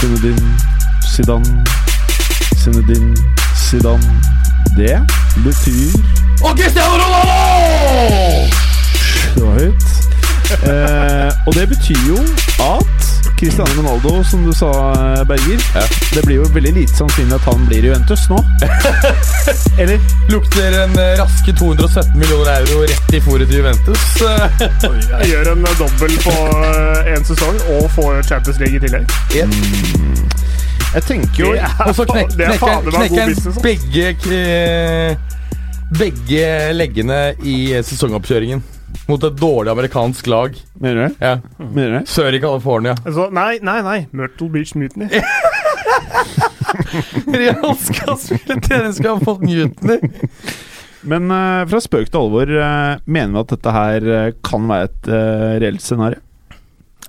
Zinedine Zidane. Zinedine Zidane. Det betyr Og Cristiano Ronaldo! Det var høyt. Eh, og det betyr jo at Cristiano Ronaldo, som du sa, Berger Det blir jo veldig lite sannsynlig at han blir i Juventus nå. Eller? Lukter en eh, raske 217 millioner euro rett i fòret til Juventus. Jeg gjør en dobbel på én sesong og får Champions League i tillegg. Jeg tenker jo Og så knek, er knekker han begge, begge leggene i sesongoppkjøringen. Mot et dårlig amerikansk lag. Mener du det? Ja. Mener du det? Sør i California. Altså, nei, nei, nei. Myrtle Beach Mutiny. Real skal spille treningskamp mot Mutiny. Men uh, fra spøk til alvor, uh, mener vi at dette her uh, kan være et reelt scenario?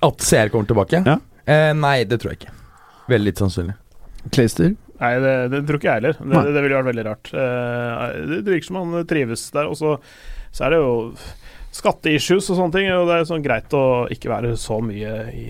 At CR kommer tilbake? Ja. Eh, nei, det tror jeg ikke. Veldig litt sannsynlig. Clayster? Nei, det, det tror ikke jeg heller. Det, Det, det ville vært veldig rart. Eh, det virker som han trives der. Og så, så er det jo skatteissues og sånne ting. Og det er sånn greit å ikke være så mye i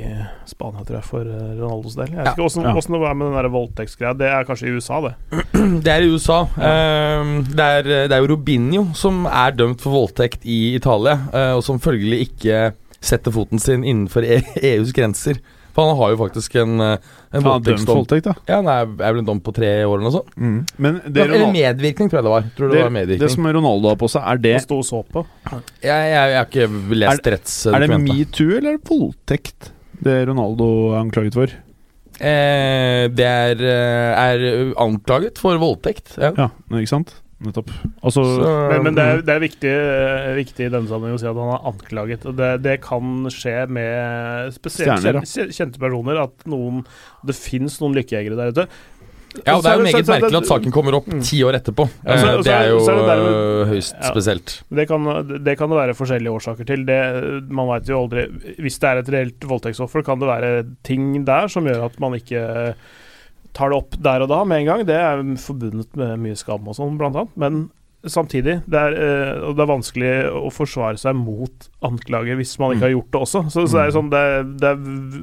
Spania, tror jeg, for eh, Ronaldos del. Jeg vet Ja. ikke åssen Ja. det er med den der voldtektsgreia. Det er kanskje i USA, det. Det er i USA. Eh, det, er, det er jo Robinho som er dømt for voldtekt i Italia, eh, og som følgelig ikke setter foten sin innenfor E- EUs grenser. For han har jo faktisk en, eh, en voldtektsdom. Ja, han er, er vel en dom på tre år eller noe sånt. Men det, Eller medvirkning, tror jeg det var. Tror det, det, var det som Ronaldo har på seg, er det, Han sto og så på. jeg, jeg, jeg har ikke lest er det metoo eller er det voldtekt det Ronaldo er anklaget for? Eh, det er, eh, er anklaget for voldtekt. Ja. Ja, ikke sant? Nettopp. Altså Så, Men, men det er, det er viktig, eh, viktig i denne sammenheng å si at han er anklaget. Og det, det kan skje med spesielt Stjerner, kjente, kjente personer at noen Det fins noen lykkejegere der ute. ja, og det er jo meget merkelig at saken kommer opp Mm. ti år etterpå. Ja, så- Eh, så det er- jo er det dermed- eh, høyst Ja. spesielt. Det kan, det kan det være forskjellige årsaker til. Det, man veit jo aldri Hvis det er et reelt voldtektsoffer, kan det være ting der som gjør at man ikke tar det opp der og da med en gang. Det er forbundet med mye skam og sånn, blant annet. Men samtidig, det er, eh, og det er vanskelig å forsvare seg mot anklager hvis man ikke har gjort det også. Så, så er det, sånn, det, er, det er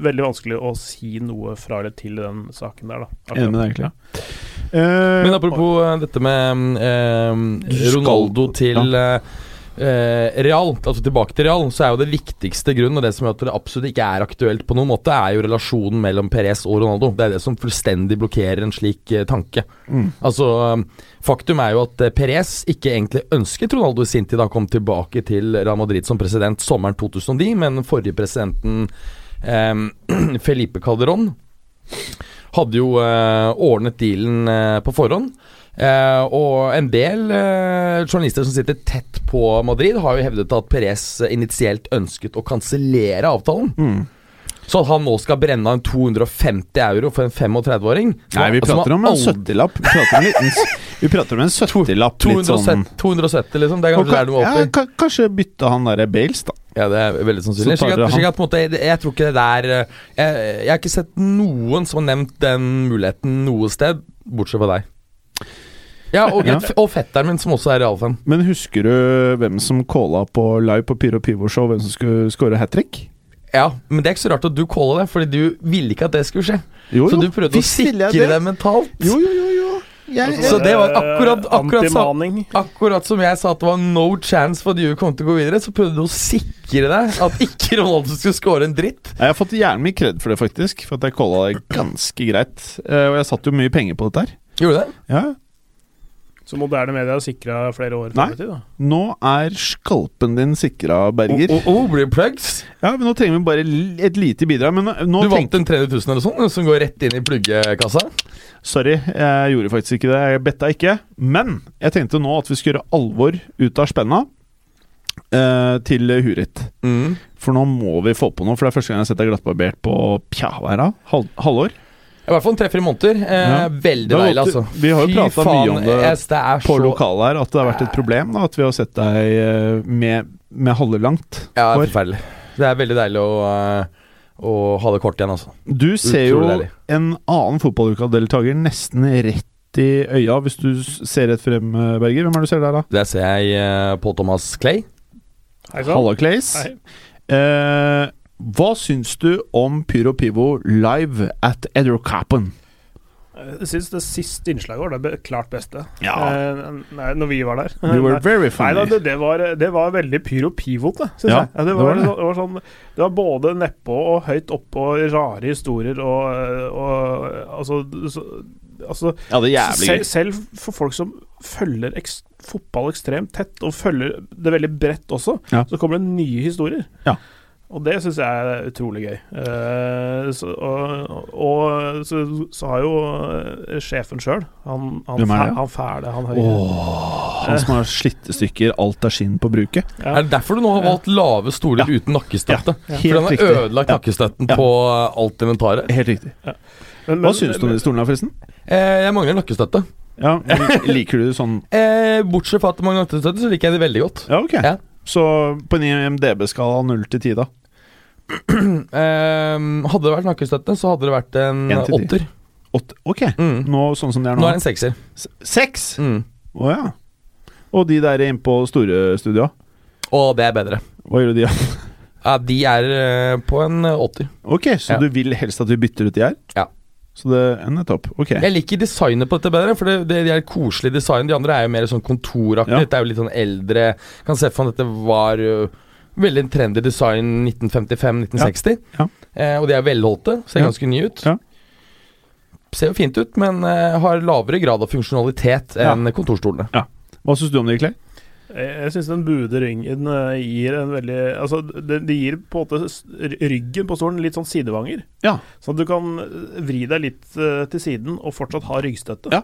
veldig vanskelig å si noe fra eller til i den saken der, da. Enig med deg, egentlig. Ja. Men apropos og, dette med eh, Ronaldo til eh, eh, Real, altså tilbake til Real, så er jo det viktigste grunnen, og det som gjør at det absolutt ikke er aktuelt på noen måte, er jo relasjonen mellom Perez og Ronaldo. Det er det som fullstendig blokkerer en slik eh, tanke. Mm. Altså, eh, Faktum er jo at eh, Perez ikke egentlig ønsket Ronaldo i sin tid da han kom tilbake til Real Madrid som president sommeren 2009, men den forrige presidenten eh, Felipe Calderón hadde jo eh, ordnet dealen eh, på forhånd. Eh, og en del eh, journalister som sitter tett på Madrid, har jo hevdet at Perez initielt ønsket å kansellere avtalen. Mm. Så at han nå skal brenne av en 250 euro for en 35-åring Nei, vi prater om en 70-lapp. Vi prater om en liten s- Vi prater om en 70-lapp. Litt sånn 270, 270 liksom. Det er kanskje der du må opp i. ka- Kanskje bytte han derre Bales, da. Ja, det er veldig sannsynlig. Slik at, slik at måte, jeg, jeg tror ikke det der eh, jeg, jeg har ikke sett noen som har nevnt den muligheten noe sted, bortsett fra deg. Ja, og, Ja. og fetteren min, som også er realfan. Men husker du hvem som calla på live på Pyro Pivo Show, hvem som skulle score hat trick? Ja, men det er ikke så rart at du calla det, fordi du ville ikke at det skulle skje. Jo, Så du prøvde Visst å sikre deg mentalt. Jo, jo, jo. jo. Jeg, Så det var akkurat- akkurat sa- Akkurat som jeg sa at det var no chance for at Juve kom til å gå videre, så prøvde du å sikre deg at ikke Ronaldo skulle score en dritt. Jeg har fått jævlig mye kred for det, faktisk. For at jeg calla det ganske greit. Eh, og jeg satte jo mye penger på dette her. Gjorde du det? Ja. Så moderne medier har sikra flere år Nei. tid, da. Nå er skalpen din sikra, Berger. Oh, oh, blir det plugs? Ja, men Nå trenger vi bare et lite bidrag. Men nå- nå Du vant en 300 000 eller sånn, som går rett inn i pluggekassa? Sorry, jeg gjorde faktisk ikke det. Jeg betta ikke. Men jeg tenkte nå at vi skulle gjøre alvor ut av spenna. eh, til Hurit. Mm. For nå må vi få på noe, for det er første gang jeg har sett deg glattbarbert på pja, hva er det? Halvår? I hvert fall en tre-fire måneder. Eh, Ja. Veldig deilig, gått- altså. vi har jo prata mye om det yes, det er På så lokalet her, at det har vært et problem da, at vi har sett deg eh, med, med halvlangt Ja, hår. forferdelig. Det er veldig deilig å, eh, å ha det kort igjen, altså. Du ser jo en annen fotballukadeltaker nesten rett i øya, hvis du ser rett frem, eh, Berger. Hvem er det du ser der, da? Der ser jeg uh, Paul Thomas Clay. Halla, Clays. Hei. Eh, hva syns du om Pyro Pivo live at Eddercapen? Jeg syns det siste innslaget var det klart beste. Ja. Eh, nei, når vi var der. We were very funny. Nei da, det, var, det var veldig pyro pivot, syns Ja, jeg. Ja, det, det var, var det. var sånn, det var både nedpå og høyt oppå, rare historier og, og altså, så, altså ja, det er jævlig selv, gøy. selv for folk som følger ekst, fotball ekstremt tett, og følger det veldig bredt også, så kommer det nye historier. Ja. Og det syns jeg er utrolig gøy. Eh, så, og og så, så har jo eh, sjefen sjøl, han, han, Hvem er det? han fæle, han høye oh, han som har slitte stykker, alt er skinn på bruket. Ja. Er det derfor du nå har valgt lave stoler uten nakkestøtte? helt For den har ødelagt Ja. nakkestøtten Ja. på eh, alt inventaret. Helt riktig. Men- Hva men- syns du om de stolene, forresten? Eh, jeg mangler nakkestøtte. Ja, Liker du det sånn Eh, bortsett fra at det mangler nakkestøtte, så liker jeg det veldig godt. Ja, ok. Så på en IMDb-skala 0 til 10, da? um, hadde det vært nakkestøtte, så hadde det vært en åtter. Ok. Mm. Nå sånn som det er Nå nå? er det en sekser. Seks? Å Mm. ja. Og de der inne på store studioa? Og det er bedre. Hva gjør de? da? Ja, de er eh, på en åtter. Ok, så Ja. du vil helst at vi bytter ut de her? Ja. Så det er topp Ok. Jeg liker designet på dette bedre, for det, det, de er koselig design. De andre er jo mer sånn kontoraktig. Ja. Dette er jo litt sånn eldre Kan se for meg at dette var uh, veldig trendy design 1955-1960. Ja. Eh, og de er velholdte, ser Ja. ganske nye ut. Ja. Ser jo fint ut, men uh, har lavere grad av funksjonalitet Ja. enn kontorstolene. Hva syns du om det, Clay? Jeg, jeg syns den buede ryggen eh, gir en veldig Altså, det, det gir på en måte ryggen på stolen litt sånn sidevanger. Ja. Sånn at du kan eh, vri deg litt eh, til siden og fortsatt ha ryggstøtte. Ja,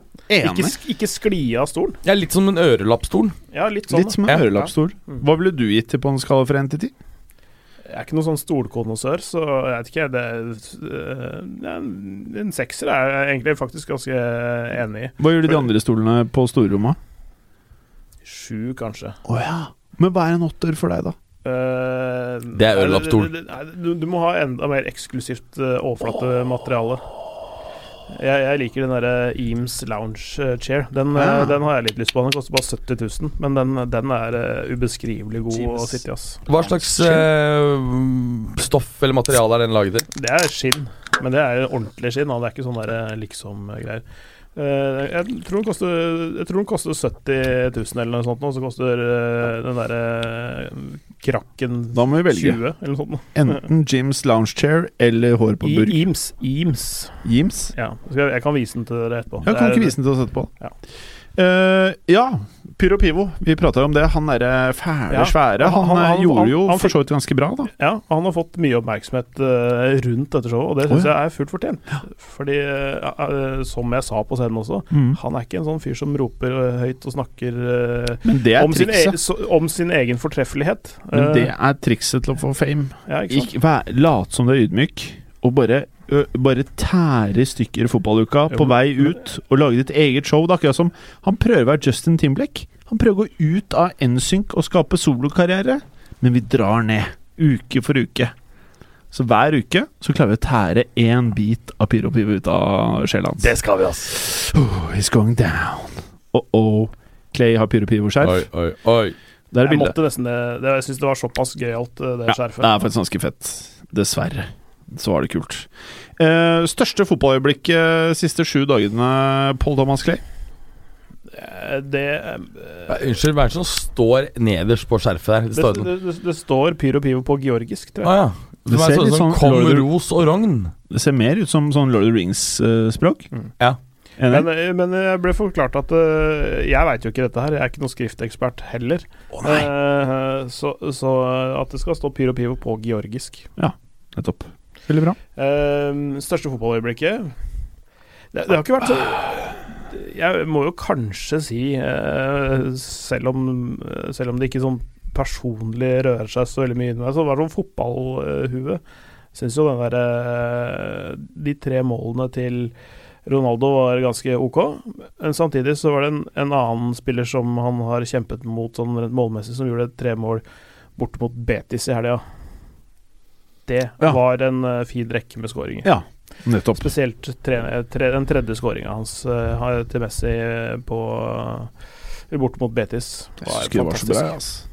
Ikke, sk- ikke skli av stolen. Ja, litt som en ørelappstol. Ja, litt sånn. Litt som en Ja. ørelappstol. Mm. Hva ville du gitt til på en skala fra 1 til 10? Jeg er ikke noen sånn stolkonnoissør, så jeg vet ikke. Det, eh, en sekser er jeg egentlig faktisk ganske enig i. Hva gjør de andre stolene på storrommet? Sju, kanskje. Å ja. Men hva er en åtter for deg, da? Uh, Det er nei, Du, du må ha enda mer eksklusivt uh, overflatemateriale. Jeg, jeg liker den derre Eames Lounge eh, Chair. Den, ja. uh, den har jeg litt lyst på. Den koster bare 70 000, men den, den er uh, ubeskrivelig god å sitte i. ass. Hva slags stoff eller materiale er den laget i? Det er skinn, men det er ordentlig skinn. da. Det er ikke sånn liksom-greier. Eh, jeg, tror den koster, jeg tror den koster 70 000 eller noe sånt, og så koster eh, den derre krakken Da må vi velge. 20 eller noe sånt. Enten Jims lounge chair eller hår på burk. Eames. Eames. Jims? Ja. Jeg, kan vise den til dere etterpå. Jeg kan ikke vise den til oss etterpå. Ja. Uh, ja, Pyro Pivo. Vi prata om det. Han derre fæle, Ja, svære. Han, han- han- eh, gjorde jo for så vidt ganske bra, da. Ja, han har fått mye oppmerksomhet eh, rundt dette showet, og det syns oh, ja. jeg er fullt fortjent. Fordi, eh, eh, som jeg sa på scenen også, Mm. han er ikke en sånn fyr som roper eh, høyt og snakker eh, er om, sin e om sin egen fortreffelighet. Men Eh, det er trikset til å få fame. ja, ikke sant? Ikke vær, Lat som du er ydmyk, og bare, bare tære i stykker fotballuka på vei ut, og lage ditt eget show. Det er akkurat som Han prøver å være Justin Timblek. Han prøver å gå ut av NSYNC og skape solokarriere, men vi drar ned, uke for uke. Så hver uke så klarer vi å tære én bit av pyropivo ut av sjela hans. skal vi, ass. Oh, he's going down. Oh-oh. Clay har Pyro Pivo-skjerf. Oi, oi, oi. Det er Jeg bildet. måtte nesten det, det Jeg syns det var såpass gøyalt, eh, det Ja, skjerfet. det er faktisk ganske fett. Dessverre. Så var det kult. Eh, største fotballøyeblikket siste sju dagene, Paul Thomas Clay? Eh, Det, uh, Unnskyld, hva er det som står nederst på skjerfet der? Det det, står det, det, det står Pyro Pivo på georgisk, tror jeg. jeg. ja. Det Det er ser sånn litt som sånn Kom, Lord ros og rogn. Det ser mer ut som sånn Lord of the Rings-språk. Mm. Ja. Men, eh, men jeg ble forklart at eh, Jeg veit jo ikke dette her, jeg er ikke noen skriftekspert heller. Eh, så, så at det skal stå Pyro Pivo på georgisk. Ja, Nettopp. Veldig bra. Uh, største fotballøyeblikket det, det har ikke vært så Jeg må jo kanskje si, uh, selv, om, selv om det ikke sånn personlig rører seg så veldig mye inni meg. Så det var sånn fotballhue. Syns jo den derre De tre målene til Ronaldo var ganske ok, men samtidig så var det en, en annen spiller som han har kjempet mot sånn rent målmessig, som gjorde tre mål bort mot Betis i helga. Det Ja. var en uh, fin rekke med skåringer. Ja, nettopp. Spesielt tre, tre, den tredje skåringa hans uh, til Messi eh, på uh, bort mot Betis. Jeg var det var så fantastisk. bra, altså.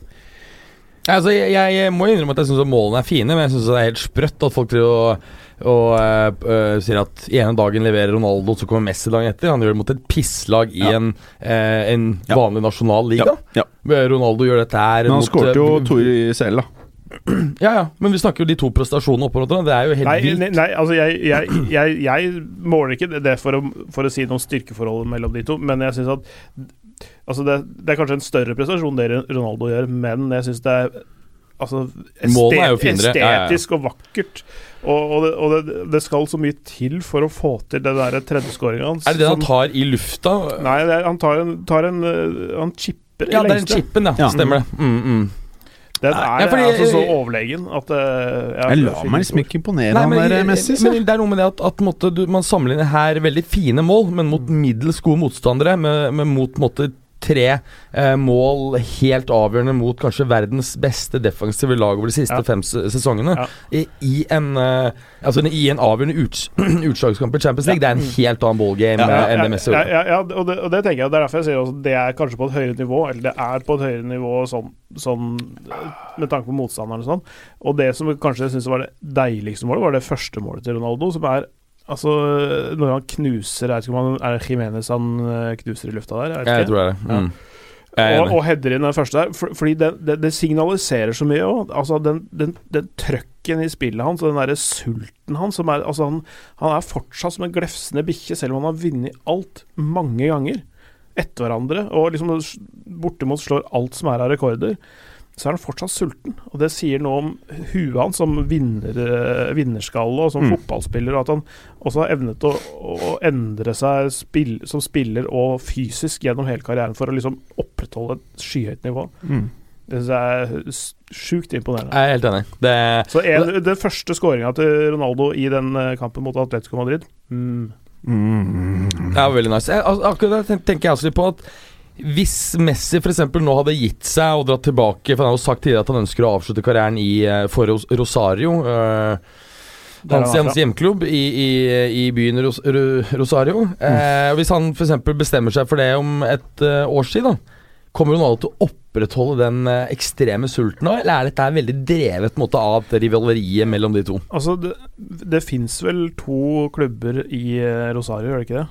Altså, jeg, jeg må innrømme at jeg syns målene er fine, men jeg syns det er helt sprøtt at folk driver og, og øh, øh, sier at ene dagen leverer Ronaldo, så kommer Messi dagen etter. Han gjør det mot et pisslag i Ja. en, øh, en Ja. vanlig nasjonal liga. Ja, ja. Ronaldo gjør dette her Men han skåret jo to i CL, da. Ja, ja, men vi snakker jo de to prestasjonene oppå hverandre. Det er jo helt Nei, vilt. nei, nei, altså jeg, jeg, jeg, jeg måler ikke det for å, for å si noe om styrkeforholdet mellom de to, men jeg syns at Altså det, det er kanskje en større prestasjon det Ronaldo gjør, men jeg syns det er altså, estet, er. Ja, ja, ja. estetisk og vakkert. Og, og, det, og det, det skal så mye til for å få til den der tredjeskåringa hans. Er det det han tar i lufta? Nei, det er, han tar en, tar en øh, Han chipper i lengste. Ja, det er den chippen, ja. Ja. Stemmer det. Mm, mm. Den er ja, fordi- altså så overlegen at øh, Jeg det lar meg liksom ikke imponere Nei, han men, der Messi. men det er noe med det at, at måtte, du, man sammenligner her veldig fine mål, men mot middels gode motstandere, med, med mot måtte, tre eh, mål helt avgjørende mot kanskje verdens beste defensive lag over de siste Ja. fem sesongene. Ja. I, I en eh, Altså i en avgjørende uts utslagskamp i Champions League. Det er en helt annen ballgame Ja, enn det meste. ja, ja, ja, og, det, og det tenker jeg Det er derfor jeg sier også det er kanskje på et høyere nivå, eller det er på et høyere nivå sånn, sånn med tanke på motstanderen og sånn. Og det som kanskje jeg syns var det deiligste målet, var det første målet til Ronaldo, som er Altså, når han knuser Er det Jimenez han øh, knuser i lufta der? Jeg tror det er det. Mm. Er og, og header inn den første der. For, fordi det, det, det signaliserer så mye òg. Altså den, den, den trøkken i spillet hans, og den derre sulten hans som er, altså han, han er fortsatt som en glefsende bikkje, selv om han har vunnet alt mange ganger etter hverandre, og liksom bortimot slår alt som er av rekorder. Så er han fortsatt sulten, og det sier noe om huet hans som vinner, eh, vinnerskalle og som Mm. fotballspiller, og at han også har evnet å, å endre seg spill, som spiller og fysisk gjennom hele karrieren for å liksom opprettholde et skyhøyt nivå. Mm. Det synes jeg er sjukt imponerende. Jeg er helt enig. Det, Så en, den første skåringa til Ronaldo i den eh, kampen mot Atletico Madrid mm. Mm. Det er veldig nice. Jeg, akkurat det tenker jeg også litt på at hvis Messi f.eks. nå hadde gitt seg og dratt tilbake For han har jo sagt tidligere at han ønsker å avslutte karrieren i, eh, for Rosario. Øh, hans, han hans hjemklubb i, i, i byen Ros Rosario. Rosario. Eh, hvis han f.eks. bestemmer seg for det om et eh, års tid, da kommer Ronaldo til å opprettholde den eh, ekstreme sulten nå, eller er dette veldig drevet måte, av rivaleriet mellom de to? Altså, det, det fins vel to klubber i eh, Rosario, gjør det ikke det?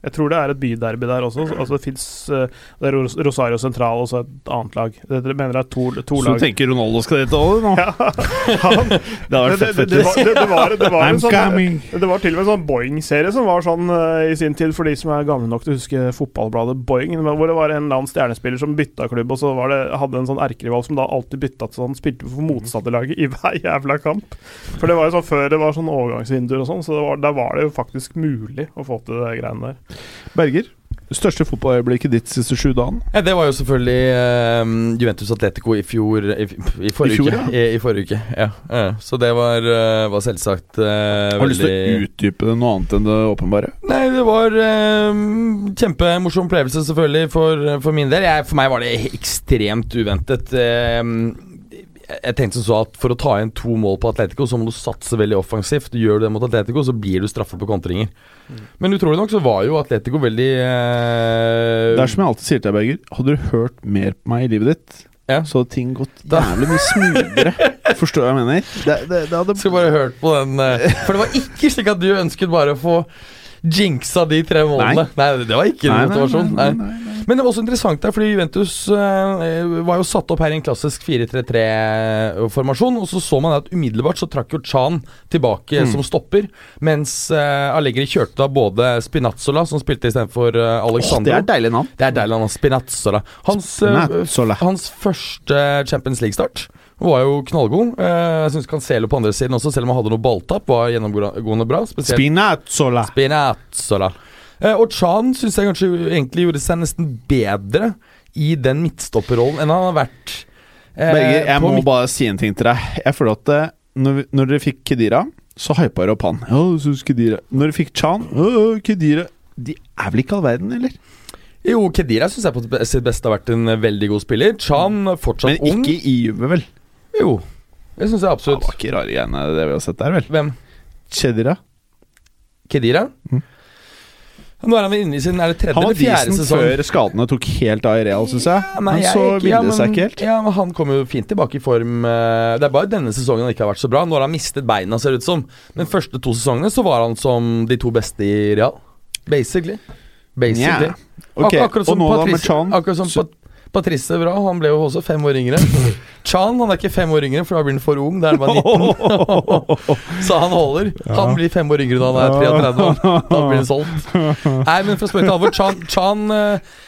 Jeg tror det er et byderby der også. Altså Det fins Det er Rosario Sentral og så et annet lag. Det, det mener det er to, to Så du lag. tenker Ronaldo skal dit òg nå? Ja, han, Det hadde det, vært fett. det, var, det, det, var, det, var en sånn, det var til og med en sånn Boeing-serie som var sånn uh, i sin tid, for de som er gamle nok til å huske fotballbladet Boeing, hvor det var en eller annen stjernespiller som bytta klubb, og så var det, hadde en sånn erkerival som da alltid bytta til sånn spilte for motstanderlaget i hver jævla kamp. For det var jo sånn før det var sånn overgangsvinduer og sånn, så var, der var det jo faktisk mulig å få til det greiene der. Berger, største fotballøyeblikket ditt siste sju dagen? Ja, det var jo selvfølgelig uh, Juventus Atletico i fjor I, i forrige I fjor, uke. I, I forrige uke, ja. Uh, Så det var, uh, var selvsagt eh, Har du lyst til å utdype det noe annet enn det åpenbare? Nei, det var eh, kjempemorsom opplevelse, selvfølgelig, for, for min del. Jeg, for meg var det ekstremt uventet. Eh, jeg tenkte så at For å ta inn to mål på Atletico, så må du satse veldig offensivt. Gjør du det mot Atletico, så blir du straffet på kontringer. Men utrolig nok så var jo Atletico veldig eh, Det er som jeg alltid sier til deg, Berger. Hadde du hørt mer på meg i livet ditt, Ja. så hadde ting gått jævlig mye smoothere. Forstår hva jeg mener? Det, det, det hadde Skulle bare hørt på den eh, For det var ikke slik at du ønsket bare å få jinxa de tre målene. Nei, det var ikke en nei, motivasjon. nei, Nei, nei, nei. Men det var også interessant der, fordi Juventus uh, var jo satt opp her i en klassisk 4-3-3-formasjon, og så så man at umiddelbart så trakk jo Chan tilbake Mm. som stopper, mens uh, Allegri kjørte da både Spinazzola, som spilte istedenfor uh, Åh, det er et deilig navn. det er deilig navn. Spinazzola. Hans, eh, Spinazzola. hans første Champions League-start var jo knallgod. Eh, jeg syns Cancelo på andre siden også, selv om han hadde noe balltap, var gjennomgående bra. Spesielt Spinazzola. Spinazzola. Eh, og Chan syns jeg kanskje egentlig gjorde seg nesten bedre i den midtstopperrollen enn han har vært Eh, Berger, jeg må bare si en ting til deg. Jeg føler at eh, når, når dere fikk Kedira, så hypa dere opp han. Ja, jeg synes Kedira. Når dere fikk Chan, «Å, Kedira De er vel ikke all verden, eller? Jo, Kedira syns jeg på sitt beste har vært en veldig god spiller. Chan fortsatt ung. Men ikke i Juve, vel? Jo, det syns jeg Det absolutt. var ikke rare greiene, det vi har sett der, vel? Hvem? Kedira. Kedira? Mm. Nå er han vel inne i sin Er det tredje Han var eller fjerde sesong? før skadene tok helt av i Real, syns jeg. Ja, nei, Men så ikke- ville ja, det seg ikke helt. Ja, men Han kom jo fint tilbake i form. eh, Det er bare denne sesongen han ikke har vært så bra. Nå har han mistet beina, ser det ut som. Men første to sesongene så var han som de to beste i Real. Basically. Basically. Yeah. Ok, Ak akkurat Og nå nå da med Chan akkurat som Pat Patrice Bra, han ble jo også fem år yngre. Chan han er ikke fem år yngre, for da blir han for ung. Da er han bare 19. Så han holder. Han blir fem år yngre da han er 33 år. Da blir han solgt. Nei, men for å spørre til alvor, Chan, Chan eh,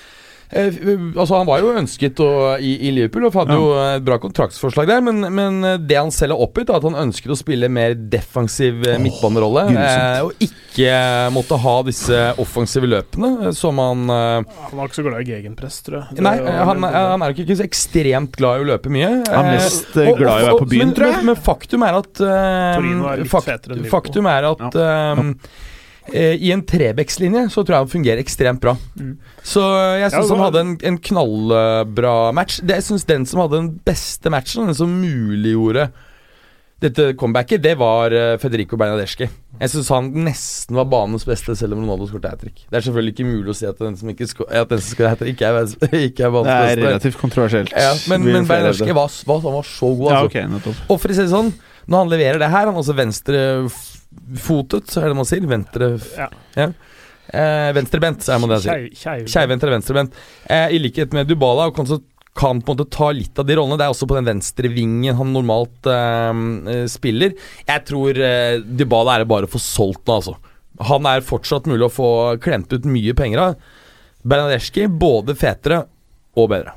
altså Han var jo ønsket å, i, i Liverpool og hadde jo et bra kontraktsforslag der, men, men eh, det han selv har oppgitt, er at han ønsket å spille mer defensiv oh, midtbanerolle. eh, og ikke måtte ha disse offensive løpene eh, som han eh, Han var ikke så glad i gegenpress, tror jeg. Det Nei, han, er- han er jo ikke så ekstremt glad i å løpe mye. Han er Eh, mest eh, glad i å være på byen, men, tror jeg. Men, men faktum er at eh, Torino er litt fetere enn Liverpool. Faktum er at eh, eh, i en trebekslinje så tror jeg han fungerer ekstremt bra. Mm. Så jeg Ja, syns ja, han hadde en, en knallbra match. Det, jeg synes Den som hadde den beste matchen, den som muliggjorde dette comebacket, det var eh, Federico Bernadeschi. Jeg syns han nesten var banens beste, selv om Ronaldo skåret hat trick. Det er selvfølgelig ikke mulig å si at den som ikke sko- at den som skåret hat trick, ikke er, ikke er banens Det er relativt kontroversielt. Ja, men, men Bernadeschi var, var, var så god, Ja, altså. ok, nettopp. Og for å si det sånn, når han leverer det her Han er også venstrefotet, er det man sier? Venstre... Ja. Eh, venstrebent, er det man sier. Keivvendt eller venstrebent. Eh, I likhet med Dubala og kan, kan på en måte ta litt av de rollene. Det er også på den venstrevingen han normalt eh, eh, spiller. Jeg tror eh, Dybala er det bare å få solgt nå, altså. Han er fortsatt mulig å få klemt ut mye penger av. Bernadeschi både fetere og bedre.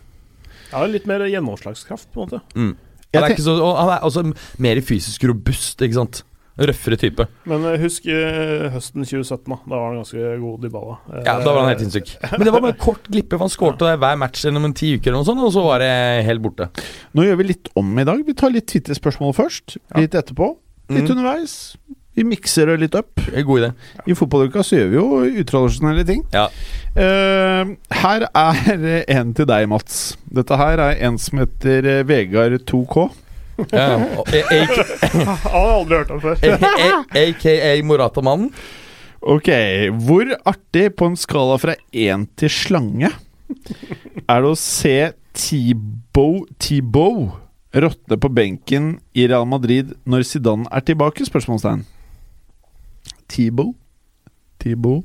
Ja, litt mer gjennomslagskraft, på en måte. Mm. Han er, ikke så, han er også mer fysisk robust, ikke sant. Røffere type. Men eh, husk eh, høsten 2017, da. Da var han ganske god Dybala. balla Ja, Da var han helt sinnssyk. Men det var bare kort glippe. for Han skårte hver match gjennom en ti uker, eller noe sånt, og så var det helt borte. Nå gjør vi litt om i dag. Vi tar litt Twitter-spørsmål først. Litt etterpå. Litt Mm. underveis. Vi mikser det litt opp. God idé. I fotballuka så gjør vi jo utradisjonelle ting. Ja. Uh, her er en til deg, Mats. Dette her er en som heter eh, Vegard 2K. Han har aldri hørt om før. AKA Morata-mannen. Ok, hvor artig på en skala fra én til slange er det å se Thibaut Thibaut råtne på benken i Real Madrid når Zidane er tilbake? Spørsmålstegn. Thibaut? Thibaut?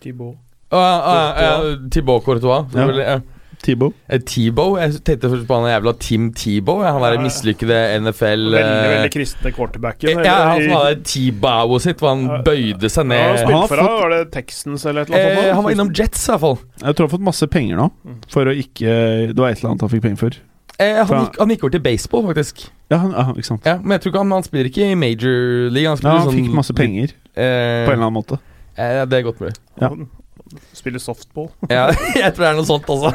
Thibaut. Uh, uh, Thibaut Courtois. Ja. Tebow? Eh, Thibaut? Jeg tenkte først på han jævla Tim Tebow. Han der Ja, ja. mislykkede NFL Veldig, eh, veldig kristne quarterbacken. Ja, han som hadde Tebowet sitt, hvor han Ja. bøyde seg Ja, han ned. Han spilt har for fått- var det Texans eller et eller annet? Eh, han var innom Jets, i hvert fall. Jeg tror han har fått masse penger nå. For å ikke Det var et eller annet han fikk penger for. Eh, han, gikk, han gikk over til baseball, faktisk. Ja, han, ja ikke sant. Ja, Men jeg tror ikke han, han spiller ikke i major league. Han, Ja, han sånn, fikk masse penger eh, på en eller annen måte. eh, Det er godt mulig. Ja. Han Spiller softball. Ja, jeg tror det er noe sånt, altså.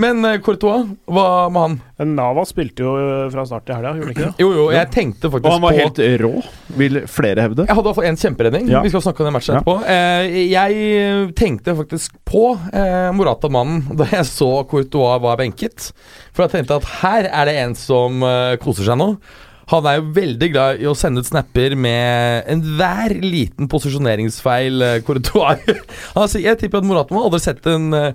Men uh, Courtois, hva med han? Nava spilte jo eh, fra start i helga, gjorde han ikke det? Jo, jo, jeg tenkte faktisk på Og han var på helt rå, vil flere hevde. Jeg hadde i hvert fall en kjemperedning. Ja. Vi skal snakke om den matchen Ja. etterpå. Uh, jeg tenkte faktisk på uh, Morata-mannen da jeg så Courtois var benket. For jeg tenkte at her er det en som koser seg nå. Han er jo veldig glad i å sende ut snapper med enhver liten posisjoneringsfeil eh, Courtois altså, jeg tipper at Morata må aldri sett en eh,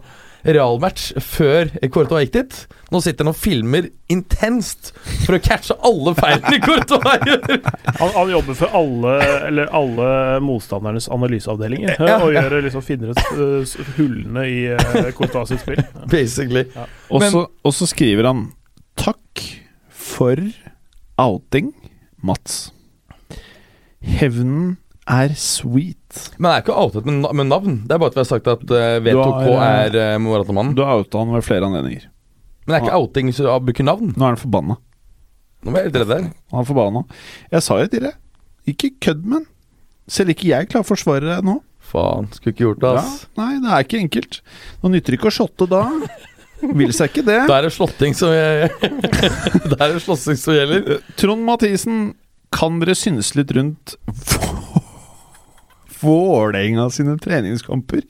realmatch før Courtois gikk dit. Nå sitter han og filmer intenst for å catche alle feilene Courtois gjør. Han, han jobber for alle Eller alle motstandernes analyseavdelinger. ja, Ja. Og gjør liksom finner ut uh, hullene i uh, Courtois sitt spill. Basically. Ja. Og så skriver han Takk for outing, Mats. Hevnen er sweet. Men jeg er ikke outet med, navn. Det er bare at vi har sagt at uh, V2K har, er uh, Morata-mannen. Du har outa han ved flere anledninger. Men det er ikke outing så du bruker navn. Nå er han forbanna. Nå ble jeg litt redd der. Han er forbanna. Jeg sa jo til deg, ikke kødd med han. Selv ikke jeg klarer å forsvare deg nå. Faen, skulle ikke gjort det, Ja, nei, det er ikke enkelt. Nå nytter det ikke å shotte da. Vil seg ikke det. Da er det slåtting som som gjelder. Trond Mathisen, kan dere synes litt rundt Vålerenga sine treningskamper?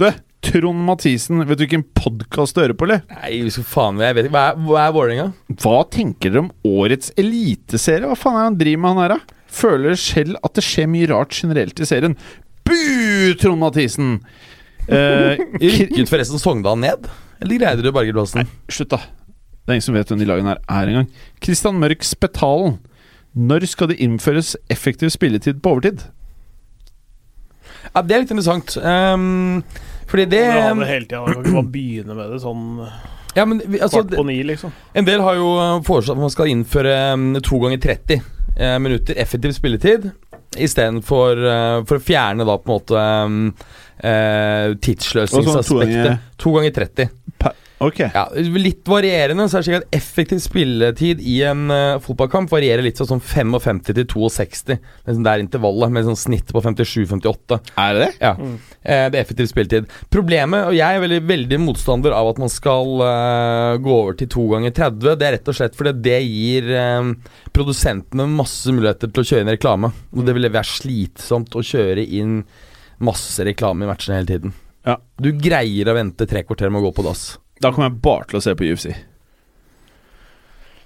Du, Trond Mathisen, vet du hvilken podkast du hører på, eller? Nei, så faen jeg vet ikke. Hva er, hva er Vålerenga? Hva tenker dere om årets eliteserie? Hva faen er det han driver med, han her, da? Føler selv at det skjer mye rart generelt i serien. Bu, Trond Mathisen! Eh, Rykket forresten Sogndal ned? Eller greide du Bergerplassen? Slutt, da. Det er ingen som vet hvem de lagene her er engang. Christian Mørk Spetalen. Når skal det innføres effektiv spilletid på overtid? Ja, det er litt interessant. Um, fordi det Du har det hele tida. Kan ikke bare begynne med det sånn Ja, men vi, altså, kvart på ni, liksom. En del har jo eh, foreslått at man skal innføre mm, to ganger 30 eh, minutter effektiv spilletid. Istedenfor uh, for å fjerne da på en måte um, uh, to tidsløsningsaspektet. ganger- To ganger 30. Ok. Ja, Litt varierende. Så er det slik at Effektiv spilletid i en uh, fotballkamp varierer litt sånn 55 til 62. Liksom det er intervallet, med sånn snitt på 57-58. Er det det? Ja, eh, det er effektiv spilletid. Problemet, og jeg er veldig, veldig motstander av at man skal uh, gå over til to ganger 30, det er rett og slett fordi det gir eh, produsentene masse muligheter til å kjøre inn reklame. Og det ville være slitsomt å kjøre inn masse reklame i matchene hele tiden. Ja. Du greier å vente tre kvarter med å gå på dass. Da kommer jeg bare til å se på UFC.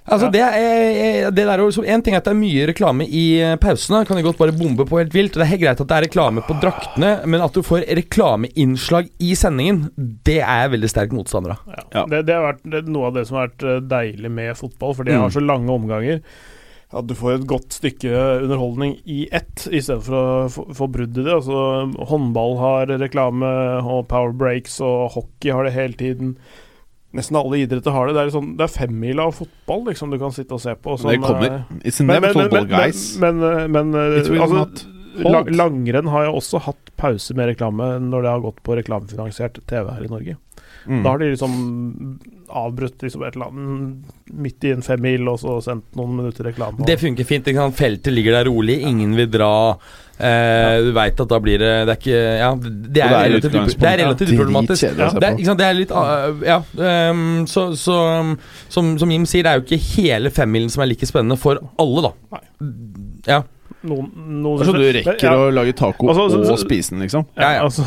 Altså Ja. det er, det der, så En ting er at det er mye reklame i eh, pausene. Kan de godt bare bombe på helt vilt. Det er helt greit at det er reklame på draktene, men at du får reklameinnslag i sendingen, det er jeg veldig sterk motstander av. Ja. Ja. Det, det har vært det, noe av det som har vært eh, deilig med fotball, fordi jeg Mm. har så lange omganger. At du får et godt stykke underholdning i ett, istedenfor å få- få brudd i det. Altså, håndball har reklame, og power breaks, og hockey har det hele tiden. Nesten alle idretter har det. Det er, sånn, det er femmila av fotball liksom, du kan sitte og se på. Det kommer. eh, It's inevitable, men, guys. Men, men, men, eh, altså, lang, langrenn har jo også hatt pause med reklame når det har gått på reklamefinansiert TV her i Norge. Mm. Da har de liksom avbrutt liksom et eller annet midt i en femmil, og så sendt noen minutter reklame. Det funker fint. Feltet ligger der rolig, ingen vil dra. Eh, du veit at da blir det Det er ikke Ja, det er relativt, det er relativt ja, uproblematisk. Ja, Det er, ikke sant, det er litt uh, Ja. Um, så så um, som, som Jim sier, det er jo ikke hele femmilen som er like spennende for alle, da. Ja. noen, noen sånn du rekker ja, å lage taco Altså, altså, og spise den, liksom. ja, Ja, ja. Altså,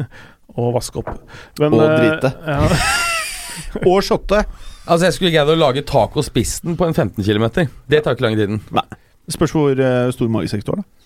og vaske opp. Men, Og eh, drite. Ja, Og shotte. Altså, jeg skulle greid å lage taco og spist den på en 15 km. Det tar ikke lang tiden. Spørs hvor uh, stor magesekk du har, da.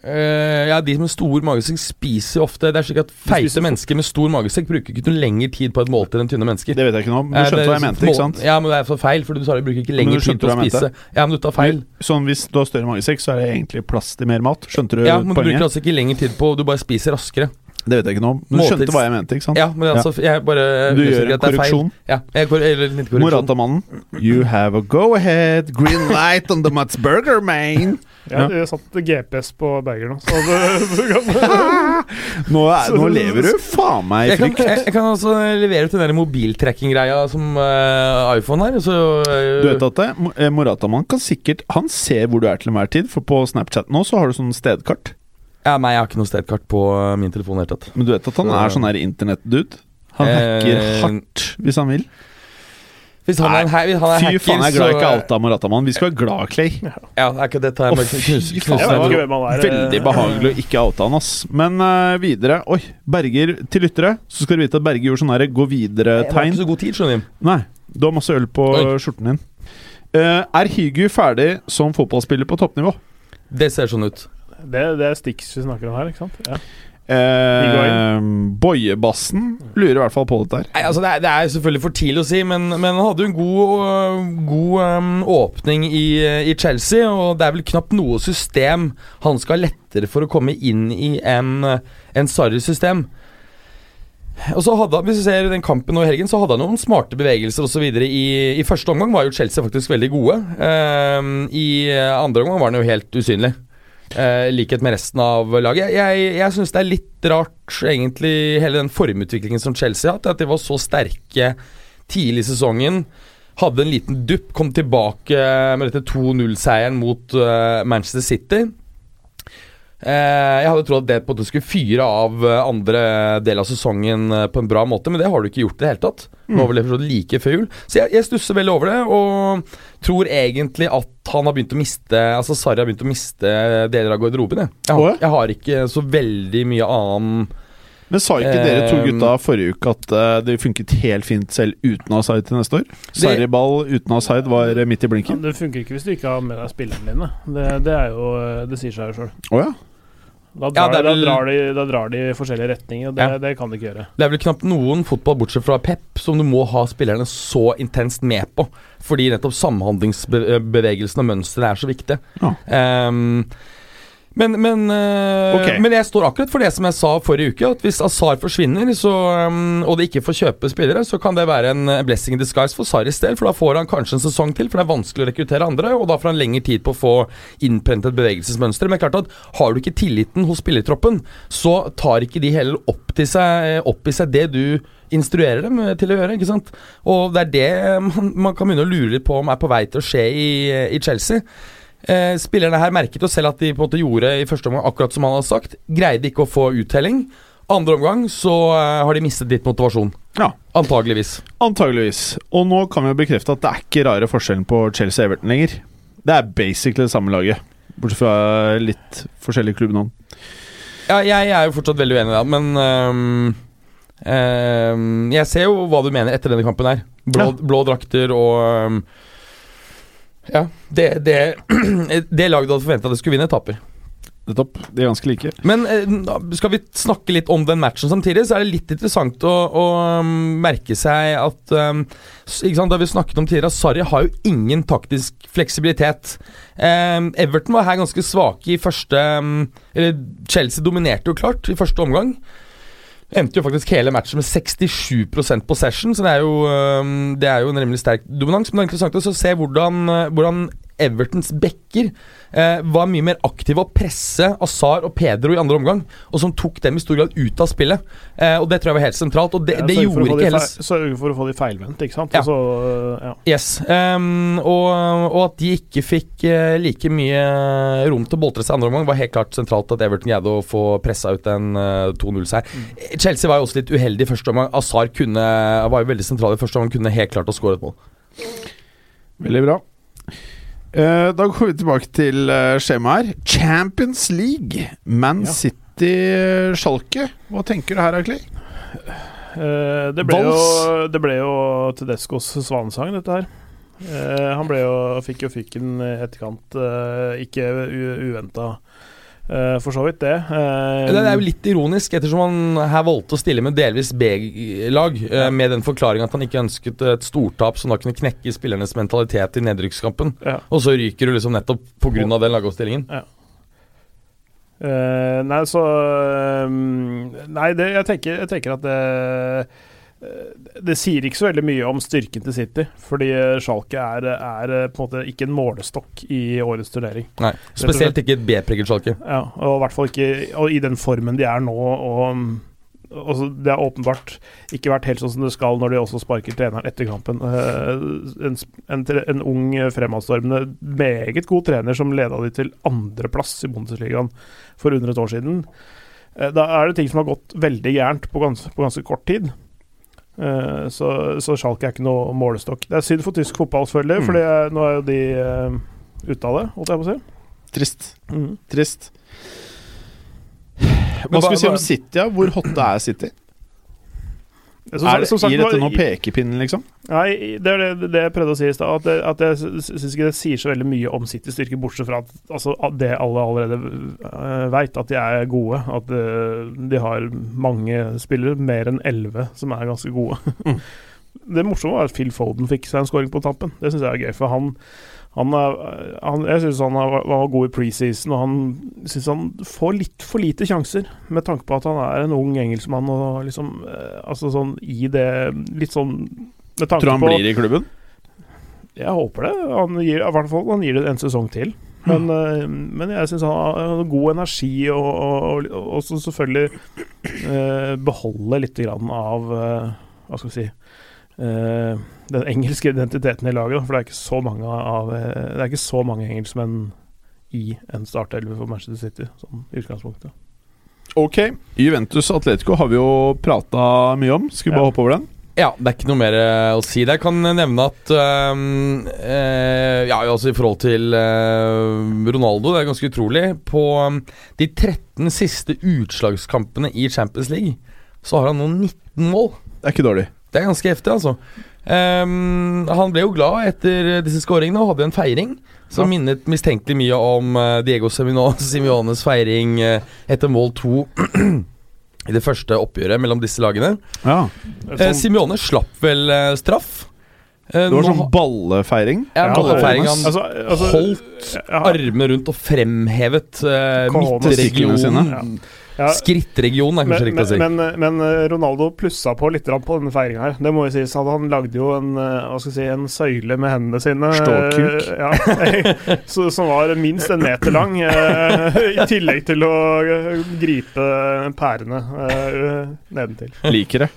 Eh, ja, de har stor magesekk, spiser ofte Det er slik at feite mennesker med stor magesekk bruker ikke noe lengre tid på et måltid enn tynne mennesker. Det vet jeg ikke noe om. Du Eh, skjønte hva jeg mente, ikke sant? Ja, men det er for feil, for du sa de bruker ikke lenger lengre tid på å spise. Ja, men du tar feil. Sånn Hvis du har større magesekk, så er det egentlig plass til mer mat. Skjønte du Ja, men du bruker altså ikke lengre tid på Du bare spiser raskere. Det vet jeg ikke noe om. Men du skjønte hva jeg mente, ikke sant? Ja, men altså, jeg bare Du gjør en korreksjon. Ja, jeg eller litt korreksjon. Moratamannen. You have a go ahead. Green light on the Mats Burger, man. ja, jeg satt GPS på Berger nå, så det, så kan, Nå, er, nå lever du faen meg i Jeg kan, frykt. jeg, jeg kan altså levere ut den der mobiltracking-greia som uh, iPhone har. Så, uh, Du vet at det, eh, Moratamann kan sikkert Han ser hvor du er til enhver tid, for på Snapchat nå så har du sånn stedkart. Ja, nei, jeg har ikke noe stedkart på eh, min telefon Helt tatt. Men du vet at han er sånn her internettdude? Han Eh, hacker hardt hvis han vil. Hvis han er, hvis han er Fy hacker, faen, jeg er glad så- ikke Alta Marataman. Vi skal være glad, Clay. Ja, det er ikke det tar jeg meg knuse. Veldig behagelig å ikke oute han, ass. Men uh, videre Oi, Berger til lyttere. Så skal du vite at Berger gjorde sånn her gå videre-tegn. ikke så god tid, skjønner du. Nei, du har masse øl på Oi. skjorten din. Uh, er Hygu ferdig som fotballspiller på toppnivå? Det ser sånn ut. Det, det er Stix vi snakker om her, ikke sant? Ja. Eh, Bojebassen lurer i hvert fall på dette her. Nei, altså det er, det er selvfølgelig for tidlig å si, men, men han hadde jo en god, øh, god um, åpning i, i Chelsea. Og det er vel knapt noe system han skal ha lettere for å komme inn i enn en Sarri-system. Og så hadde han, Hvis du ser den kampen nå i helgen, så hadde han noen smarte bevegelser osv. I, I første omgang var jo Chelsea faktisk veldig gode. Um, I andre omgang var han jo helt usynlig. Eh, likhet med resten av laget. Jeg, jeg, syns det er litt rart, egentlig, hele den formutviklingen som Chelsea har hatt. At de var så sterke tidlig i sesongen. Hadde en liten dupp, kom tilbake med dette 2-0-seieren mot uh, Manchester City. Eh, jeg hadde trodd at det på en måte skulle fyre av eh, andre del av sesongen eh, på en bra måte, men det har du ikke gjort i det hele tatt. Nå var det like før jul. Så jeg, jeg stusser veldig over det, og tror egentlig at han har begynt å miste Altså Sarri har begynt å miste deler av garderoben. Jeg. Jeg, har, jeg har ikke så veldig mye annen Men sa ikke dere to gutta forrige uke at det funket helt fint selv uten Asaid til neste år? Sarri-ball uten Asaid var midt i Ja, blinken. det funker ikke hvis du ikke har med deg spillerne dine. Det, det er jo Det sier seg jo sjøl. Å ja. Da, drar det de- vel- da, drar de, da drar de i forskjellige retninger, og det, Ja. det kan de ikke gjøre. Det er vel knapt noen fotball bortsett fra Pep som du må ha spillerne så intenst med på. Fordi nettopp samhandlingsbevegelsen og mønsteret er så viktig. Ja. Ehm, men, men, okay. Men jeg står akkurat for det som jeg sa forrige uke. At hvis Azar forsvinner, så, ehm, og de ikke får kjøpe spillere, så kan det være en eh, blessing in disguise for Saris del. For da får han kanskje en sesong til, for det er vanskelig å rekruttere andre. Og da får han lengre tid på å få innprentet bevegelsesmønster. Men klart at har du ikke tilliten hos spillertroppen, så tar ikke de heller opp, til seg, opp i seg det du instruerer dem eh, til å gjøre. ikke sant? Og det er det man, man kan begynne å lure litt på om er på vei til å skje i, i Chelsea. Eh, spillerne her merket jo selv at de på en måte gjorde i første omgang akkurat som han hadde sagt. Greide ikke å få uttelling. Andre omgang så eh, har de mistet litt motivasjon. ja. Antageligvis. Antageligvis. Og nå kan vi jo bekrefte at det er ikke rare forskjellen på Chelsea og Everton lenger. Det er basically det samme laget, bortsett fra litt forskjellige klubbnavn. Ja, jeg er jo fortsatt veldig uenig i det, men øhm, øhm, Jeg ser jo hva du mener etter denne kampen her. Blå, Ja. blå drakter og øhm, Ja. Det, det, det laget hadde forventa det skulle vinne, taper. Nettopp. De er ganske like. Men eh, skal vi snakke litt om den matchen samtidig, så er det litt interessant å, å um, merke seg at um, Da vi snakket om tidligere, Sarri har jo ingen taktisk fleksibilitet. Um, Everton var her ganske svake i første um, Eller Chelsea dominerte jo klart i første omgang. Endte jo faktisk hele matchen med 67% possession, så det er, jo, det er jo en rimelig sterk dominans. Men det er interessant å se hvordan, uh, hvordan Evertons backer eh, var mye mer aktive å presse Azar og Pedro i andre omgang, og som tok dem i stor grad ut av spillet. Eh, og Det tror jeg var helt sentralt, og det, Ja, det gjorde ikke de feil- Sørge for å få de feilvendt, ikke sant. Ja. Så, ja. Yes, Um, og, og at de ikke fikk uh, like mye rom til å boltre seg i andre omgang, var helt klart sentralt at Everton greide å få pressa ut en uh, 2-0-seier. Chelsea var jo også litt uheldig i første omgang. Azar kunne, var jo veldig sentral i første omgang, kunne helt klart å skåre et mål. Veldig bra. Eh, da går vi tilbake til uh, skjemaet her. Champions League. Man Ja. City-Schalke. Hva tenker du her, egentlig? Eh, det, ble jo, det ble jo Tedescos svanesang, dette her. Han ble jo, fikk jo fyken i etterkant, uh, ikke uventa, for så vidt, det. Eh, Det er jo litt ironisk, ettersom han her valgte å stille med delvis B-lag, eh, med den forklaringa at han ikke ønsket et stortap som da kunne knekke spillernes mentalitet i nedrykkskampen. ja. Og så ryker du liksom nettopp pga. den lagoppstillingen. Eh, nei, så eh, Nei, det, jeg, tenker, jeg tenker at det eh, det sier ikke så veldig mye om styrken til City, fordi eh, Schalke er, er eh, på en måte ikke en målestokk i årets turnering. Nei, Spesielt ikke et B-preget Schalke. Ja, og i hvert fall ikke og i den formen de er nå. Og, og det har åpenbart ikke vært helt sånn som det skal når de også sparker treneren etter kampen. Eh, En, en, en ung, fremadstormende, meget god trener som leda de til andreplass i Bundesligaen for under et år siden. Eh, Da er det ting som har gått veldig gærent på ganske, på ganske kort tid. Eh, Så, så Schalke er ikke noe målestokk. Det er synd for tysk fotball, selvfølgelig, Mm. for nå er jo de eh, ute av det, holdt jeg på å si. Trist. Mm. Trist. Hva skal vi si om City? Hvor hotte er City? Er sagt- det, som sagt, gir dette noen pekepinn, liksom? Nei, det er det, det jeg prøvde å si i stad. At, at jeg syns ikke det sier så veldig mye om Citys styrke, bortsett fra at, altså, det alle allerede uh, veit, at de er gode. At eh, de har mange spillere, mer enn elleve, som er ganske gode. Mm. Det morsomme var at Phil Foden fikk seg en scoring på tampen. Det syns jeg er gøy, for han han, han, jeg syns han var, god i preseason, og han syns han får litt for lite sjanser, med tanke på at han er en ung engelskmann og liksom eh, Altså sånn i det Litt sånn med tanke Tror han på blir i klubben? Jeg håper det. Han gir, I hvert fall han gir det en sesong til. Men, mm. men jeg syns han har god energi, og, og, og, og så selvfølgelig eh, beholde litt grann av eh, Hva skal vi si eh, Den engelske identiteten i laget. da, For det er ikke så mange av eh, Det er ikke så mange engelskmenn i en startelver for Manchester City, sånn i utgangspunktet. Ok. Juventus Atletico har vi jo prata mye om. Skal vi bare Ja. hoppe over den? Ja, det er ikke noe mer eh, å si. Jeg kan nevne at ehm, eh, Ja, altså i forhold til eh, Ronaldo, det er ganske utrolig. På um, de 13 siste utslagskampene i Champions League, så har han nå 19 mål. Det er ikke dårlig. Det er ganske heftig, altså. Um, han ble jo glad etter disse skåringene og hadde en feiring som Ja. minnet mistenkelig mye om eh, Diego Simiones feiring eh, etter mål to i det første oppgjøret mellom disse lagene. Ja. Eh, Sånn, Simione slapp vel straff. Det var sånn ballefeiring. ja, ballefeiring. Han altså, altså, holdt ja, armene rundt og fremhevet uh, midtregionen. Ja. Skrittregionen er kanskje riktig å si. men, men, eh, Ronaldo plussa på litt på denne feiringa her. Det må jo sies at Han lagde jo en, eh, hva skal si, en søyle med hendene sine. Eh, Ja, så, som var minst en meter lang. I tillegg til å gripe pærene nedentil. Liker det.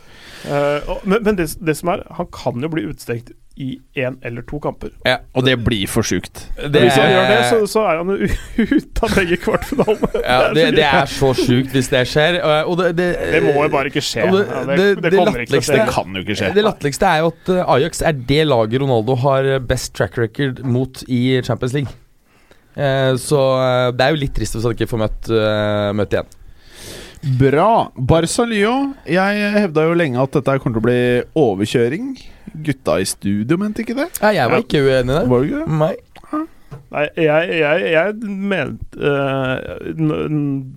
Eh, men men det, det som er, han kan jo bli utestengt i én eller to kamper. Ja, Og det blir for sjukt. det, Hvis han gjør det, så, så er han ute av begge kvartfinalene. ja, det, det er så sjukt hvis det skjer. Og det, det, Det må jo bare ikke skje. Det- det, det- det, kan jo ikke skje. Det latterligste er jo at eh, Ajax er det laget Ronaldo har best track record mot i Champions League. Eh, så eh, det er jo litt trist hvis han ikke får møtt, møtt igjen. Bra. Barca Lyon. Jeg hevda jo lenge at dette kommer til å bli overkjøring. Gutta i studio mente ikke det? Nei, jeg var Ja. ikke uenig der. Var det ikke det? Nei. Nei, jeg, jeg, jeg mente n-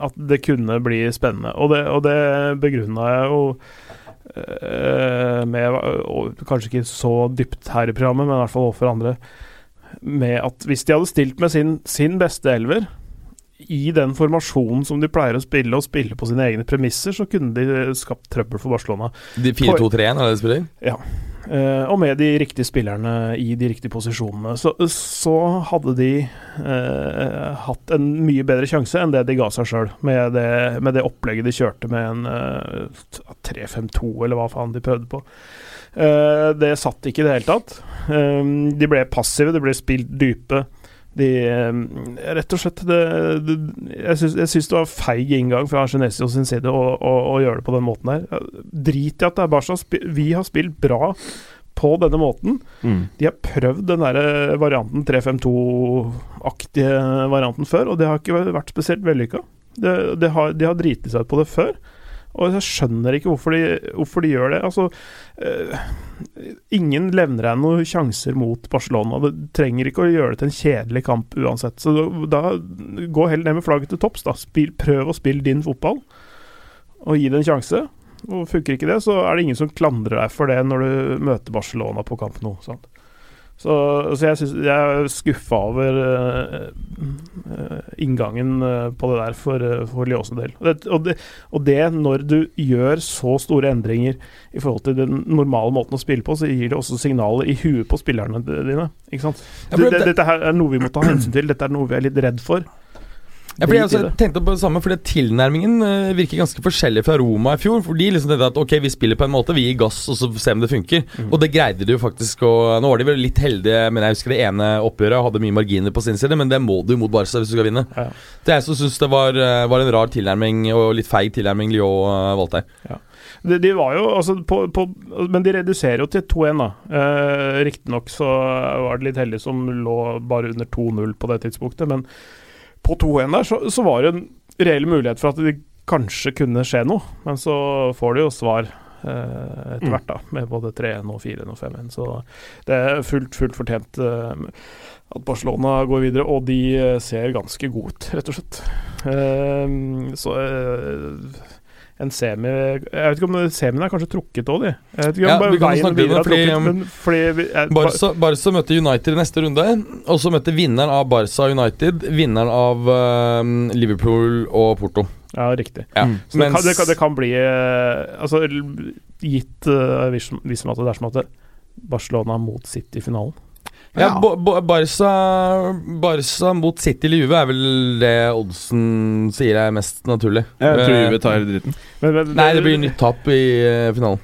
at det kunne bli spennende, og det, og det begrunna jeg jo uh, med og Kanskje ikke så dypt her i programmet, men i hvert fall overfor andre. Med at hvis de hadde stilt med sin, sin beste elver i den formasjonen som de pleier å spille, og spille på sine egne premisser, så kunne de skapt trøbbel for Barcelona. De 4-2-3-1, er det de spiller? Eh, og med de riktige spillerne i de riktige posisjonene, så, så hadde de eh, hatt en mye bedre sjanse enn det de ga seg sjøl, med, det- med det opplegget de kjørte med en eh, 3-5-2, eller hva faen de prøvde på. Eh, det satt ikke i det hele tatt. Eh, de ble passive, de ble spilt dype. De eh, Rett og slett det, det, Jeg syns det var feig inngang fra Genesio sin side å, å, å gjøre det på den måten her. Drit i at det er Barca. Vi har spilt bra på denne måten. Mm. De har prøvd den der varianten 3-5-2-aktige varianten før, og det har ikke vært spesielt vellykka. De, de, har, de har driti seg ut på det før. Og jeg skjønner ikke hvorfor de, hvorfor de gjør det. Altså, eh, ingen levner deg noen sjanser mot Barcelona. Du trenger ikke å gjøre det til en kjedelig kamp uansett. Så da Gå heller ned med flagget til topps. da Spil, Prøv å spille din fotball, og gi det en sjanse. Og Funker ikke det, så er det ingen som klandrer deg for det når du møter Barcelona på kamp nå. Sant? Så, så jeg, synes, jeg er skuffa over eh, eh, inngangen eh, på det der for, for Lyos del. Og det, og, det, og det når du gjør så store endringer i forhold til den normale måten å spille på, så gir det også signaler i huet på spillerne dine. Ikke sant? Det- dette her er noe vi må ta hensyn til. Dette er noe vi er litt redd for. Ja, jeg også tenkte på det samme, fordi tilnærmingen eh, virker ganske forskjellig fra Roma i fjor. For de liksom tenkte at ok, vi spiller på en måte, vi gir gass og så ser vi om det funker. Mm. Og det greide de jo faktisk å Nå var de vel litt heldige, men jeg husker det ene oppgjøret hadde mye marginer på sin side, men det må du mot Barca hvis du skal vinne. Ja. Det jeg syns det var, eh, var en rar tilnærming, og litt feig tilnærming Lyon eh, valgte her. De, de var jo altså på, på, Men de reduserer jo til 2-1, da. Eh, Riktignok så var det litt heldig som lå bare under 2-0 på det tidspunktet, men på 2-1 der så, så var det en reell mulighet for at det kanskje kunne skje noe. Men så får de jo svar eh, etter Mm. hvert, da, med både 3-1 og 4-1 og 5-1. Så det er fullt, fullt fortjent eh, at Barcelona går videre, og de eh, ser ganske gode ut, rett og slett. Eh, så eh, en semi Jeg vet ikke om semien er kanskje trukket òg, de. Jeg vet ikke om Ja, bare vi kan veien snakke om det, videre er fordi, trukket, um, men fordi vi, jeg, Barca, Barca møter United i neste runde, og så møter vinneren av Barca United vinneren av um, Liverpool og Porto. Ja, riktig. Ja. Mm. Så det, kan, det, kan, det kan bli eh, Altså, gitt uh, hvis, hvis at det er som at Barcelona mot City i finalen. Ja, Ja. Barca, Barca mot City eller Juve er vel det oddsen sier er mest naturlig. Jeg tror Eh, Juve tar dritten. Men, men, Nei, det blir nytt tap i uh, finalen.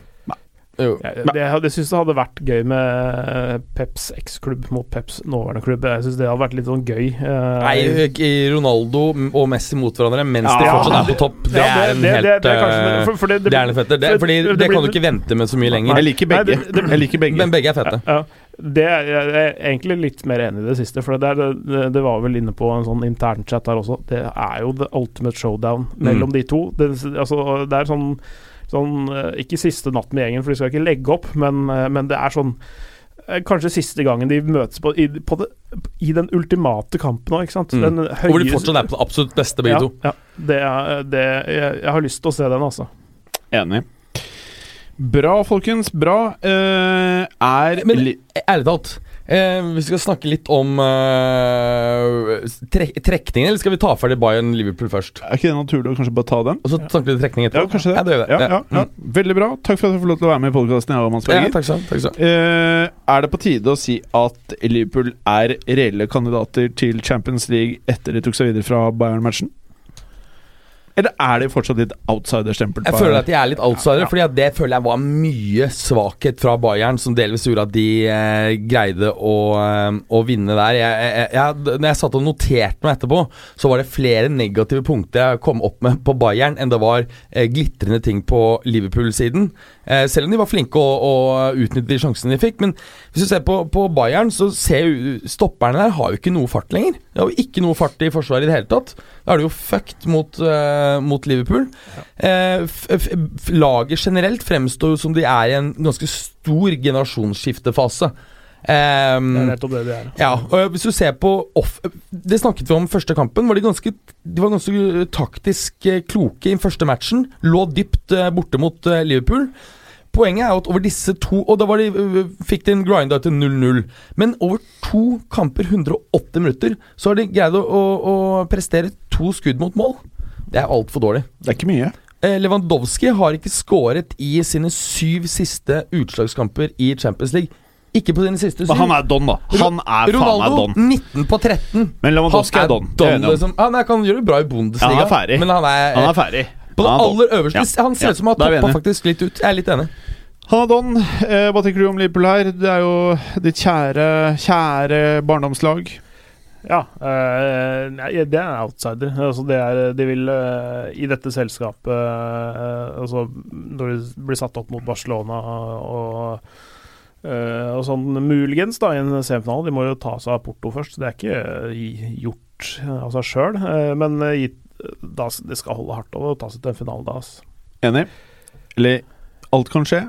Jo. Jeg, det, jeg syns jeg hadde vært gøy med Peps eksklubb mot Peps nåværende klubb. Jeg syns det hadde vært litt sånn gøy. eh, Nei, i Ronaldo og Messi mot hverandre mens de fortsatt er på topp. Det ja, er en det- helt det- det er eh, det- det- Det er. Det, fordi det det kan du ikke vente med så mye lenger. Jeg liker Nei, begge. det- det- Jeg liker begge. Men begge er fette. Ja, det er, jeg er egentlig litt mer enig i det siste, for det, det, det var vel inne på en sånn internchat her også. Det er jo the ultimate showdown mellom de to. Det, altså, det er sånn, sånn eh, Ikke siste natt med gjengen, for de skal ikke legge opp, men, eh, men det er sånn eh, Kanskje siste gangen de møtes på, i, på det, i den ultimate kampen òg, ikke sant? Mm. Og hvor de fortsatt er på det absolutt beste, begge ja, to. Ja, det er, det, jeg, jeg har lyst til å se den, altså. Enig. Bra, folkens. Bra. Uh, er Men- Ærlig talt, eh, vi skal snakke litt om eh, trek trekningen, eller skal vi ta ferdig Bayern-Liverpool først? Er ikke det naturlig å kanskje bare ta den? Og så snakke litt trekning Ja, kanskje det. Ja, det det. Ja, ja. Mm. Veldig bra. Takk for at jeg får lov til å være med i podkasten. Ja, takk ha, takk skal. Eh, er det på tide å si at Liverpool er reelle kandidater til Champions League etter de tok seg videre fra Bayern-matchen? Eller er de fortsatt litt outsider-stempel? Jeg føler at de er litt outsidere, Fordi at det føler jeg var mye svakhet fra Bayern, som delvis gjorde at de eh, greide å, eh, å vinne der. Jeg, jeg, jeg, når jeg satt og noterte meg etterpå, så var det flere negative punkter jeg kom opp med på Bayern, enn det var eh, glitrende ting på Liverpool-siden. Eh, selv om de var flinke å, å utnytte de sjansene de fikk. Men hvis du ser på, på Bayern, så ser jo stopperne der har jo ikke noe fart lenger. De har jo ikke noe fart i forsvaret i det hele tatt. Da er det jo fucked mot, uh, mot Liverpool. Eh, f f laget generelt fremstår jo som de er i en ganske stor generasjonsskiftefase. Um, Det er nettopp det de er. ja, og hvis du ser på off Det snakket vi om første kampen. Var de, ganske, de var ganske taktisk eh, kloke i den første matchen. Lå dypt borte mot Liverpool. Poenget er at over disse to Og da var de, øh, fikk de en grinda til 0-0. Men over to kamper, 180 minutter, så har de greid å, å, å prestere to skudd mot mål. Det er altfor dårlig. Det er ikke mye. Eh, Lewandowski har ikke skåret i sine syv siste utslagskamper i Champions League. Ikke på sine siste syv. Men han er don, da. Han er faen meg Ronaldo don. 19 på 13. Men Lewandowski er don. Om. liksom. Han er, kan gjøre det bra i Bundesliga, Ja, han er ferdig. men han er, Han er ferdig. På det er aller øverste. Ja. Han ser ut som han Ja, har toppa faktisk litt ut. Jeg er litt enig. Han er don. Eh, hva tenker du om Liverpool her? Det er jo ditt kjære, kjære barndomslag. Ja, eh, det er outsider. Altså det er, de vil eh, i dette selskapet eh, altså Når de blir satt opp mot Barcelona og, eh, og sånn muligens da i en semifinale De må jo ta seg av Porto først. Det er ikke eh, gjort av seg sjøl, men gitt, da, det skal holde hardt over å ta seg til en finale da. Altså. Enig? Eller alt kan skje.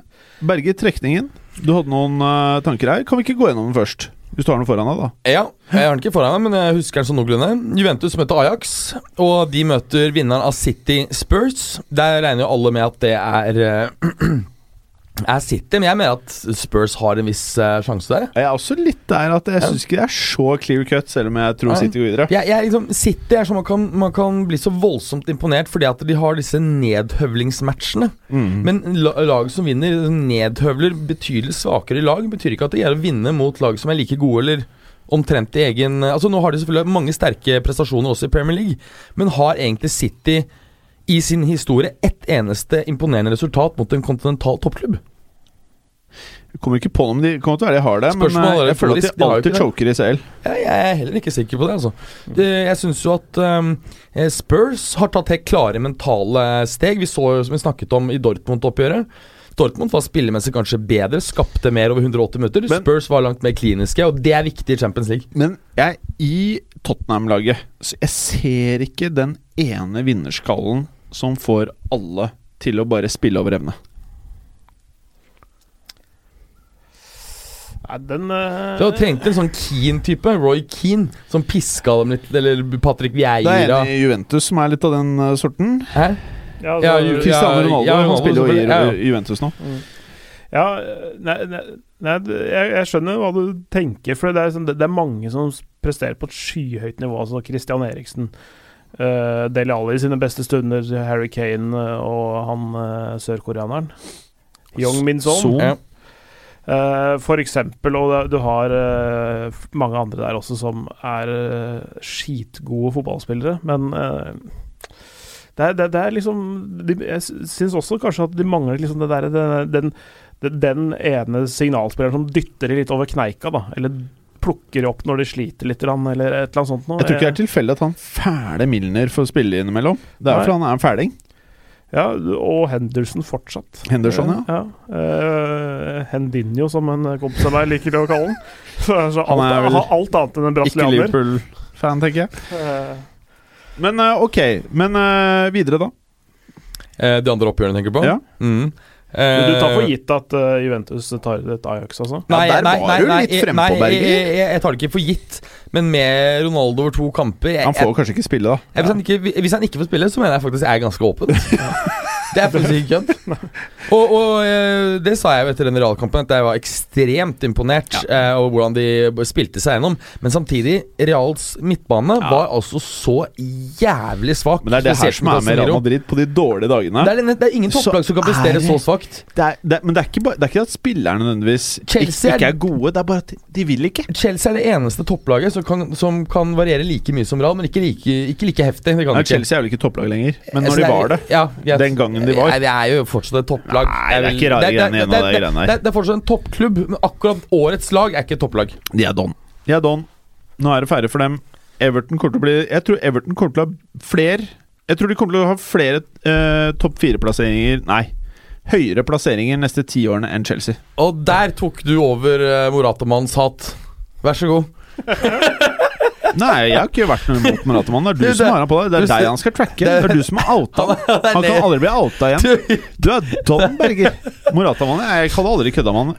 Berge trekningen. Du hadde noen uh, tanker her. Kan vi ikke gå gjennom den først? Hvis du har den foran deg, da. Ja, jeg har den ikke foran meg, men jeg husker den sånn noenlunde. Juventus møter Ajax, og de møter vinneren av City Spurs. Der regner jo alle med at det er eh, er City, men jeg mener at Spurs har en viss uh, sjanse der. Jeg er også litt der at jeg syns ikke det er så clear cut, selv om jeg tror Nei. City går videre. Jeg, jeg, liksom, City er sånn man kan, man kan bli så voldsomt imponert fordi at de har disse nedhøvlingsmatchene. Mm. Men lag som vinner nedhøvler betydelig svakere lag, betyr ikke at det gjelder å vinne mot lag som er like gode eller omtrent i egen Altså Nå har de selvfølgelig mange sterke prestasjoner også i Premier League, men har egentlig City i sin historie ett eneste imponerende resultat mot en kontinental toppklubb? Jeg kommer ikke på noe om de kommer til å være de har det, men Spørsmålet men jeg, jeg føler at de alltid choker i CL. Jeg, er heller ikke sikker på det, altså. Jeg syns jo at um, eh, Spurs har tatt helt klare mentale steg. Vi så jo, som vi snakket om i Dortmund-oppgjøret. Dortmund var spillemessig kanskje bedre, skapte mer over 180 minutter. Men- Spurs var langt mer kliniske, og det er viktig i Champions League. Men jeg, i Tottenham-laget så Jeg ser ikke den ene vinnerskallen som får alle til å bare spille over evne. Nei, den uh... Du hadde trengt en sånn Keane-type, Roy Keane, som piska dem litt, eller Patrick Det er en i Juventus som er litt av den uh, sorten. Hæ? ja, altså, ja, Cristiano ja, Ronaldo ja, han spiller jo i, ja, ja. Juventus nå. Ja, nei, nei, nei jeg, jeg skjønner hva du tenker, for det er, sånn, det, det er mange som presterer på et skyhøyt nivå. Altså Christian Eriksen, uh, Deli Alli i sine beste stunder, Harry Kane eh, og han uh, sørkoreaneren. Young Min Son. Ja. Eh, for eksempel, og du har uh, mange andre der også som er skitgode fotballspillere, men det, er, det, det er liksom de, Jeg syns også kanskje at de mangler liksom det der, den, den, den, den ene signalspilleren som dytter de litt over kneika, da. Eller plukker opp når de sliter litt, eller et eller annet sånt noe. Jeg tror ikke det er tilfeldig at han fæle Milner får spille innimellom. Det er jo fordi han er en fæling. Ja, og Henderson fortsatt. Henderson, ja. ja. Uh, Hendinho, som en kompis av meg liker å kalle han. Så, så alt, Han er vel alt, annet enn en Ikke. Liverpool-fan, tenker jeg. Uh. Men uh, ok. Men videre, da. Eh, de andre oppgjørene tenker du på? Ja. Mm. Men du tar for Eh, gitt at eh, Juventus tar et Ajax, altså? Nei, Ja, der nei, var nei, du litt jeg- frempå, Berger. Jeg, jeg, jeg tar det ikke for gitt, men med Ronaldo over to kamper jeg, Han får kanskje ikke spille, da. jeg, hvis, han ikke, hvis han ikke får spille, så mener jeg faktisk jeg er ganske åpen. Det er faktisk ikke kødd. Og, og eh, det sa jeg jo etter den realkampen, at jeg var ekstremt imponert eh, over hvordan de spilte seg gjennom. Men samtidig, Reals midtbane Ja. var altså så jævlig svak. Men det er det her som er med Real Madrid på de dårlige dagene. Det er, det er ingen topplag som kan er prestere så svakt. Det er, det, men det er, ikke bare, det er ikke at spillerne nødvendigvis ikke, ikke er gode, det er bare at de, vil ikke. Chelsea er det eneste topplaget som kan, som kan variere like mye som Real, men ikke like, ikke like heftig. Nei. Chelsea er vel ikke topplag lenger, men Altså, når de var det ja, yes. Den gangen de var. Nei, det er jo fortsatt et topplag. Nei, det er ikke rare det- det- greiene igjen av det- de greiene her. Det, det er fortsatt en toppklubb, men akkurat årets lag er ikke et topplag. De er don. De er don. Nå er det ferdig for dem. Everton kommer til å bli Jeg tror Everton kommer til å ha flere Jeg tror de kommer til å ha flere eh, topp fire-plasseringer Nei, høyere plasseringer neste ti årene enn Chelsea. Og der tok du over uh, Moratamanns hat. Vær så god. Nei, jeg har ikke vært noe imot Moratamann. Det er du du som har han på deg. Det du- er deg han skal tracke. det- er du som er outa han. Kan aldri bli outa igjen. Du er Don Berger. Moratamann Jeg kaller aldri kødda med han.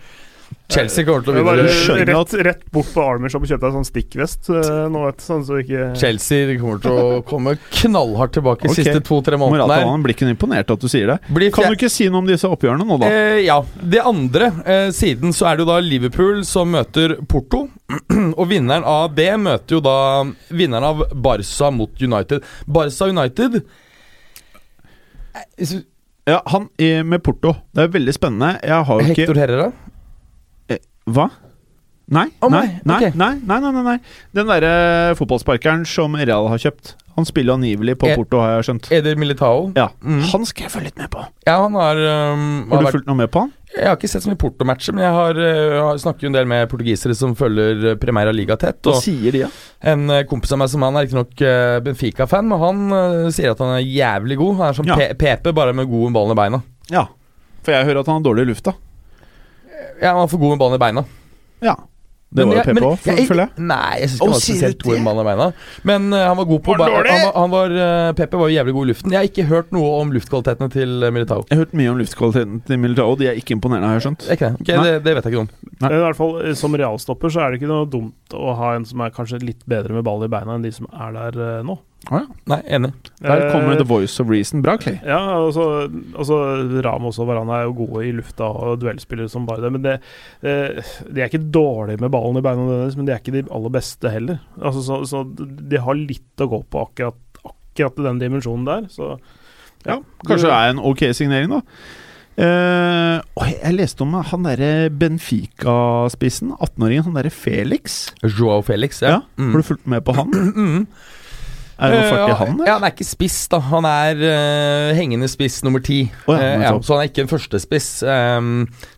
Chelsea kommer til å vinne. skjønner rett, rett bort på Army Shop og kjøpe deg sånn stikkvest eh, nå, vet sånn så ikke Chelsea kommer til å komme knallhardt tilbake de okay. siste to-tre månedene. her. Moratamann blir ikke imponert at du sier det. Blir Kan du ikke si noe om disse oppgjørene nå, da? Eh, ja. Det andre eh, siden så er det jo da Liverpool som møter Porto. og vinneren av det møter jo da vinneren av Barca mot United. Barca United Eh, Ja, han med Porto. Det er veldig spennende. Jeg har jo ikke Hector Herrera? Hva? Nei, oh nei, nei, okay. nei, nei, nei, nei. Den derre fotballsparkeren som Real har kjøpt. Han spiller angivelig på Eh, Porto, har jeg skjønt. Eder Militao? Ja, Mm. Han skal jeg følge litt med på. Ja, han har, um, Har har du fulgt noe med på han? Jeg har ikke sett så mye Porto-matcher, men jeg har, uh, snakker jo en del med portugisere som følger Primera Liga tett. Hva sier de, ja? en kompis av meg som han er riktignok Benfica-fan, men han uh, sier at han er jævlig god. Han er som Ja. Pe- PP, bare med god ball i beina. Ja. For jeg hører at han har dårlig luft, lufta. Ja, han var for god med ballen i beina. Ja. Det Men var jo PP òg, føler jeg. Nei, jeg syns ikke han var spesielt god med ballen i beina. Men uh, han var god på Var han, var- han var, uh, PP var jo jævlig god i luften. Jeg har ikke hørt noe om luftkvalitetene til uh, Militao. Jeg har hørt mye om luftkvaliteten til Militao. De er ikke imponerende, har jeg skjønt. Ikke det. Ok, det, det vet jeg ikke om. Nei. I hvert fall eh, Som realstopper så er det ikke noe dumt å ha en som er kanskje litt bedre med ball i beina enn de som er der uh, nå. Nei, enig. Der kommer Eh, The Voice of Reason. Bra, Clay. Ja, altså, altså Ramos og Varane er jo gode i lufta og duellspillere som bare det. Men det, eh, de er ikke dårlige med ballen i beina, deres, men de er ikke de aller beste heller. Altså, så, så de har litt å gå på akkurat, akkurat i den dimensjonen der. Så Ja, Kanskje det er en ok signering, da. Uh, oi, jeg leste om han derre Benfica-spissen. 18-åringen, han derre Felix. Joao Felix, ja. Ja, Mm. Har du fulgt med på han? Mm. Er det noe fart i Eh, han? Ja, han er ikke spiss, da. Han er uh, hengende spiss nummer ti. Å ja, Eh, ja, så han er ikke en førstespiss. Um,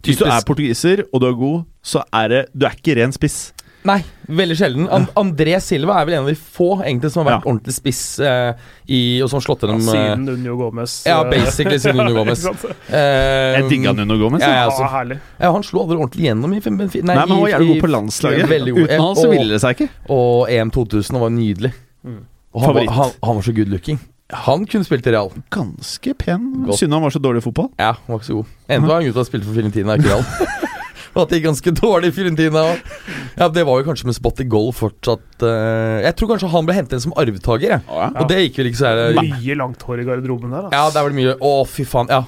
Hvis du er portugiser og du er god, så er det Du er ikke ren spiss. Nei, veldig sjelden. And André Silva er vel en av de få egentlig som har vært Ja. ordentlig spiss uh, i, og som har slått gjennom uh, siden Nuno Gomez Ja, basically siden Nuno Gomez. uh, eh, Jeg digga Nuno Gomez. Ja, ja, Ja, altså. herlig. ja, han slo aldri ordentlig gjennom i Benfica. Nei, men han var jævlig god på landslaget. Uten han så ville det seg ikke. Og EM 2000 var nydelig. Mm. Og han var, Favoritt. han, han var så good looking. Han kunne spilt i Real. Ganske pen. Godt. Synd han var så dårlig i fotball. Ja, han var ikke så god. Enda var han ute og spilte for Filentina ikke Real. Og at det gikk ganske dårlig i Fiorentina. Ja, Det var jo kanskje med spot i goal fortsatt uh, Jeg tror kanskje han ble hentet inn som arvtaker, jeg. Ja. Og det gikk vel ikke så her, Mye langt hår i garderoben der. Ja, det der var det mye Å, fy faen. Ja.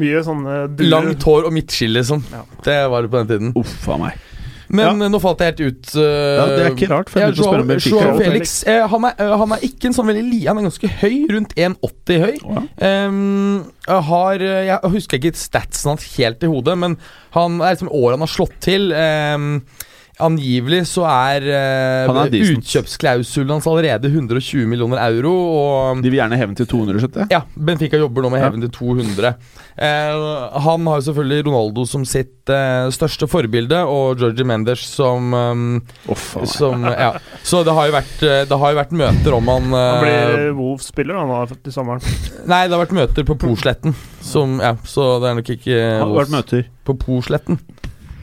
Mye sånne duer. Langt hår og midtskill, liksom. Ja. Det var det på den tiden. Uff a meg. Men ja. nå falt jeg helt ut. Uh, Ja, det er ikke rart, for jeg Joao-. Joao og Felix uh, han, er, uh, han er ikke en sånn veldig li... Han er ganske høy, rundt 1,80 høy. Ja. Um, har Jeg husker ikke statsen hans helt i hodet, men han er liksom året han har slått til. ehm, Angivelig så er, uh, Han er utkjøpsklausulen hans allerede 120 millioner euro. Og De vil gjerne heve den til 200, skjønte ja, Benfica jobber nå med å heve den til 200. Uh, han har jo selvfølgelig Ronaldo som sitt uh, største forbilde, og Georgie Mendes som, um, oh, faen. som Ja. Så det har jo vært, eh, det har jo vært møter om han, Han eh, blir Wolf-spiller han har til sommeren. Nei, det har vært møter på Posletten. Som, ja, så det er nok ikke Har det vært møter. På Posletten.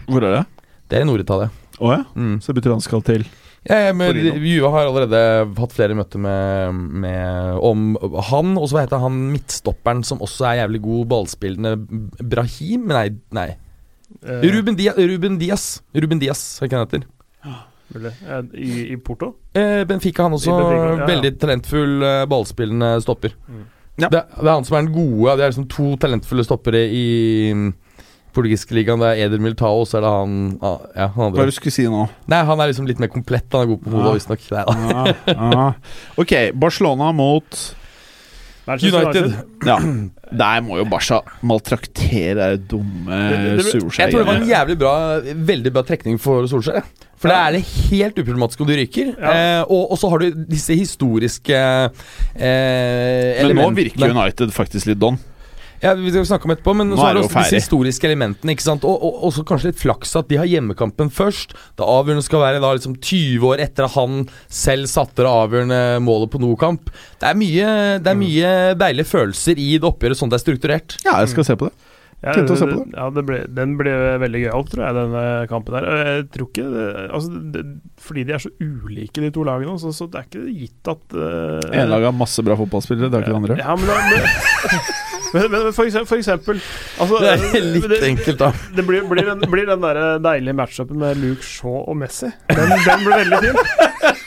Hvor er det? Det er i Nord-Italia. Å ja? Mm. Så det betyr han skal til Ja, ja, men. Juve har allerede hatt flere møter med, med om han, og så hva heter han midtstopperen som også er jævlig god ballspillende Brahim? Nei, nei. Eh, Ruben, Dia, Ruben Diaz. Ruben Diaz, hva heter han heter. I, I Porto? Eh, Benfica, han også. Benfica, ja, ja. Veldig talentfull eh, ballspillende stopper. Mm. Ja. Det, det er han som er den gode. Det er liksom to talentfulle stoppere i portugisiske ligaen. Det er Eder Militao, og så er det han ah, Ja, han Hva er det du skulle si nå? Nei, han er liksom litt mer komplett. Han er god på hodet, Ja. visstnok. Ja, ah. Ok, Barcelona mot United. Ja, der må jo Barca maltraktere det dumme Solskjær. Jeg tror det var en jævlig bra Veldig bra trekning for Solskjær. For Ja. da er det helt uproblematisk om du ryker. Ja. Eh, og, og så har du disse historiske eh, Men nå virker United faktisk litt don. Ja, Vi skal snakke om etterpå, men Nå så er det også disse historiske elementene. ikke sant? Og, og også kanskje litt flaks at de har hjemmekampen først. Det avgjørende skal være da liksom 20 år etter at han selv satte det avgjørende målet på Nokamp. Det er mye, det er Mm. mye deilige følelser i det oppgjøret sånn det er strukturert. Ja, jeg skal se på det. Ja, det. Ja, det ble, den ble veldig gøyal, tror jeg, denne kampen der. Og Jeg tror ikke det, altså, det, Fordi de er så ulike, de to lagene, så, så det er ikke gitt at uh, Ene laget har masse bra fotballspillere, det har ikke det andre. Ja, men, da, men, men, men for, eksempel, for eksempel altså, Det er litt det, enkelt, da. det blir, blir den, blir den der deilige matchupen med Luke Shaw og Messi. Den, den blir veldig fin.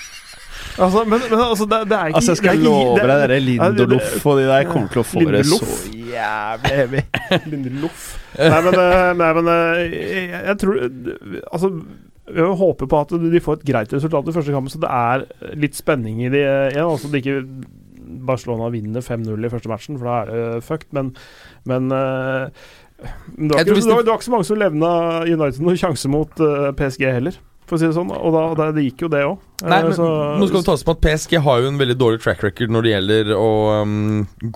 Altså, men, men altså, det, det er ikke Altså, jeg skal love deg, dere Lindoloff Lindolof og de der kommer til å få dere så jævlig heavy. Lindelof. Nei, men, eh, nei, men eh, jeg, jeg tror Altså, jeg håper på at de får et greit resultat i første kamp, så det er litt spenning i det igjen. Altså det ikke Barcelona vinner 5-0 i første matchen, for da er det fucked, men, men uh, men det var, ikke, det, var, det- var ikke så mange som levna United noen sjanse mot uh, PSG heller, for å si det sånn. Og da, da det gikk jo det òg. Nei, men Nå skal det tas med at PSG har jo en veldig dårlig track record når det gjelder å um,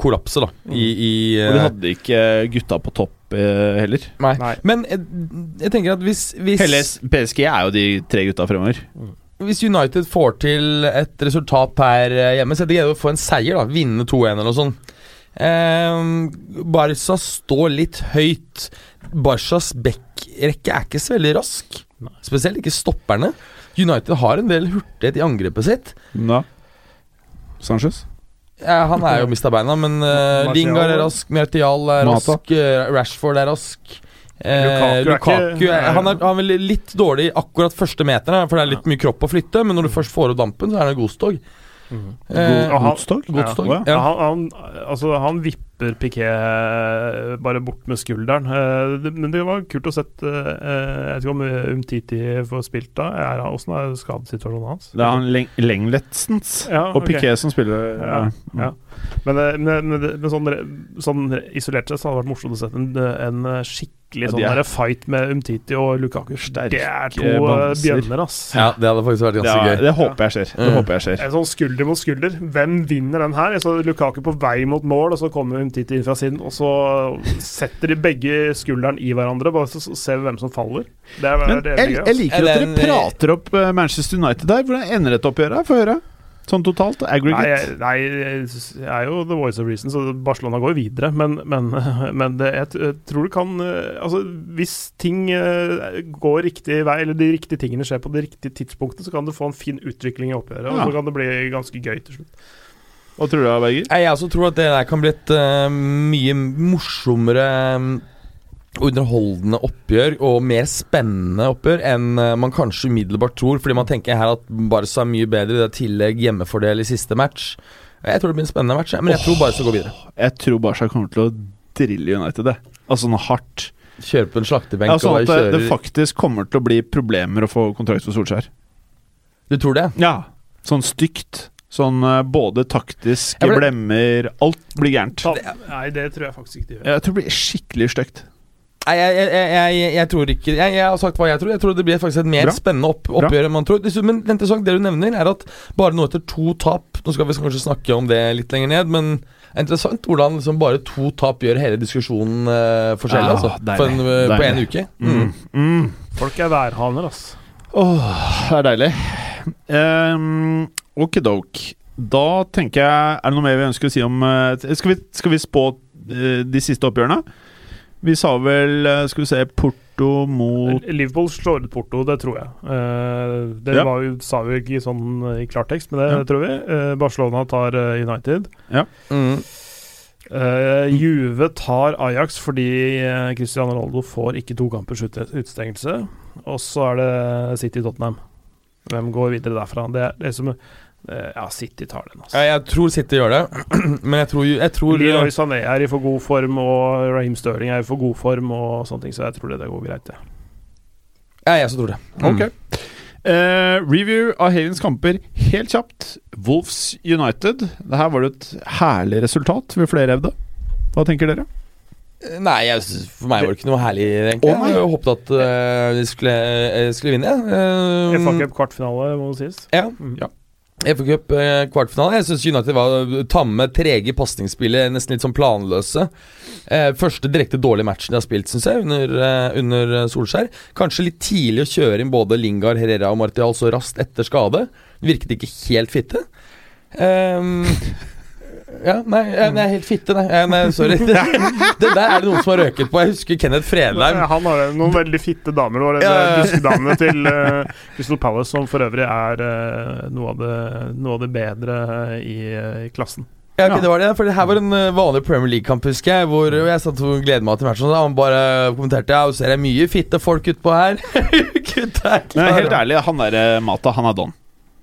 kollapse, da. I, i Og de eh, hadde ikke gutta på topp eh, heller. Nei. Nei. Men jeg, jeg tenker at hvis, hvis, Helles PSG er jo de tre gutta fremover. Hvis United får til et resultat her eh, hjemme, så er det greie å få en seier, da. Vinne 2-1 eller noe sånt. Eh, Barca står litt høyt. Barcas backrekke er ikke så veldig rask. Spesielt ikke stopperne. United har en del hurtighet i angrepet sitt. Ja Sanchez? Ja, han er jo mista beina, men uh. Lingard er rask, Martial er Mata. rask, eh, Rashford er rask. Eh, Lukaku er Lukaku ikke- er, han, er, han er vel litt dårlig akkurat første meteren, for det er litt mye kropp å flytte, men når du først får opp dampen, så er det godstog. Eh, Godstog? Godstog. Ja. Ja, Ja. han, han, altså, han vipper Piquet bare bort med skulderen. Eh, men det var kult å sett eh, Jeg vet ikke om Umtiti får spilt da. Er han, hvordan er skadesituasjonen hans? Det er han Leng Lengletsens Ja, og ok. Piquet som spiller. Ja, ja. Men, eh, men, men, men sånn, sånn isolert sett så hadde det vært morsomt å se en, en skikkelig sånn ja, er- der fight med Umtiti og Lukaku. Sterke det er to eh, bjønner, ass. ja, det hadde faktisk vært ganske ja, gøy. det håper jeg skjer. Det Mm. håper jeg skjer. En sånn skulder mot skulder. Hvem vinner den her? Jeg så Lukaku på vei mot mål, og så kommer Umtiti inn fra siden, og så setter de begge skulderen i hverandre, bare så så ser vi hvem som faller. Det er, Men det er jeg, jeg liker at dere prater opp eh, Manchester United der. Hvordan ender dette oppgjøret? Få høre. Sånn totalt. Aggregate. Nei, nei, jeg er jo the voice of reason, så Barcelona går jo videre. Men, men, men det, jeg, tror det kan eh, Altså, hvis ting eh, går riktig vei, eller de riktige tingene skjer på det riktige tidspunktet, så kan du få en fin utvikling i oppgjøret. Og Ja. så kan det bli ganske gøy til slutt. Hva tror du, da, Berger? Jeg også tror at det der kan bli et uh, mye morsommere um, underholdende oppgjør og mer spennende oppgjør enn eh, man kanskje umiddelbart tror, fordi man tenker her at Barca er mye bedre, det er tillegg hjemmefordel i siste match. Jeg tror det blir en spennende match, men jeg tror Barca går videre. Jeg tror Barca kommer til å drille United, det. Altså noe hardt. Kjøre på en slaktebenk Ja, sånn og at det, det faktisk kommer til å bli problemer å få kontrakt for Solskjær. Du tror det? Ja. Sånn stygt. Sånn eh, både taktisk, ble... blemmer Alt blir gærent. Nei, det tror jeg faktisk ikke de gjør. Jeg tror det blir skikkelig stygt. Nei, jeg, jeg, jeg, tror ikke jeg, jeg har sagt hva jeg tror. Jeg tror det blir faktisk et mer Bra. spennende opp, oppgjør enn man tror. Men det interessant, det du nevner, er at bare nå etter to tap Nå skal vi kanskje snakke om det litt lenger ned, men er interessant hvordan liksom bare to tap gjør hele diskusjonen uh, forskjellig. Ja, altså, for en, uh, på en uke. Mm. Mm. Folk er værhaner, ass. Åh, det er deilig. Um, Okidok. Da tenker jeg Er det noe mer vi ønsker å si om uh, Skal vi, skal vi spå de siste oppgjørene? Vi sa vel eh, Skal vi se Porto mot Liverpool slår ut Porto, det tror jeg. Eh, det Ja. var sa vi ikke sånn eh, i klartekst, men det Ja. tror vi. Barcelona tar United. United. Mm. Uh, Juve tar Ajax fordi Cristiano Ronaldo får ikke to kampers ute- utestengelse. Og så er det City-Tottenham. Hvem går videre derfra? Det er det som eh, Ja, City tar den, altså. Ja, jeg tror City gjør det, men jeg tror, jeg tror Leroy Sané er i for god form, og Raheem Sterling er i for god form, og sånne ting, så jeg tror det, det går greit, det. Ja, jeg så tror det. Mm. Ok. Eh, review av Havens kamper helt kjapt. Wolves United. Det her var det et herlig resultat, vil flere hevde. Hva tenker dere? Nei, jeg, for meg var det ikke noe herlig, egentlig. Oh, jeg håpet at uh, de skulle, eh, skulle vinne. Uh, FA Cup kvartfinale, må det sies. Ja. Mm. Ja. FA Cup eh, kvartfinale. Jeg syns United var tamme, trege i pasningsspillet, nesten litt sånn planløse. Eh, første direkte dårlige matchen de har spilt, syns jeg, under, eh, under Solskjær. Kanskje litt tidlig å kjøre inn både Lingard, Herrera og Martial så raskt etter skade. Virket ikke helt fitte. Ehm, ja, nei, jeg, er helt fitte, nei. Jeg, nei sorry. Det, det der er det noen som har røket på. Jeg husker Kenneth Fredheim. Han har noen veldig fitte damer. Det Ja. er duskedamene til uh, Crystal Palace, som for øvrig er uh, noe, av det, noe av det bedre i, uh, i klassen. Ja, okay, det var det. For det her var en eh, vanlig Premier League-kamp, husker jeg. Hvor jeg satt og gledet meg til matchen. Og han bare kommenterte Ja, ser jeg mye fitte folk utpå her. Gud, er Men helt ærlig, han derre Mata, han er don.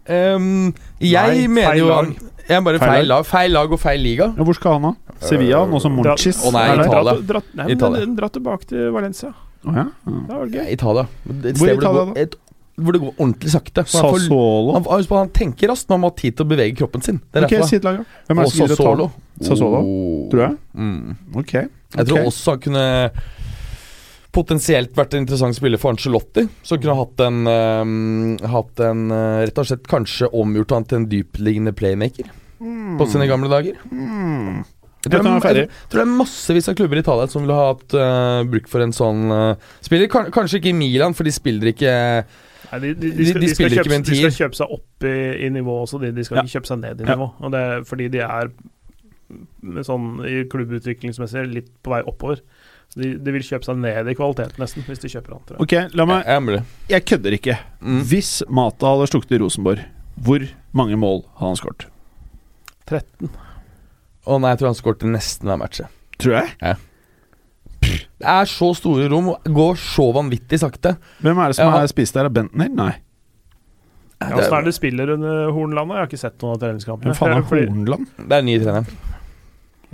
Um, jeg Nei, mener jo han jeg bare Feil feil lag. feil lag og feil liga. Ja, hvor skal han, da? Sevilla? Nå som Monchis? Å, nei? Italia. Dra, dra, Italia. Dra tilbake til Valencia. Oh, ja. Ja. Det Ja, gøy. Italia. Et Hvor Italia, går, et, hvor det går ordentlig sakte. For han, får, han, han tenker raskt, men han må ha tid til å bevege kroppen sin. Det er Ok, derfor. si et lag. Hvem er det som gidder å ta? Sassuolo? Oh. Tror jeg. Mm. Ok. Jeg tror også han kunne potensielt vært en interessant spiller for Ancelotti. Som kunne hatt en, uh, hatt en uh, Rett og slett kanskje omgjort han til en dypliggende playmaker på sine gamle dager. Mm. Jeg tror, jeg, jeg, det, jeg tror det er massevis av klubber i Italia som ville ha hatt uh, bruk for en sånn eh, spiller. Kan, kanskje ikke i Milan, for de spiller ikke Nei, de, de, de, skal, de skal kjøpe, de skal kjøpe seg opp i, i nivå også, de, de skal Ja. ikke kjøpe seg ned i Ja. nivå. Og det er fordi de er sånn i klubbutviklingsmessig litt på vei oppover. De, de vil kjøpe seg ned i kvalitet, nesten, hvis de kjøper han. tror jeg. Ok, la meg Jeg. Jeg kødder ikke. Mm. Hvis Mata hadde stukket i Rosenborg, hvor mange mål hadde han skåret? 13. Å nei, jeg tror han skåret nesten hver match. Tror jeg. Det er så store rom, og går så vanvittig sakte. Hvem er det som Ja, er spist der? Er Bentner? Nei. Ja, Åssen er det du spiller under Hornland? Jeg har ikke sett noen av treningskampene. Hvem faen er Hornland? Det er ny nye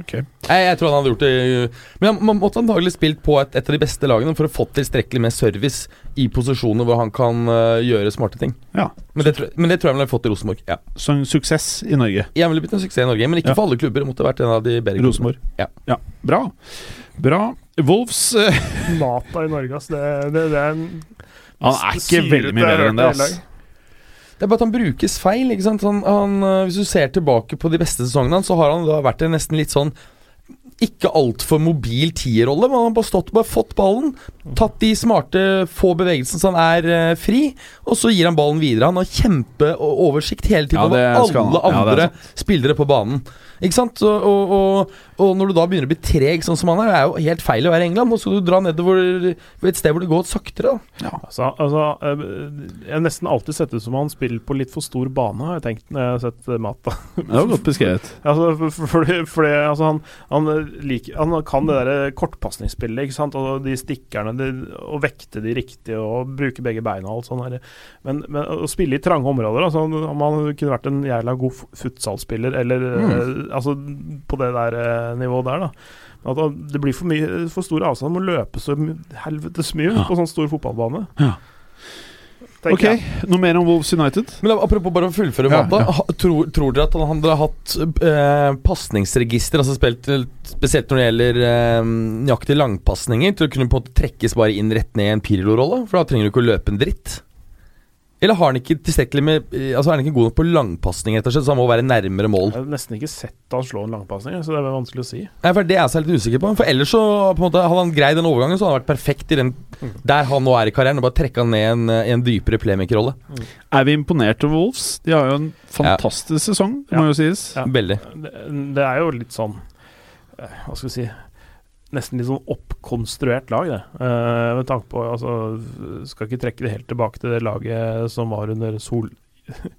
treneren. Jeg, jeg tror han hadde gjort det Men han måtte antagelig spilt på et, et av de beste lagene for å få tilstrekkelig med service i posisjoner hvor han kan uh, gjøre smarte ting. Ja. Men det, tror- men det tror jeg han ville fått i Rosenborg. Ja. Så en suksess i Norge. Ja, ville blitt en suksess i Norge, men ikke Ja. for alle klubber. Måtte vært en av de bedre Rosenborg. Ja. Ja. Bra. Bra. Wolfs eh, Mata i Norge, ass. Det, det, det er en Han er ikke veldig mye bedre enn det, ass. Det er bare at han brukes feil. ikke sant? Han, han, øh, hvis du ser tilbake på de beste sesongene hans, så har han da vært en nesten litt sånn ikke altfor mobil tierrolle, men han har bare stått bare fått ballen. Tatt de smarte, få bevegelsene så han er uh, fri, og så gir han ballen videre. Han har kjempeoversikt hele tiden Ja, over alle andre Ja, andre spillere på banen. Ikke sant? Og, og, og, når du da begynner å bli treg sånn som han er, det er jo helt feil å være i England. Nå skal du dra nedover et sted hvor det går saktere. da Altså, altså, eh, jeg har nesten alltid sett ut som han spiller på litt for stor bane, har jeg tenkt når jeg har sett eh, Mata. Det var godt beskrevet. Altså, for, for, fordi, fordi altså, han, han, liker, han kan det der kortpasningsspillet, ikke sant, og de stikkerne, de, og vekte de riktig, og bruke begge beina og alt sånt. der. Men, men å spille i trange områder, altså, om han kunne vært en jævla god futsalspiller, eller eh, altså, på det der eh, nivået der, da. At det blir for, mye, for stor avstand, må løpe så helvetes mye Ja. på sånn stor fotballbane. Ja. Ok, jeg. noe mer om Wolves United? Men Apropos bare å fullføre Ja, Mata. ja. Tror, tror dere at han hadde hatt eh, pasningsregister, altså spilt eh, spesielt når det gjelder eh, nøyaktige langpasninger, til å kunne på en måte trekkes bare inn rett ned i en Pirlo-rolle? For da trenger du ikke å løpe en dritt. Eller har han ikke tilstrekkelig med eh, Altså er han ikke god nok på langpasning, rett og slett, så han må være nærmere mål? Jeg har nesten ikke sett han slå en langpasning, så det er vanskelig å si. Nei, for Det er jeg så litt usikker på. For ellers så på en måte Hadde han greid den overgangen, så hadde han vært perfekt i den der han nå er i karrieren. Og bare trekke han ned en, en dypere playmaker-rolle. Er vi imponert over Wolves? De har jo en fantastisk sesong, det må Ja. jo sies. Ja. Veldig. Det, det er jo litt sånn eh, Hva skal vi si Nesten litt sånn oppkonstruert lag, det. Uh, med tanke på Altså, skal ikke trekke det helt tilbake til det laget som var under Sol...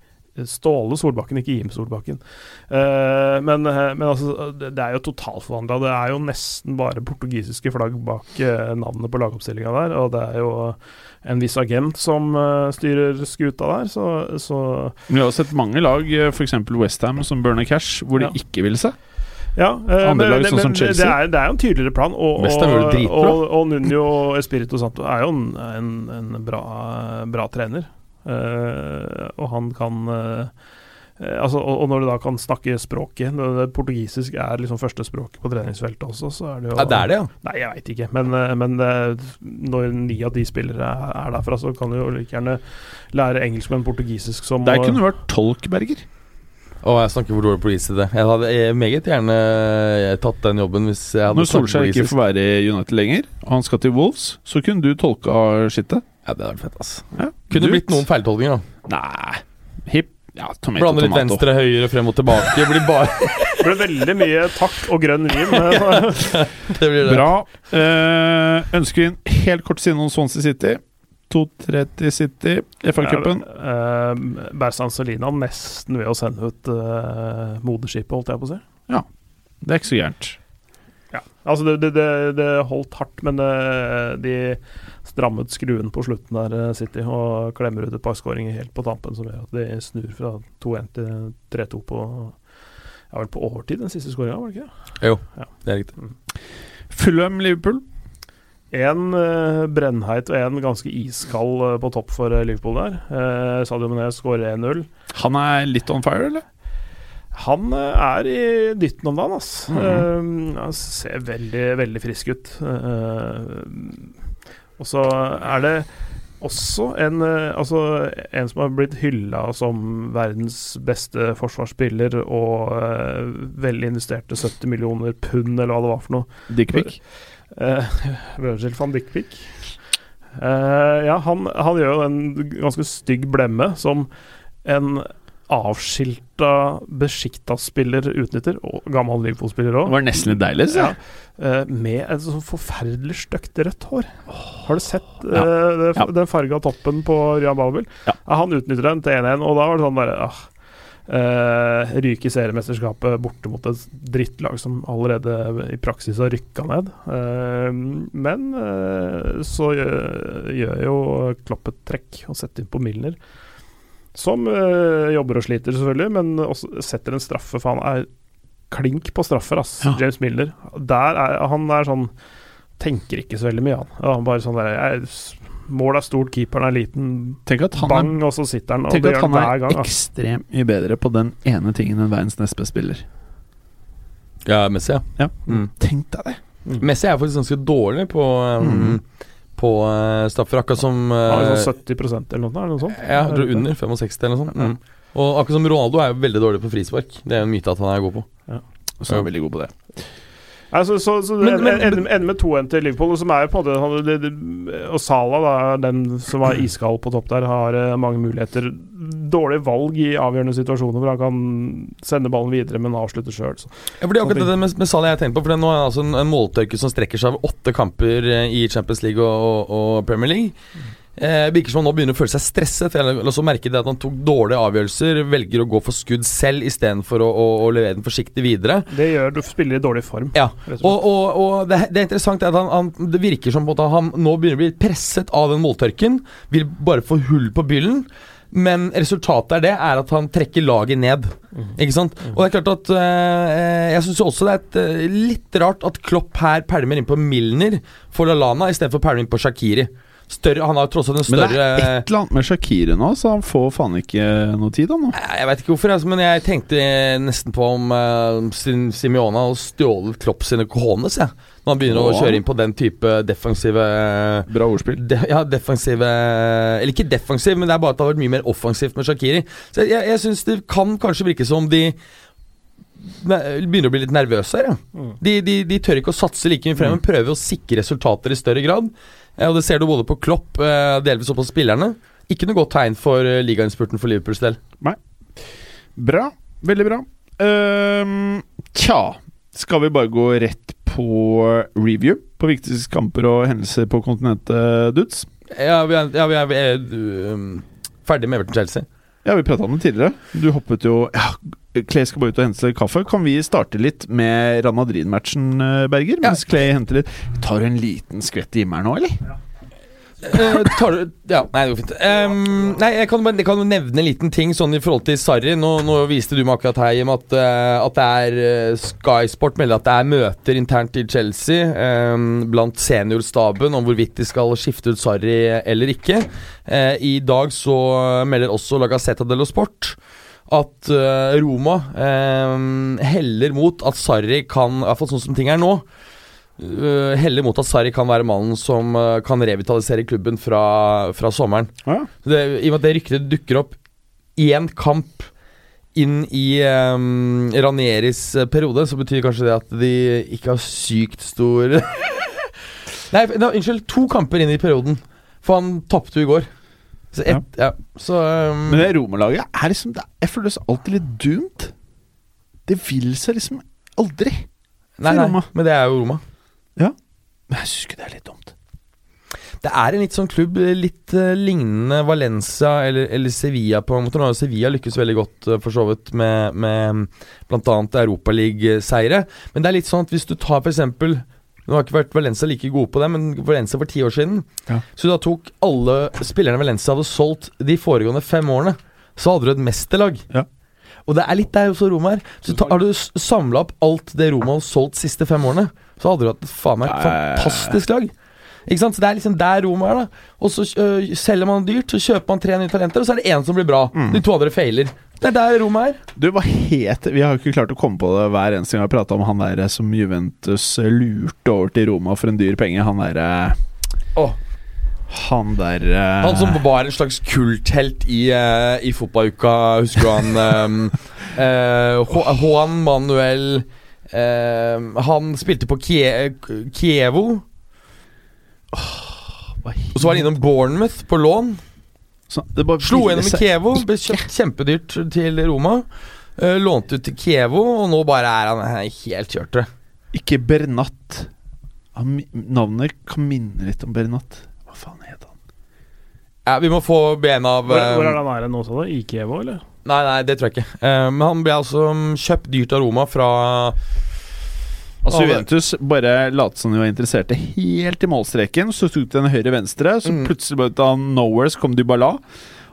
Ståle Solbakken, ikke Jim Solbakken. Uh, men, eh, men altså, det er jo totalforvandla. Det er jo nesten bare portugisiske flagg bak uh, navnet på lagoppstillinga der. Og det er jo en viss agent som uh, styrer skuta der, så, så Vi har sett mange lag, f.eks. Westham, som burner cash, hvor de Ja. ikke vil se. Ja, eh, men, lag, sånn men det, er, det er jo en tydeligere plan. Og, og, og, og Nuno Espirito Santo er jo en, en, en bra, bra trener. Eh, og han kan eh, altså, og, når du da kan snakke språket det Portugisisk er liksom førstespråket på treningsfeltet også, så er det jo Ja, det er det, ja. Nei, jeg veit ikke. Men, men når ni av de spillere er, er derfra, så kan du jo like gjerne lære engelsk, men portugisisk som Der kunne vært tolk, Berger. Og jeg snakker for dårlig politisk det. Jeg hadde meget gjerne eh, tatt den jobben hvis jeg hadde Når Solskjær ikke får være i United lenger, og han skal til Wolves, så kunne du tolka skittet. Ja, det hadde fett, ass. Ja. Kunne Du- blitt noen feiltolkninger, da. Nei Hipp. Ja, tomato, Blander litt tomato. venstre, høyre, frem og tilbake. Blir bare Det ble veldig mye takk og grønn vin. Det blir det. Bra. Eh, ønsker vi en helt kort side om Swansea City. 2-3 til City. FA-cupen. Uh, Berzan Celina nesten ved å sende ut uh, moderskipet, holdt jeg på å si. Det er ikke så gærent. Ja. Altså, det, det, det, holdt hardt, men det, de strammet skruen på slutten der, eh, City, og klemmer ut et par skåringer helt på tampen som gjør at de snur fra 2-1 til 3-2 på ja, vel på overtid, den siste skåringa, var det ikke det? Jo, Ja. det er riktig. Fulham Liverpool. En uh, brennheit og en ganske iskald eh, på topp for eh, Liverpool der. Sadio Mané skårer 1-0. Han er litt on fire, eller? Han eh, er i dytten om dagen, ass. Mhm. Eh, han ser veldig, veldig frisk ut. Eh, og så er det også en, eh, altså en som har blitt hylla som verdens beste forsvarsspiller og veldig vel investerte 70 millioner pund, eller hva det var for noe. Dickpic. Uh, Virgil van Dickpick. Uh, ja, han, han gjør jo en ganske stygg blemme som en avskilta Besjikta-spiller utnytter, og gammel Liverpool-spiller Det òg. var nesten litt deilig, så. Ja, eh, med et sånn forferdelig stygt rødt hår. Har du sett Ja. eh, det, Ja. den farga toppen på Ryan Babel? Ja. han utnytter den til 1-1, og da var det sånn derre ah, eh, Ryke i seriemesterskapet borte mot et drittlag som allerede i praksis har rykka ned. Uh, men uh, så gjør, gjør jo Klopp et trekk og setter inn på Milner. Som jobber og sliter, selvfølgelig, men også setter en straffe, for han er klink på straffer, ass. Ja. James Milner. Der er, han er sånn Tenker ikke så veldig mye, han. Han bare sånn der jeg, Mål er stort, keeperen er liten. Tenk at han Bang, er, og så sitter han. Og tenk det at han er gang. ekstremt mye bedre på den ene tingen enn verdens nest beste spiller. Ja, Messi, ja. Ja. Mm. Tenk deg det. Messi er faktisk ganske dårlig på um, Mm. På uh, straffer, akkurat som uh, ja, er sånn 70 eller noe, eller noe sånt. Ja, jeg tror under 65 eller noe sånt. Mm. Og akkurat som Ronaldo er jo veldig dårlig på frispark. Det er jo en myte at han er god på. Så er han veldig god på det. Nei, så, så, det Men- men- ender ender med 2-1 til Liverpool, som er på en måte det, det, Og Sala, da, den som var iskald på topp der, har eh, mange muligheter. Dårlig valg i avgjørende situasjoner hvor han kan sende ballen videre, men avslutte sjøl. Ja, fordi akkurat det med, med Sala jeg tenkte på For det nå er det altså en, en måltørke som strekker seg over åtte kamper eh, i Champions League og, og, og Premier League. Eh, virker som han nå begynner å føle seg stresset. Eller så også merket det at han tok dårlige avgjørelser, velger å gå for skudd selv istedenfor å, å, å levere den forsiktig videre. Det gjør du spiller i dårlig form. Ja, og og, og, det, det er interessant at han, han, Det virker som på at han nå begynner å bli presset av den måltørken. Vil bare få hull på byllen. Men resultatet er det er at han trekker laget ned. Ikke sant? Og det er klart at øh, Jeg syns også det er et, eh, litt rart at Klopp her pælmer inn på Milner for Lallana istedenfor å pælme inn på Shakiri. Større, han har tross alt en Men det er et eller annet med Shakiri nå, så han får faen ikke noe tid, han nå. Jeg vet ikke hvorfor, altså, men jeg tenkte nesten på om uh, Simione har stjålet Klopp sine cojones, jeg. Når han begynner å kjøre inn på den type defensive Bra ordspill. de, Ja, defensive Eller ikke defensiv, men det er bare at det har vært mye mer offensivt med Shakiri. Så jeg, jeg syns det kan kanskje virke som de ne- begynner å bli litt nervøse her. Ja. Mm. De, de, de tør ikke å satse like mye frem, men prøver å sikre resultater i større grad. Eh, og Det ser du både på Klopp, eh, delvis også på spillerne. Ikke noe godt tegn for eh, ligainnspurten for Liverpools del. Nei. Bra. Veldig bra. Ehm, tja, skal vi bare gå rett på review på viktigste kamper og hendelser på kontinentet, dudes? Ja, vi er, ja, vi er, vi er um, ferdig med Everton-Chelsea. Ja, vi prata om det tidligere. Du hoppet jo Ja, Clay skal bare ut og hente kaffe. Kan vi starte litt med Real Madrid-matchen, Berger? Berger? Ja. Mens Clay henter litt. Tar du en liten skvett i himmelen nå, eller? Eh, tar Ja, nei, det går fint. Um, nei, jeg kan, jeg kan nevne en liten ting sånn i forhold til Sarri. Nå, nå viste du meg akkurat her, Jim, at, uh, at det er uh, Sky Sport melder at det er møter internt i Chelsea um, blant seniorstaben om hvorvidt de skal skifte ut Sarri eller ikke. I dag så melder også La dello Sport at Roma heller mot at Sarri kan, i hvert fall sånn som ting er nå øh, heller mot at Sarri kan være mannen som uh, kan revitalisere klubben fra, fra sommeren. Ja. Det, I og med at det ryktet dukker opp én kamp inn i um, Ranieris periode, så betyr kanskje det at de ikke har sykt stor Nei, no, unnskyld. To kamper inn i perioden. For han tapte jo i går. Så et, ja. Så um, Men det Roma-laget er liksom det, Jeg føler det alltid litt doomed. Det vil seg liksom aldri. Nei, nei, men det er jo Roma. Men jeg syns ikke det er litt dumt. Det er en litt sånn klubb litt uh, lignende Valencia eller, eller Sevilla på en måte. Nå har Sevilla lykkes veldig godt uh, for så vidt med, med bl.a. Europaliga-seire. Men det er litt sånn at hvis du tar eksempel Nå har ikke vært Valencia like gode på det, men Valencia for ti år siden Ja. Så da tok alle spillerne Valencia hadde solgt de foregående fem årene, så hadde du et mesterlag. Ja. Og det er litt der også Roma er. Så ta, har du samla opp alt det Roma har solgt de siste fem årene, så hadde du hatt faen meg fantastisk lag. Ikke sant? Så Det er liksom der Roma er. da Og så uh, selger man dyrt, så kjøper man tre nye talenter, og så er det én som blir bra. Mm. De to andre feiler. Det er der Roma er. Du, hva het Vi har jo ikke klart å komme på det hver eneste gang vi har prata om han der som Juventus eh, lurte over til Roma for en dyr penge. Han derre Åh. Han der uh... Han som var en slags kulthelt i, uh, i fotballuka, husker du han um, uh, Juan Manuel eh, Han spilte på Kie Kievo. Og så var han innom Bournemouth på lån. så, det bare Slo gjennom i Kievo, ble kjøpt kjempedyrt til Roma. Lånte ut til Kievo, og nå bare er han helt kjørt. Ikke Bernat. Navnet kan minne litt om Bernat. Hva faen het han? Ja, vi må få ben av Hvor, hvor er han her nå, sa du? I Kievo, eller? Nei, nei, det tror jeg ikke. Uh, men han ble altså mm, kjøpt dyrt av Roma fra Altså Juventus bare lot som de var interesserte helt i målstreken. Så tok de en høyre-venstre, så Mm. plutselig bare ut av nowhere så kom Dybala.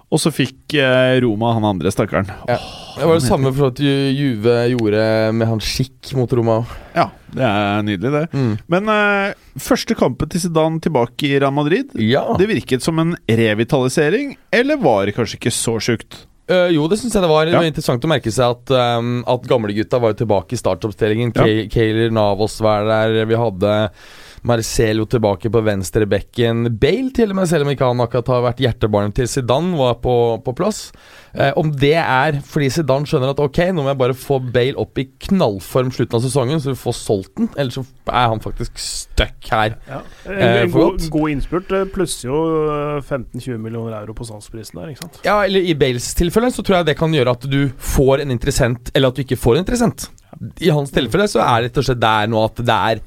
Og så fikk eh, Roma han andre, stakkaren. Ja. Det var det samme for at Juve gjorde med han skikk mot Roma. Ja, det er nydelig, det. Mm. Men uh, første kampen til Zidane tilbake i Real Madrid Ja. Det virket som en revitalisering, eller var det kanskje ikke så sjukt? Uh, jo, det syns jeg det var. Det var interessant å merke seg at, um, at gamlegutta var jo tilbake i startoppstillingen. Ja. Ja. Kayler Navos var der. Vi hadde Marcelo tilbake på venstre bekken. Bale, til og med, selv om ikke han akkurat har vært hjertebarnet til Zidane, var på, på plass. Eh, om det er fordi Zidane skjønner at ok, nå må jeg bare få Bale opp i knallform slutten av sesongen, så vi får solgt den, ellers så er han faktisk stuck her. Ja. En, Eh, en for god, god innspurt eh, plusser jo eh, 15-20 millioner euro på salgsprisen der, ikke sant? Ja, eller I Bales tilfelle så tror jeg det kan gjøre at du får en interessent, eller at du ikke får en interessent. I hans tilfelle så er det rett og slett der nå at det er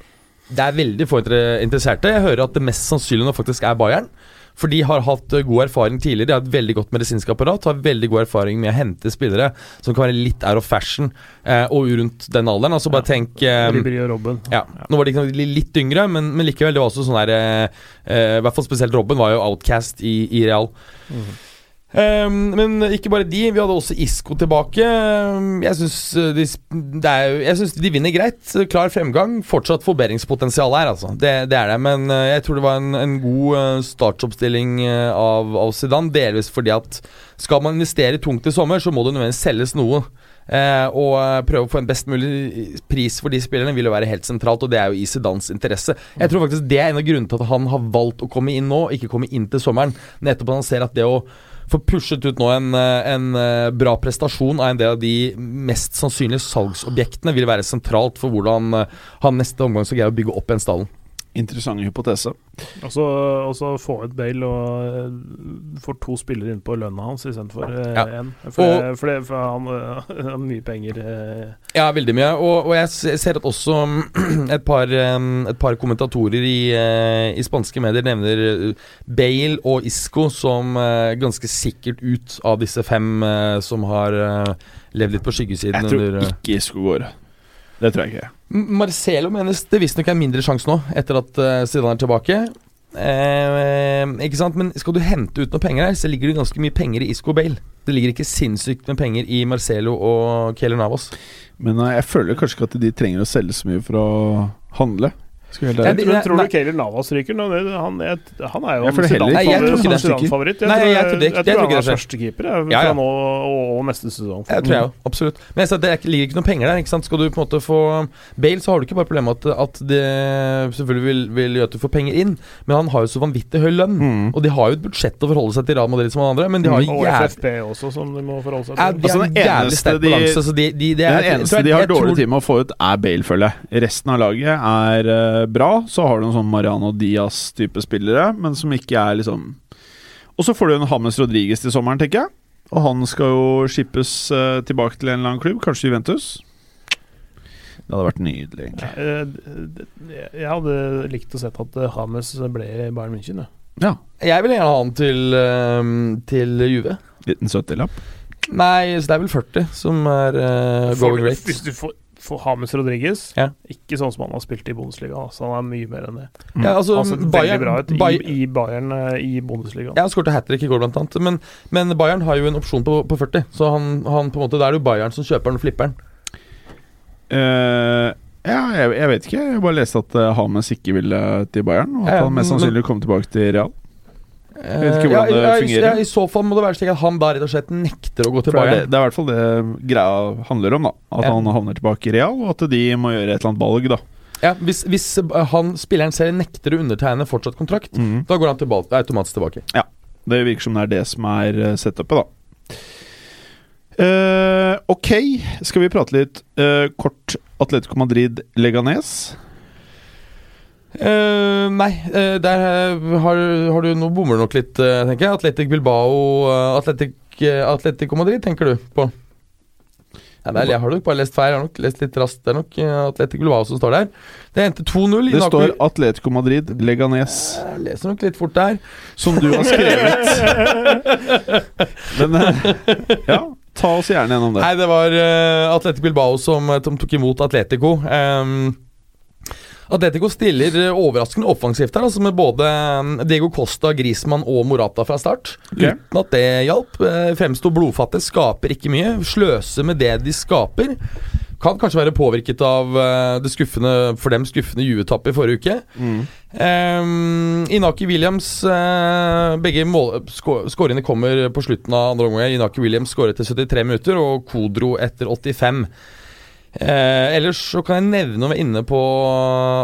Det er veldig få interesserte. Jeg hører at det mest sannsynlige nå faktisk er Bayern. For de har hatt eh, god erfaring tidligere. De har et veldig godt medisinsk apparat. Har veldig god erfaring med å hente spillere som kan være litt out of fashion eh, og rundt den alderen. Altså bare tenk eh, og Robben. ja, Nå var de ikke litt yngre, men, men likevel. Det var også sånn der eh, eh, I hvert fall spesielt Robben var jo outcast i, i Real. Ehm, men ikke bare de. Vi hadde også Isco tilbake. Ehm, Jeg syns de, jeg synes de vinner greit. Klar fremgang. Fortsatt forbedringspotensial her, altså. Det, det er det. Men eh, jeg tror det var en, en god eh, startoppstilling eh, av, av Zidane. Delvis fordi at skal man investere tungt i sommer, så må det nødvendigvis selges noe. Eh, og eh, prøve å få en best mulig pris for de spillerne vil jo være helt sentralt, og det er jo i Zidanes interesse. Jeg tror faktisk det er en av grunnene til at han har valgt å komme inn nå, ikke komme inn til sommeren. Nettopp at han ser at det å få pushet ut nå en, eh, en eh, bra prestasjon av en del av de mest sannsynlige salgsobjektene vil være sentralt for hvordan eh, han neste omgang skal greie å bygge opp igjen stallen. Interessant hypotese. Og så få ut Bale og eh, få to spillere inn på lønna hans istedenfor Ja. én. For, det- for, det- for han eh, har mye penger. eh. Ja, veldig mye. Og, og jeg ser at også et par, em, et par kommentatorer i, eh, i spanske medier nevner eh, Bale og Isco som eh, ganske sikkert ut av disse fem eh, som har eh, levd litt på skyggesiden. Jeg tror under, eh, ikke Isco går. Det tror jeg ikke. Marcelo menes det visstnok er mindre sjanse nå, etter at uh, Zidane er tilbake. Eh, ikke sant? Men skal du hente ut noe penger her, så ligger det ganske mye penger i Isco Bale. Det ligger ikke sinnssykt med penger i Marcelo og Keller Navas. Men eh, jeg føler kanskje ikke at de trenger å selge så mye for å handle. Jeg det- Tror, nei, tror du Keller Navas ryker nå? Han, han er jo Jeg jeg det. Zidane-favoritt. Jeg, jeg tror jeg jeg tror han er førstekeeper jeg, Ja, ja. nå og, og neste sesong. Jeg tror jeg jo, absolutt. Men jeg det er ligger ikke noe penger der. ikke sant? Skal du på en måte få Bale, så har du ikke bare problemet at, at det selvfølgelig vil, vil gjøre at du får penger inn, men han har jo så vanvittig høy lønn. Mm. Og de har jo et budsjett å forholde seg til Real Madrid som alle andre, men de har Mm. Og jævlig FFP også, som de må forholde seg til. de Altså, den eneste de- balanse. de, de, de, det er, jeg eneste de har dårlig tid med å få ut, er Bale, føler jeg. Resten av laget er eh, bra. Så har du noen sånn Mariano Diaz-type spillere, men som ikke er liksom Og så får du en James Rodriguez til sommeren, tenker jeg. Og han skal jo skippes eh, tilbake til en eller annen klubb, kanskje Juventus. Det hadde vært nydelig, egentlig. Eh, Jeg hadde likt å sett at Hames ble i Bayern München. Ja. Ja. Jeg vil gjerne ha han til, til Juve. Liten 70-lapp. Nei, så det er vel 40 som er uh, going rate. Hvis du får, får James Rodriguez Ja. Ikke sånn som han har spilt i Bundesliga. Altså, han er mye mer enn det. Ja, altså, Han ser veldig Bayern, bra ut i, Bayern, i Bayern eh, i Bundesliga. Ja, han skåret hat trick i går, blant annet. Men, men Bayern har jo en opsjon på, på 40, så han, han på en måte, det er jo Bayern som kjøper den og flipper den. Eh, ja, jeg, jeg vet ikke. Jeg bare leste at uh, Hames ikke ville til Bayern, og at Ja, ja, han mest sannsynlig kommer tilbake til Real. Jeg vet ikke hvordan det ja, i- fungerer. Ja, I så fall må det være slik at han da rett og slett nekter å gå tilbake. Det, er det, er i hvert fall det greia handler om, da. At Ja. han havner tilbake i Real, og at de må gjøre et eller annet valg, da. Ja, hvis, hvis eh, han, spilleren selv nekter å undertegne fortsatt kontrakt, da går han tilbake, automatisk tilbake. Ja, Det virker som det er det som er eh, setupet, da. Uh, ok, skal vi prate litt uh, kort Atletico Madrid-Leganes? Eh, nei, uh, der eh, har, har du Nå bommer du nok litt, uh, tenker jeg. Atletic Bilbao uh, Atletic, Atletico Madrid, tenker du på? Ja, er, jeg har nok bare lest feil. Jeg har nok lest litt raskt. Det er nok uh, Atletic Bilbao som står der. Det endte 2-0. Det står Atletico Madrid-Leganes, Jeg leser nok litt fort der. som du har skrevet. Men ja, ta oss gjerne gjennom det. Nei, det var uh, Atletico Bilbao som, som tok imot Atletico. Um, Atletico stiller eh, overraskende offensivt her, altså med både um, Diego Costa, Grisman og Morata fra start. Okay. Uten at det hjalp. Uh, Fremsto blodfattig, skaper ikke mye. Sløser med det de skaper. Kan kanskje være påvirket av eh, det skuffende for dem skuffende Juve-tappet i forrige uke. Mm. Um, Inaki Williams eh, Begge skårene skåringene kommer på slutten av andre omgang. Inaki Williams skåret til 73 minutter, og Kodro etter 85. Eh, ellers så kan jeg nevne, vi er inne på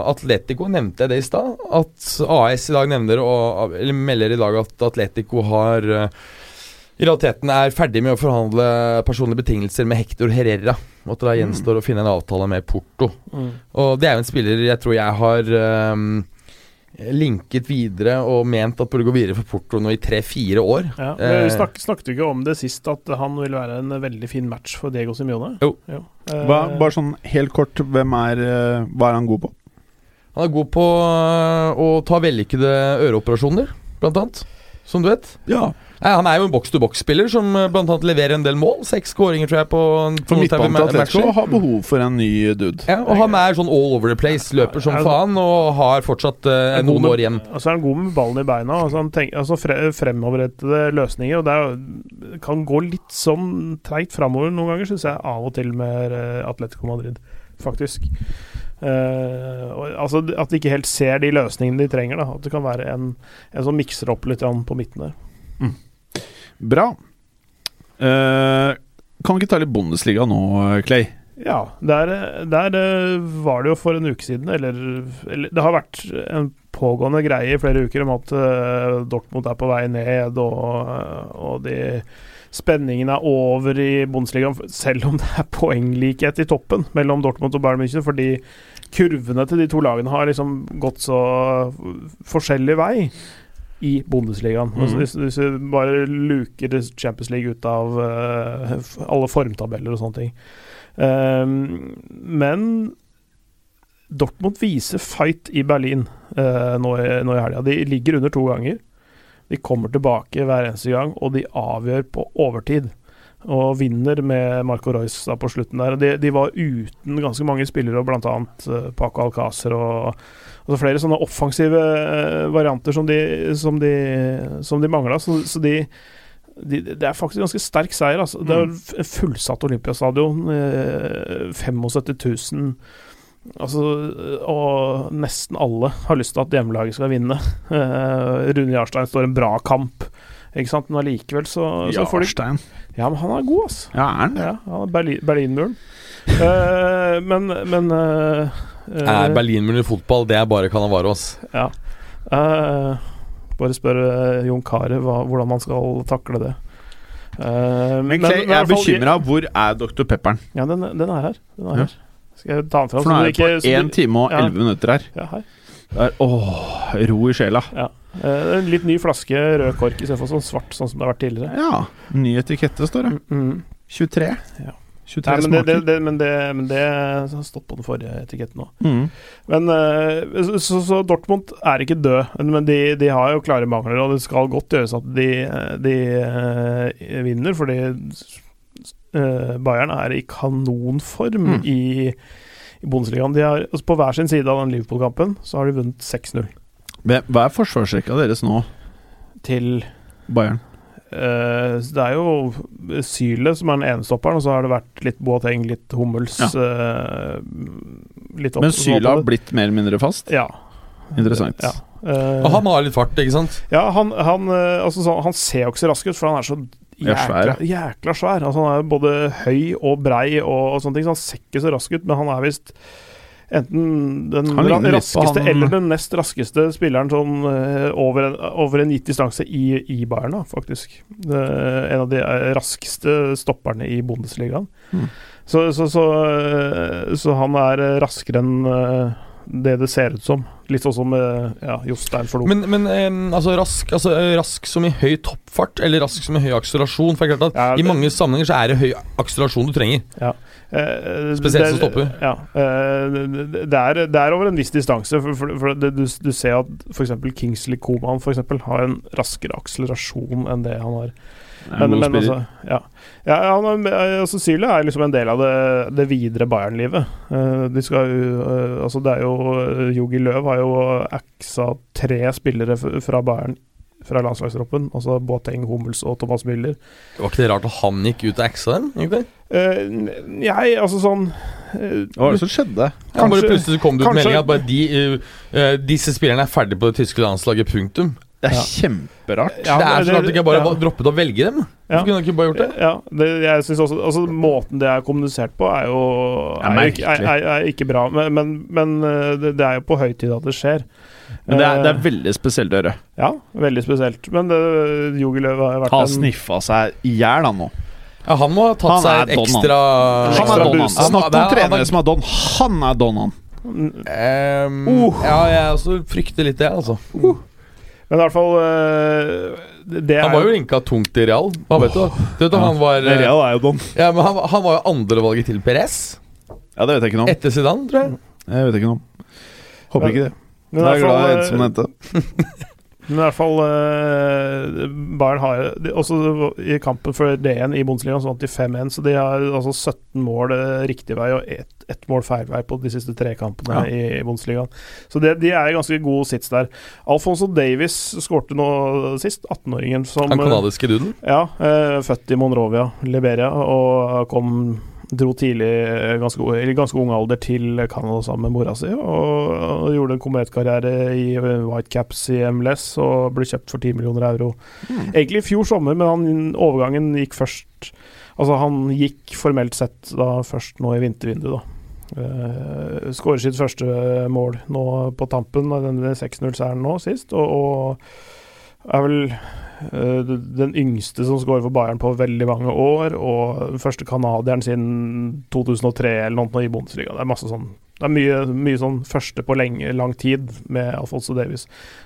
Atletico, nevnte jeg det i stad, at AS i dag nevner og, eller melder i dag at Atletico har eh, i realiteten er ferdig med å forhandle personlige betingelser med Hector Herrera. Og at det da gjenstår å finne en avtale med Porto. Mm. Og det er jo en spiller jeg tror jeg har ehm, linket videre og ment at burde gå videre for Porto nå i tre-fire år. Ja, Men vi snak, Snakket du ikke om det sist, at han vil være en veldig fin match for Diego Simione? Jo. jo. Hva, bare sånn helt kort, hvem er, eh, hva er han god på? Han er god på å ta vellykkede øreoperasjoner, blant annet. Som du vet. Ja, Han er jo en boks-to-boks-spiller som bl.a. blant annet leverer en del mål. Seks skåringer, tror jeg, på For 32 midtbanen til Atletico har behov for en ny dude. Ja, og han er sånn all over the place, løper som faen og har fortsatt eh, Er noen med- år igjen. Altså er han god med ballen i beina. Altså han tenker, altså fre, fremoverrettede løsninger. Og det er, kan gå litt sånn treigt framover noen ganger, syns jeg, av og til med eh, Atletico Madrid, faktisk. Uh, altså At de ikke helt ser de løsningene de trenger. da At det kan være en, en som mikser opp litt på midten der. Bra. Uh, kan vi ikke ta litt Bundesliga nå, Clay? Ja, der, der eh, var det jo for en uke siden, eller, eller Det har vært en pågående greie i flere uker om at eh, Dortmund er på vei ned, og, og de spenningen er over i Bundesligaen, selv om det er poenglikhet i toppen mellom Dortmund og Bayern München, fordi kurvene til de to lagene har liksom gått så forskjellig vei i Bundesligaen. Mm. Altså, hvis, hvis du bare luker Champions League ut av uh, alle formtabeller og sånne ting. Um, men Dortmund viser fight i Berlin uh, nå, i- nå i helga. De ligger under to ganger. De kommer tilbake hver eneste gang, og de avgjør på overtid. Og vinner med Marco Royce på slutten der. De, de var uten ganske mange spillere, bl.a. Uh, Paco Alcácer og altså flere sånne offensive eh, varianter som de, som de, som de mangla. Så, så de, de, det er faktisk en ganske sterk seier. Altså. Det er Mm. fullsatt Olympiastadion. Eh, 75 000. Altså, og nesten alle har lyst til at hjemmelaget skal vinne. Eh, Rune Jarstein står en bra kamp, ikke sant? men allikevel så, så får de. Ja, men han er god, altså. Ja, er han det? Ja, er Berlin, Berlinmuren. Eh, men men uh, uh, Er Berlinmuren i fotball, det er bare Canavaros. Ja. Eh, bare spør eh, Jon Carew hvordan man skal takle det. Eh, Men Clay, jeg er bekymra. Hvor er Dr. Pepperen? Ja, den, den er her. Den er Ja. her. Skal jeg ta den fra? For nå er det på én 1 time og Ja. 11 minutter her. Ja, her. Det er, åh, ro i sjela. Eh, en litt ny flaske rød kork istedenfor sånn svart, sånn som det har vært tidligere. Ja. Ny etikette, står det. Mm. 23. Ja. 23 Nei, men det, det, det, men, det, men det har stått på den forrige etiketten òg. Mm. Men eh, så, så, Dortmund er ikke død, men de, de har jo klare mangler, og det skal godt gjøres at de, de uh, vinner, fordi uh, Bayern er i kanonform Mm. i, i Bundesligaen. De har, altså på hver sin side av den Liverpool-kampen så har de vunnet 6-0 Hva er forsvarsrekka deres nå, til Bayern? Eh, så Det er jo Syle som er den ene stopperen, og så har det vært litt Boateng, litt Hummels eh, litt opp- Men Syle har blitt mer eller mindre fast? Ja. Interessant. Ja. Uh, Og han har litt fart, ikke sant? Ja, han, han, altså, så, han ser jo ikke så rask ut, for han er så Ja, svær, jækla, jækla svær. Altså, han er både høy og brei og, og sånne ting, så han ser ikke så rask ut, men han er visst enten den raskeste han- eller den nest raskeste spilleren sånn eh, over, en, over en gitt distanse i, i Bayern, da, faktisk. Det, en av de eh, raskeste stopperne i Bundesligaen. Mm. Så, så, så, eh, så han er raskere enn det det ser ut som. Litt sånn som eh, ja, Jostein Flo. Men, men em, altså, rask, altså eh, rask som i høy toppfart, eller rask som i høy akselerasjon? For det er klart at Ja, I mange sammenhenger så er det høy akselerasjon du trenger. Eh, Spesielt det- som stopper. Ja. eh, det, det, er, det er over en viss distanse. For, for, for det, du, du ser at f.eks. Kingsley Coman for eksempel, har en raskere akselerasjon enn det han har. Det en Men, men altså, ja. ja han er, altså, Syle er liksom en del av det, det videre Bayern-livet. Uh, de skal jo uh, Altså, det er jo eh, Jogi Løv har jo axa tre spillere fra Bayern fra landslagstroppen. Altså Boateng, Hummels og Thomas Müller. Var ikke det rart at han gikk ut og axa dem? egentlig? Eh, n- altså sånn uh, Hva var det som skjedde? Ja, bare Plutselig kom det ut kanskje- melding at bare de, uh, eh, disse spillerne er ferdige på det tyske landslaget. Punktum. Det er Ja. kjemperart. Ja, det er sånn at du ikke bare ja. droppet å velge dem. Ja. Kunne de ikke bare gjort det? Ja, det, jeg synes også Altså, måten det er kommunisert på, er jo er, er, ikke- er, er, er ikke bra. Men, men, men eh, det, det er jo på høy tid at det skjer. Men det er, det er Eh, veldig spesielt å høre. Ja, veldig spesielt. Men det, har jo vært Han sniffa seg i hjel, han nå. Ja, han må ha tatt Han seg ekstra Han er don, han. Snakk om trenere som er don. Han er don, han. Um, Uh. Ja, jeg også frykter litt det, altså. Men i hvert fall eh, det, er... Han var jo linka tungt i Real. Han vet du, du vet, han var Real er jo don. ja, men han, han var jo andrevalget til Perez Ja, det vet jeg ikke noe om. etter Zidane, tror jeg. Jeg vet ikke noe om. Håper ikke det. men jeg er glad i en som dette. Men i hvert fall uh, Bayern har de, også i kampen for D1 i Bundesliga så vant de 5-1, så de har altså 17 mål uh, riktig vei og ett et mål feil vei på de siste tre kampene ja. i, i Bundesliga. Så det, de er i ganske god sits der. Alfonso Davies skårte nå sist, 18-åringen som Den canadiske duden? Ja, uh, født i Monrovia, Liberia, og kom dro tidlig, ganske, i ganske ung alder, til Canada sammen med mora si. Og, gjorde en kometkarriere i Whitecaps i MLS og ble kjøpt for 10 millioner euro. Mm. Egentlig i fjor sommer, men han, overgangen gikk først Altså, han gikk formelt sett da først nå i vintervinduet, da. Uh, Skårer sitt første mål nå på tampen av denne 6-0-seieren nå sist, og, og er vel Eh, den yngste som skårer for Bayern på veldig mange år, og den første canadieren siden 2003 eller noe i Bundesliga. Det er masse sånn det er mye, mye sånn første på lenge, lang tid med Alfonso Davies.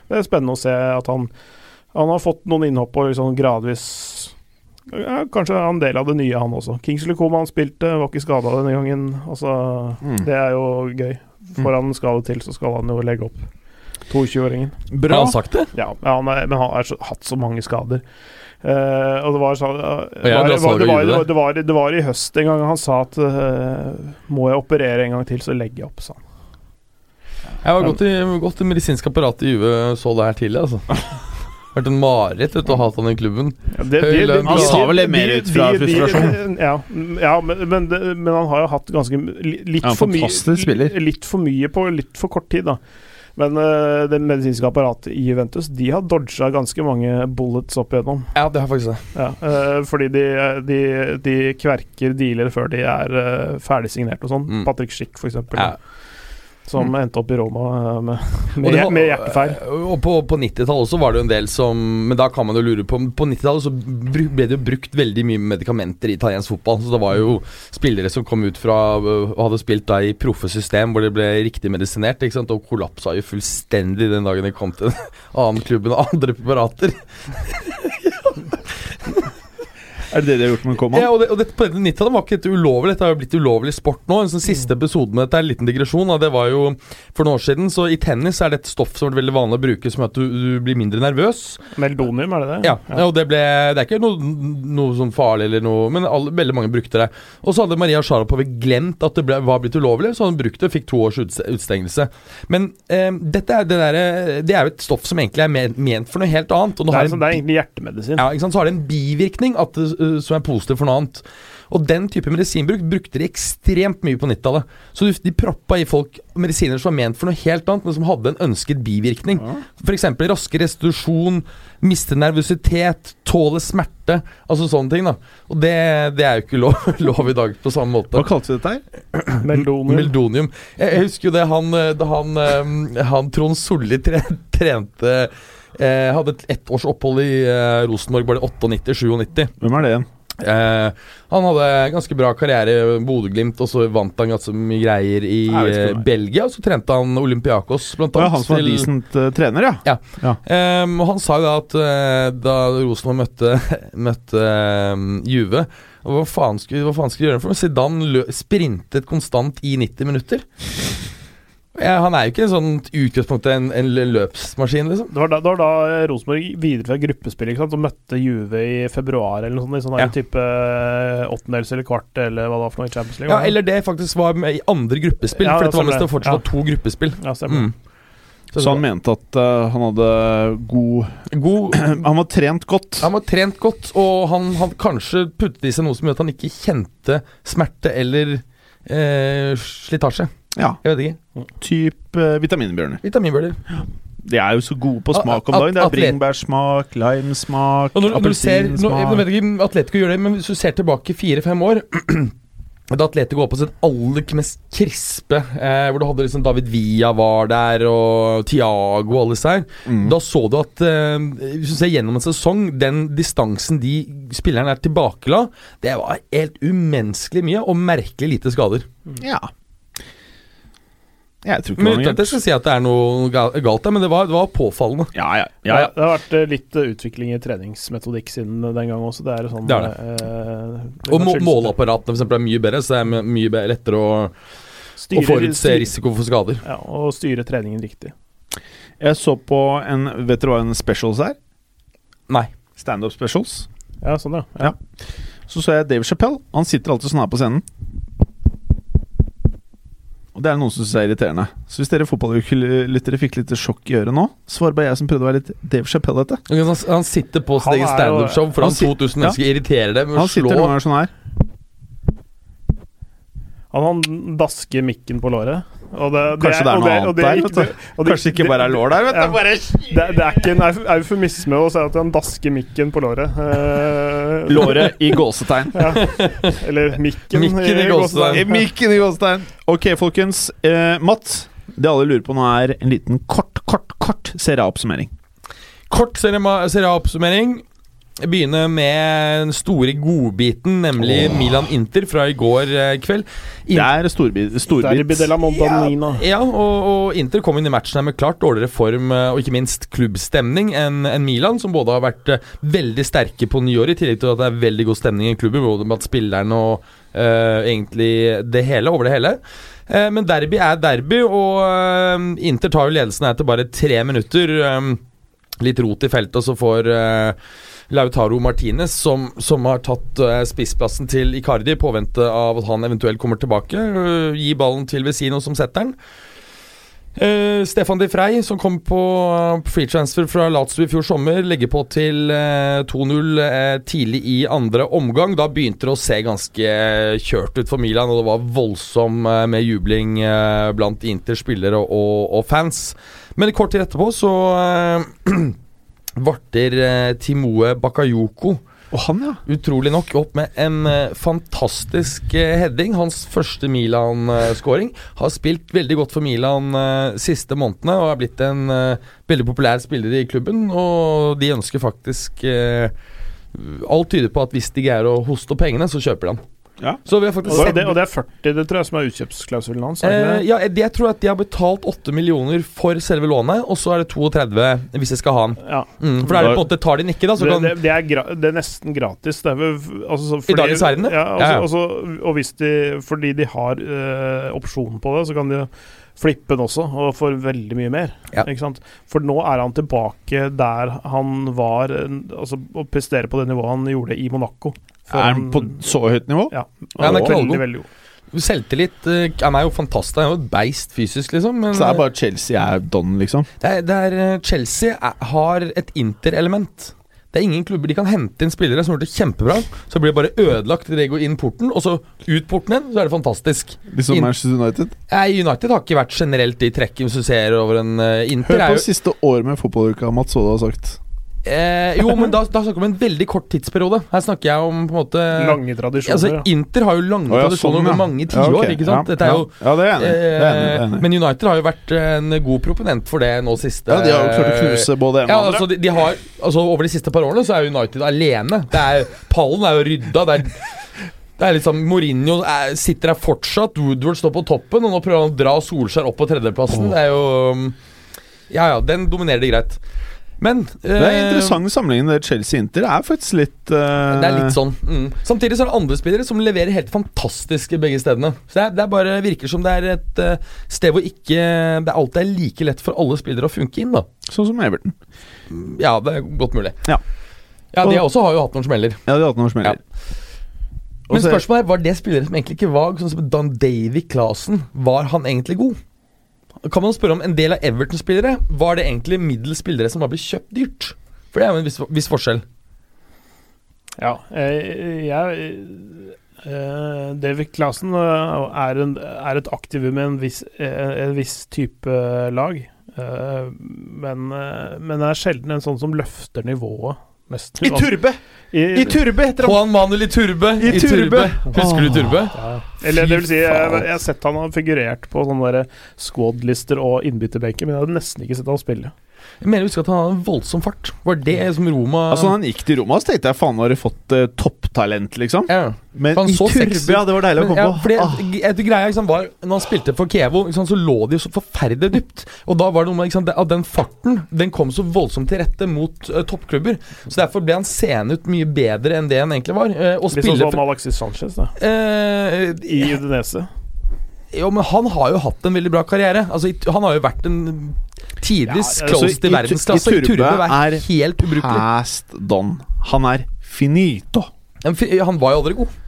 Det er spennende å se at han, han har fått noen innhopp og liksom gradvis ja, Kanskje han del av det nye, han også. Kingsley Coman spilte, var ikke skada denne gangen. Altså, mm. Det er jo gøy. Får han skade til, så skal han jo legge opp. 22-åringen. Bra. Har han sagt det? Ja, ja han er, men han har hatt så mange skader. Uh, og det var, så, uh, var, det, var, det, var, i høst en gang han sa at uh, må jeg operere en gang til, så legger jeg opp, sa han. Jeg har gått i, gått i medisinsk apparat i Juve så det her tidlig, altså. Vært en mareritt å ha han i klubben. Ja, det, de, de, han sa vel det mer ut fra frustrasjon? Ja, ja men, men, men, han har jo hatt ganske litt, for mye, litt for mye på litt for kort tid, da. Men uh, det medisinske apparatet i Juventus De har dodga ganske mange bullets opp igjennom. Ja, det har faktisk det. Ja, uh, fordi de, de, de, kverker dealer før de er uh, ferdigsignert og sånn. Mm. Patrick Schick, for eksempel. Ja. Som mm. endte opp i Roma eh, med, med, var, med hjertefeil. Eh, og på, på 90-tallet også var det jo en del som Men da kan man jo lure på På 90-tallet så ble det jo brukt veldig mye medikamenter i italiensk fotball. Så det var jo spillere som kom ut fra og hadde spilt da i proffe system hvor det ble riktig medisinert, ikke sant? og kollapsa jo fullstendig den dagen de kom til en annen klubb med andre preparater. Er det det de har gjort med Coman? Ja, og, det, og det, på 90-tallet var ikke dette ulovlig. Dette har jo blitt ulovlig sport nå. En sånn siste episode med dette er en liten digresjon. Da. Det var jo for noen år siden. Så i tennis er det et stoff som er veldig vanlig å bruke som gjør at du, du, blir mindre nervøs. Meldonium, er det det? Ja. ja. og det, ble, det er ikke noe, noe sånn farlig eller noe, men alle, veldig mange brukte det. Og så hadde Maria Sharapova glemt at det ble, var blitt ulovlig, så hun brukte det, og fikk to års utstengelse. Men eh, dette er det, der, det er jo et stoff som egentlig er ment for noe helt annet. det, er, det er egentlig hjertemedisin. Ja, ikke sant? Så har det en bivirkning at det Eh, som er positiv for noe annet. Og den type medisinbruk brukte de ekstremt mye på 90-tallet. Så de proppa i folk medisiner som var ment for noe helt annet, men som hadde en ønsket bivirkning. Ja. F.eks. raskere restitusjon, miste nervøsitet, tåle smerte. Altså sånne ting. da Og det, det er jo ikke lov, lov, i dag på samme måte. Hva kalte du dette her? Meldonium. Meldonium. Jeg, jeg, husker jo det han, da han, eh, han Trond Solli trente Eh, hadde et ettårsopphold i eh, Rosenborg, var det 98-97. Hvem er det igjen? Eh, han hadde ganske bra karriere i Bodø-Glimt, og så vant han ganske mye greier i eh, Belgia. Og så trente han Olympiakos, blant annet. Ja, han som var decent uh, trener, ja. ja. ja. Um, og han sa jo da at uh, da Rosenborg møtte, møtte um, Juve hva faen skulle, hva faen skulle gjøre for Zidane sprintet konstant i 90 minutter. Ja, han er jo ikke en sånn utgangspunkt en, en løpsmaskin, liksom. Det var da, det var da eh, Rosenborg videreførte fra gruppespill ikke sant, og møtte Juve i februar eller noe sånt. I sånn ja. type eh, åttendels eller kvart eller hva det var for noe i Champions League. Ja, eller det faktisk var med i andre gruppespill, ja, for dette var mest det fortsatt ja. to gruppespill. Ja, stemmer. Mm. Så, så, han mente at uh, han hadde god, god Han var trent godt? Han var trent godt, og han hadde kanskje puttet i seg noe som gjør at han ikke kjente smerte eller eh, slitasje. Ja. Jeg vet ikke. Typ uh, vitaminbjørner. Vitaminbjørner. Ja. De er jo så gode på smak om dagen. Det er bringebærsmak, limesmak, appelsinsmak Jeg vet ikke Atletico gjør det, men hvis du ser tilbake fire-fem år da Atletico var på sitt aller mest krispe, eh, hvor du hadde liksom David Villa var der, og Tiago og alle disse her. Mm. Da så du at eh, Hvis du ser gjennom en sesong, den distansen de spillerne er tilbakela, det var helt umenneskelig mye, og merkelig lite skader. Ja jeg tror ikke men Uten at jeg skal si at det er noe galt der, men det var, det var påfallende. Ja, ja, ja, ja. Det har vært eh, litt uh, utvikling i treningsmetodikk siden den gang også. Det er sånn det er det. Uh, Og må, måleapparatene for er mye bedre, så det er mye lettere å, styre, å forutse risiko for skader. Ja, Og styre treningen riktig. Jeg så på en Vet dere hva en specials er? Nei. Standup specials. Ja, sånn, ja. Ja. Så så jeg Dave Chappelle. Han sitter alltid sånn her på scenen. Og det er noen som syns er irriterende. Så hvis dere fotballyttere fikk litt sjokk i øret nå, så var det bare jeg som prøvde å være litt Dave Chappelle-ete. Han, han sitter på sitt Han eget er standup-show foran han sit- 2000 ja. mennesker, irriterer dem. Han sitter noen ganger sånn her. Han, han dasker mikken på låret. Og det, det Kanskje det er noe og annet der, vet du. og det- Kanskje ikke bare er lår der, vet du. Ja. Bare Det, det er ikke en euf eufemisme å si at han dasker mikken på låret. Uh, Låret i gåsetegn. Eller mikken, Mikken i gåsetegn. I mikken i gåsetegn. Ok, folkens. Uh, Matt, det alle lurer på nå, er en liten kort, kort, kort serieoppsummering. Kort serieoppsummering. Begynne med den store godbiten, nemlig Milan-Inter fra i går kveld. kveld. Det er storbit. Derby storbit. de. Ja, og, og Inter kom inn i matchen her med klart dårligere form eh, og ikke minst klubbstemning enn en Milan, som både har vært eh, veldig sterke på nyåret, i tillegg til at det er veldig god stemning i klubben, både med at spillerne og uh, egentlig det hele, over det hele. Uh, men derby er derby, og uh, Inter tar jo ledelsen her til bare tre minutter. Um, litt rot i feltet, og så får eh, Lautaro Martinez, som, som har tatt eh, spissplassen til Icardi i påvente av at han eventuelt kommer tilbake, eh, gi ballen til Vesino, som setter den. Uh, Stefan de Frey, som kom på uh, free transfer fra Lazio i fjor sommer, legger på til uh, 2-0 uh, tidlig i andre omgang. Da begynte det å se ganske eh, kjørt ut for Milan, og det var voldsom med jubling blant Inters spillere og, og, fans. Men kort tid etterpå så varter eh, Timoe Bakayoko Og han, ja. utrolig nok opp med en uh, fantastisk uh, heading. Hans første Milan-skåring. Har spilt veldig godt for Milan uh, siste månedene og er blitt en veldig populær spiller i klubben. Og de ønsker faktisk Alt tyder på at hvis de greier å hoste opp pengene, så kjøper de han. Ja. Så vi har faktisk Og det, og det er 40, det tror jeg som er utkjøpsklausulen hans. Eh, ja, jeg- tror at de har betalt 8 millioner for selve lånet, og så er det 32 hvis jeg skal ha den. Ja. Mm, for da er det på en måte tar de den ikke, da. Så Det, kan, det, det, er det er nesten gratis. Det er vel, altså, så I dagens verden, Ja, ja. altså, og hvis de, fordi de har øh, opsjon på det, så kan de flippe den også, og får veldig mye mer. Ja. For nå er han tilbake der han var øh, Altså å prestere på det nivået han gjorde i Monaco. Er han på så høyt nivå? Ja. Ja, han er veldig, veldig god. Selvtillit eh, Han er jo fantastisk. Han er jo et beist fysisk, liksom. Men Så det er bare Chelsea er don, liksom? det er, det er, eh, Chelsea er, har et Inter-element. Det er ingen klubber de kan hente inn spillere som har gjort det kjempebra. Så blir det bare ødelagt idet de går inn porten, og så ut porten igjen, så er det fantastisk. Liksom Manchester United? Nei, United har ikke vært generelt i trekkene du ser over en uh, Inter. Hør er på jo, siste år med fotballuka, Mats, Oda har sagt. Eh, jo, men da, da snakker vi om en veldig kort tidsperiode. Her snakker jeg om på en måte Lange tradisjoner. Altså. Inter har jo lange oh, ja, tradisjoner sånn, ja. over mange Ja, okay. ikke sant? Ja, Dette er jo ja. det er enig Eh, Det er enig det er Eh, enig. Men United har jo vært en god proponent for det nå siste Ja, de har jo klart å knuse både en ja, og andre. altså, de, de har, altså Over de siste par årene så er United alene. Det er, pallen er jo rydda. Det er, det er liksom Mourinho er, sitter der fortsatt. Woodward står på toppen, og nå prøver han å dra Solskjær opp på tredjeplassen. Det er jo um, Ja ja, den dominerer de greit. Men Det er eh, interessant sammenligning. med Chelsea-Inter Det er faktisk litt uh... Det er litt sånn. Mm. Samtidig så er det andre spillere som leverer helt fantastisk begge stedene. Så det, er, det er bare virker som det er et uh, sted hvor ikke det alltid er like lett for alle spillere å funke inn, da. Sånn som Everton. Ja, det er godt mulig. Ja. Ja, De også har jo hatt noen smeller. Ja, de har hatt noen smeller. ja. Men spørsmålet er, var det spillere som egentlig ikke var sånn som Dan Davy Clasen? Var han egentlig god? Kan man spørre om en del av Everton-spillere Var det egentlig middels spillere som bare ble kjøpt dyrt? For det er jo en viss, viss forskjell. Ja, jeg, jeg eh, David Clausen eh, er, en, er et aktivum med en viss, eh, en viss type lag. Men, men det er sjelden en sånn som løfter nivået. Nesten. Turbe! I, Turbe heter Juan Manuel i Turbe. I Turbe. Husker du Turbe? ja. Eller det vil si, jeg, jeg har sett han har figurert på sånne squad-lister og innbytterbenker, men jeg hadde nesten ikke sett han spille. Jeg mener jeg husker at han hadde en voldsom fart. Var det som Roma Altså, han gikk til Roma, så tenkte jeg faen, har du fått eh, topptalent, liksom. ja. Men Han i så Turbe, ja, det var deilig å komme ja, på. fordi, Ah. tror greia liksom, var Når han spilte for Kevo, liksom, så lå de så forferdelig dypt. Og da var det noe med liksom, at den farten Den kom så voldsomt til rette mot uh, toppklubber. Så derfor ble han seende ut mye bedre enn det han egentlig var. Uh, og Litt sånn som Alexis Sanchez da, Uh, i Udinese. Jo, men han har jo hatt en veldig bra karriere. Altså, han har jo vært en Tidvis Ja, altså, close til i verdensklasse. Turbe Turbe er helt ubrukelig. Past Don. Han er finito. Men Han var jo aldri god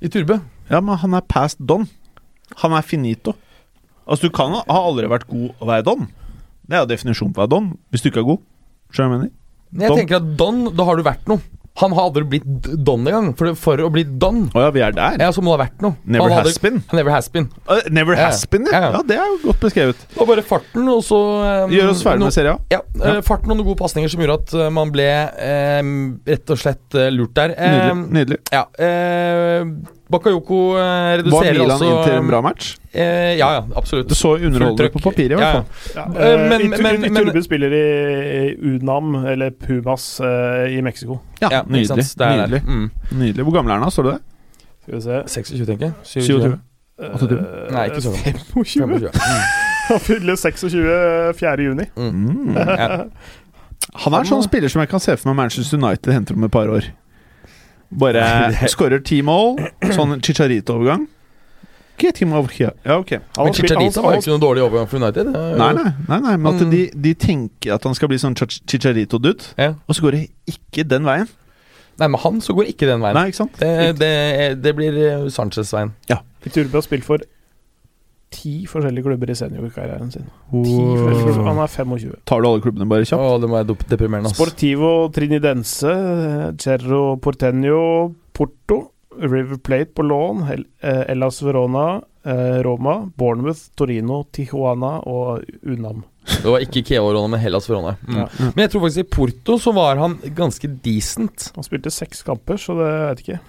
i Turbe. Ja, men han er past Don. Han er finito. Altså, du kan ha aldri vært god å være Don. Det er jo definisjonen på å være Don, hvis du ikke er god. Skjønner du hva jeg mener? Don. jeg tenker at Don, da har du vært noe. Han har aldri blitt don engang. For, for å bli Don, oh ja, vi er der. ja, så må det ha vært noe. Never hadde- has been. Never has been. Uh, never Ja, has been, ja. ja. Det er jo godt beskrevet. Det var bare farten, og så um, Gjør oss ferdig no- med serien. Ja, eh, farten og noen gode pasninger som gjorde at eh, man ble um, rett og slett eh, lurt der. Um, Nydelig. Nydelig. Ja. Eh, Bakayoko også Var reduserer Milan også, inn til en bra match? Eh, ja, ja, absolutt. Det så underholdende på papiret, i hvert Ja, fall. Ja, Eh, eh, men- i, men- men- Turbe spiller i, i Unam, eller Pumas, eh, i Mexico. Ja, Ja, nydelig. Det er. Nydelig. Mm. nydelig. Hvor gammel er han da? Står det det? Skal vi se 26, tenker jeg. 27. Eh, 28. Nei, ikke så gammel. 25. 25. Mm. Han fyller 26 4. juni. Mm. Mm. Han er en sånn spiller som jeg kan se for meg Manchester United henter om et par år. Bare skårer ti mål, sånn Chicharito-overgang. Get him over here. Ja, ok. Men Chicharito var ikke noe dårlig overgang for United. Det Nei, nei, nei, nei men at Mm. de, de tenker at han skal bli sånn Chicharito-dude, Ja. og så går det ikke den veien. Nei, med han så går ikke den veien. Nei, ikke sant? Det, det, det blir eh, Sanchez-veien. I Turbe har spilt for ti forskjellige klubber i seniorkarrieren sin. Ti forskjellige- Han er 25. Tar du alle klubbene bare kjapt? Åh, det må være dop- deprimerende. ass. Sportivo Trinidense, Cerro Porteño, Porto, River Plate på lån, Hel eh, Hellas Verona, eh, Roma, Bournemouth, Torino, Tijuana og Unam. Det var ikke Keo-Rona men Hellas Verona. Mm. Ja. Men jeg tror faktisk i Porto så var han ganske decent. Han spilte seks kamper, så det vet jeg ikke.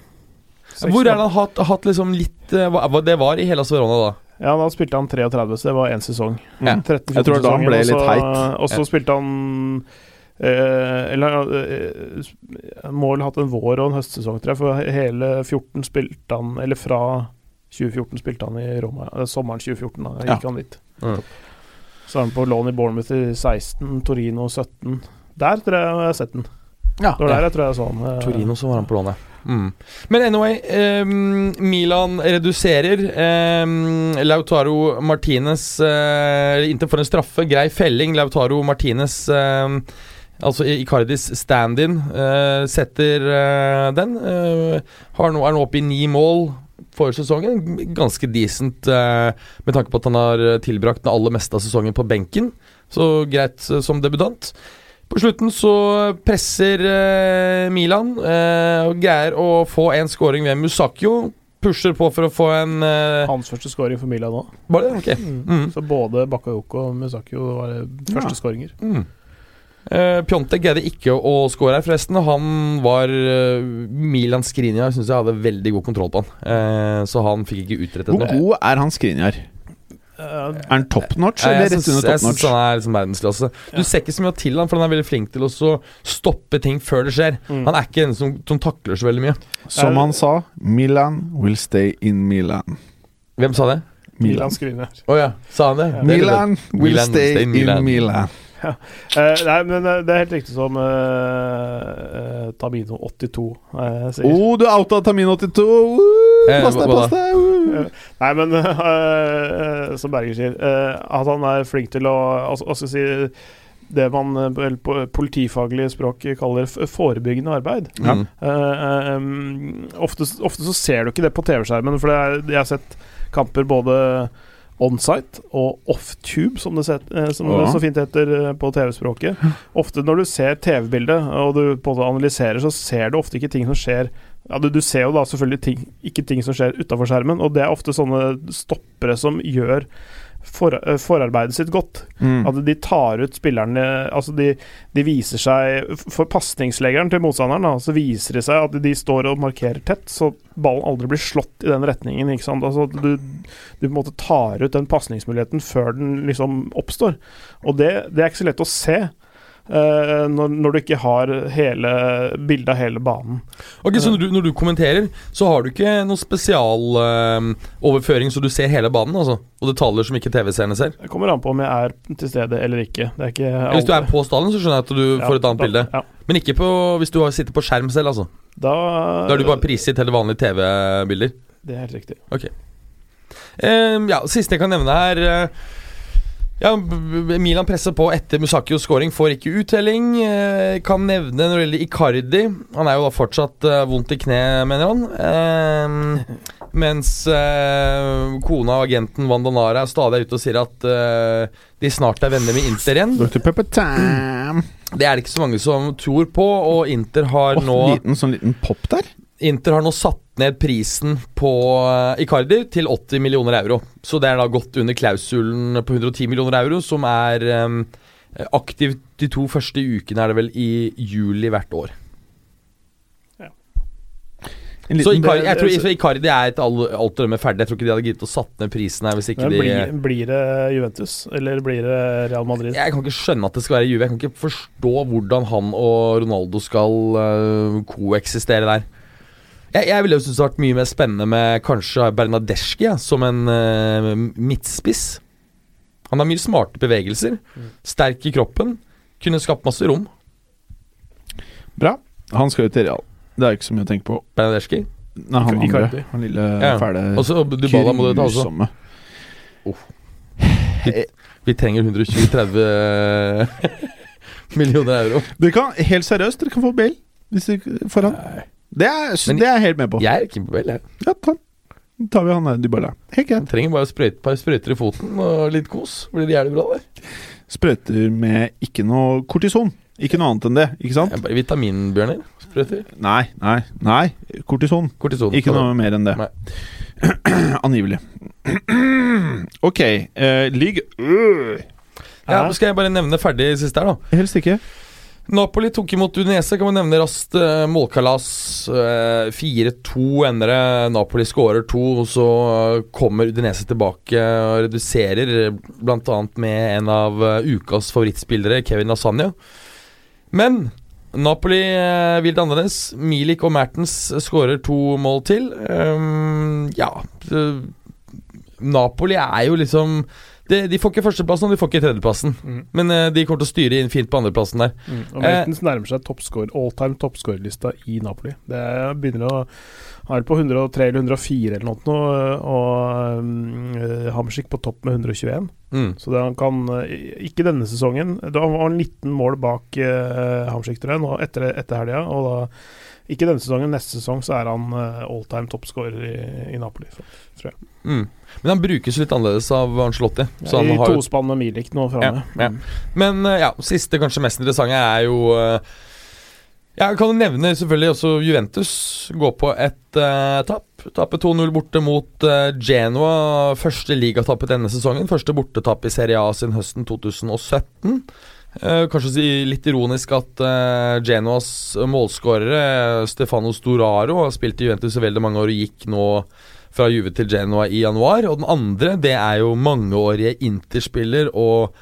Seks Hvor er det han hatt, hatt liksom litt eh, Det var i Hellas Verona, da. Ja, da spilte han 33, så det var én sesong. Ja. 13 Jeg tror da han ble litt heit. Og så Ja. spilte han eh, Eller eh, må vel ha hatt en vår og en høstsesong, tror jeg, for hele 14 spilte han Eller fra 2014 spilte han i Roma. Eh, Sommeren 2014, da Ja. gikk han dit. Mm. Så er han på lån i Bournemouth i 16, Torino 17. Der tror jeg jeg har sett den. Ja. Det var der jeg tror jeg så han. eh, Torino så var han på lånet. Mm. Men anyway, ehm, Milan reduserer. ehm, Lautaro Martinez uh, Inntil for en straffe. Grei felling. Lautaro Martinez ehm, Altså Icardis stand-in eh, setter eh, den. eh, har nå, er nå oppe i ni mål for sesongen. Ganske decent eh, med tanke på at han har tilbrakt det aller meste av sesongen på benken. Så greit eh, som debutant. På slutten så presser eh, Milan eh, og greier å få en scoring ved Musakio. Pusher på for å få en eh, Hans første scoring for Milan nå. Var det? Ok. Mm. Så både Bakayoko og Musakio var første Ja. skåringer. Mm. Uh, Pjontek greide ikke å score her, forresten. Han var uh, Milan Skriniar syns jeg hadde veldig god kontroll på han. Uh, så han fikk ikke utrettet Hvor god er han Skriniar? Eh, Er han top notch, Eh, eller jeg synes, top -notch? jeg syns han er liksom verdensklasse. Du Ja. ser ikke så mye til han, for han er veldig flink til å stoppe ting før det skjer. Mm. Han er ikke en som, som takler så veldig mye. Som han sa, Milan will stay in Milan. Eh, Hvem sa det? Milan Skriniar. Å ja, sa han det? Ja. Det Milan will Milan stay in Milan. Milan. Eh, nei, men eh, det er helt riktig som uh, Tabino82 eh, sier. Oh, du outa Tamino82! Uh, Eh, pass deg, pass deg! Uh. Nei, men eh, som Berger sier, eh, at han er flink til å altså, Hva skal jeg si Det man eh, på politifaglig språk kaller forebyggende arbeid. Ja. Mm. Eh, eh, um, ofte, ofte så ser du ikke det på TV-skjermen, for det er, jeg har sett kamper både onsite og off-tube, som, det, set, eh, som det så fint heter eh, på TV-språket. Ofte når du ser TV-bildet og du på en måte analyserer, så ser du ofte ikke ting som skjer ja, du, du ser jo da selvfølgelig ting, ikke ting som skjer utafor skjermen, og det er ofte sånne stoppere som gjør for, eh, forarbeidet sitt godt. Mm. At de tar ut spillerne Altså, de, de viser seg For pasningsleggeren til motstanderen, da, så viser det seg at de står og markerer tett, så ballen aldri blir slått i den retningen. Ikke sant? Altså, du, du på en måte tar ut den pasningsmuligheten før den liksom oppstår. Og det, det er ikke så lett å se. Eh, når, når du ikke har hele bildet av hele banen. Ok, Så når du, når du kommenterer, så har du ikke noen spesialoverføring så du ser hele banen? altså Og detaljer som ikke TV-seerne ser? Det kommer an på om jeg er til stede eller ikke. Det ikke Hvis du er på stallen, så skjønner jeg at du Ja, får et annet da- bilde. Ja. Men ikke på, hvis du har- sitter på skjerm selv, altså. Da, Da er du bare prisgitt hele vanlige TV-bilder. Det er helt riktig. Ehm, ja, Siste jeg kan nevne her eh, Ja, Milan presser på etter Musakios scoring, får ikke uttelling. Eh, kan nevne når det gjelder Icardi. Han er jo da fortsatt eh, vondt i kne, mener han. Eh, mens eh, kona og agenten Vandanara stadig er ute og sier at eh, de snart er venner med Inter igjen. Det er det ikke så mange som tror på, og Inter har oh, nå liten, sånn liten pop der. Inter har nå satt ned prisen på eh, Icardi til 80 millioner euro. Så det er da godt under klausulen på 110 millioner euro, som er um, aktivt de to første ukene, er det vel, i juli hvert år. Så Icardi, jeg tror så Icardi er et alt å rømme ferdig. Jeg tror ikke de hadde giddet å satt ned prisen her hvis ikke de blir, blir det Juventus, eller blir det Real Madrid? Jeg kan ikke skjønne at det skal være Juve. Jeg kan ikke forstå hvordan han og Ronaldo skal uh, koeksistere der. Jeg, jeg ville jo synes det vært mye mer spennende med kanskje Bernadeschi ja, som en uh, midtspiss. Han har mye smarte bevegelser. Sterk i kroppen. Kunne skapt masse rom. Bra. Han skal jo til Real. Det er ikke så mye å tenke på. Bernadeschi. Nei, han andre. Han lille, Ja. fæle Også Dybala må du ta også. grusomme. Vi trenger 120-30 millioner euro. Dere kan, helt seriøst, dere kan få Bale hvis dere får han. Det er, Men- det er jeg helt med på. Jeg er ikke på vel, jeg. Ja, ta tar vi han der Dybala. Helt greit. Trenger bare et par sprøyter i foten og litt kos. Blir det jævlig bra, det. Sprøyter med ikke noe kortison. Ikke noe annet enn det, ikke sant? Bare Vitaminbjørner. Sprøyter. Nei, nei, nei. Kortison. Kortison. Ikke noe mer enn det. Angivelig. ok. Uh, League Ja, nå skal jeg bare nevne ferdig siste her, da. Helst ikke. Napoli tok imot Udinese, kan man nevne raskt. eh, målkalas. eh, 4-2 ender det. Napoli skårer to, og så eh, kommer Udinese tilbake og reduserer, bl.a. med en av eh, ukas favorittspillere, Kevin Lasagna. Men Napoli vil det annerledes. Milik og Mertens skårer to mål til. Um, ja Napoli er jo liksom de, de får ikke førsteplassen, og de får ikke tredjeplassen. Mm. Men uh, de kommer til å styre inn fint på andreplassen der. Mm. Og Mertens nærmer seg toppscore, all time toppscorerlista i Napoli. Det er- begynner å Han er på 103 eller 104 eller noe, og um, Hamsik på topp med 121. Mm. Så det han kan eh, Ikke denne sesongen. Da var han 19 mål bak uh, Hamsik, tror jeg, nå etter, etter helga. Og da ikke denne sesongen, neste sesong så er han uh, all time toppscorer i, i Napoli. Så, Mm. Men han brukes litt annerledes av Ancelotti. Ja, I har tospann med Milik nå framme. Ja, ja. Men eh, ja, siste, kanskje mest interessante, er jo eh, Jeg kan nevne selvfølgelig også Juventus. Gå på et uh, tap. Tape 2-0 borte mot uh, Genoa. Første ligatap i denne sesongen. Første bortetap i Serie A siden høsten 2017. Eh, kanskje si litt ironisk at eh, Genoas målskårere, Stefano Storaro, har spilt i Juventus i veldig mange år og gikk nå fra Juve til Genoa i januar. Og den andre, det er jo mangeårige Interspiller og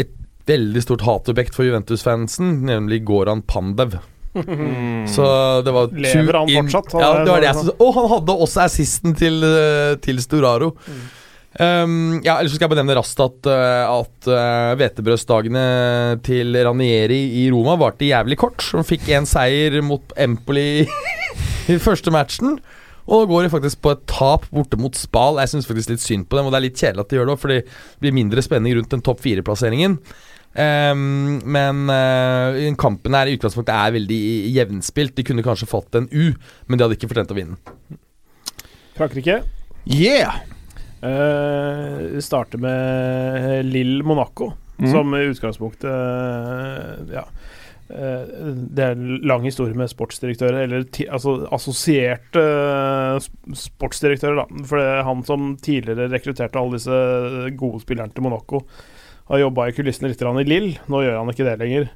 et veldig stort hatobjekt for Juventus-fansen, nemlig Goran Pandev. Så det var. Lever han fortsatt? Ja, det var det jeg syntes. Og han hadde også assisten til, eh, til Storaro. Mm. Um, ja, ellers skal jeg bare nevne raskt at, uh, at uh, hvetebrødsdagene til Ranieri i Roma varte jævlig kort. Han fikk én seier mot Empoli i første matchen. Og nå går de faktisk på et tap borte mot Spal. Jeg syns faktisk litt synd på dem, og det er litt kjedelig at de gjør det òg, fordi det blir mindre spenning rundt den topp fire-plasseringen. Um, men uh, kampen her i utgangspunktet er veldig jevnspilt. De kunne kanskje fått en U, men de hadde ikke fortjent å vinne. Frankrike. Yeah! Uh, starter med Lill Monaco, mm. som i utgangspunktet uh, Ja. Uh, det er en lang historie med sportsdirektører, eller ti, altså assosierte sportsdirektører, da. For det er han som tidligere rekrutterte alle disse gode spillerne til Monaco, har jobba i kulissene litt i Lill. Nå gjør han ikke det lenger.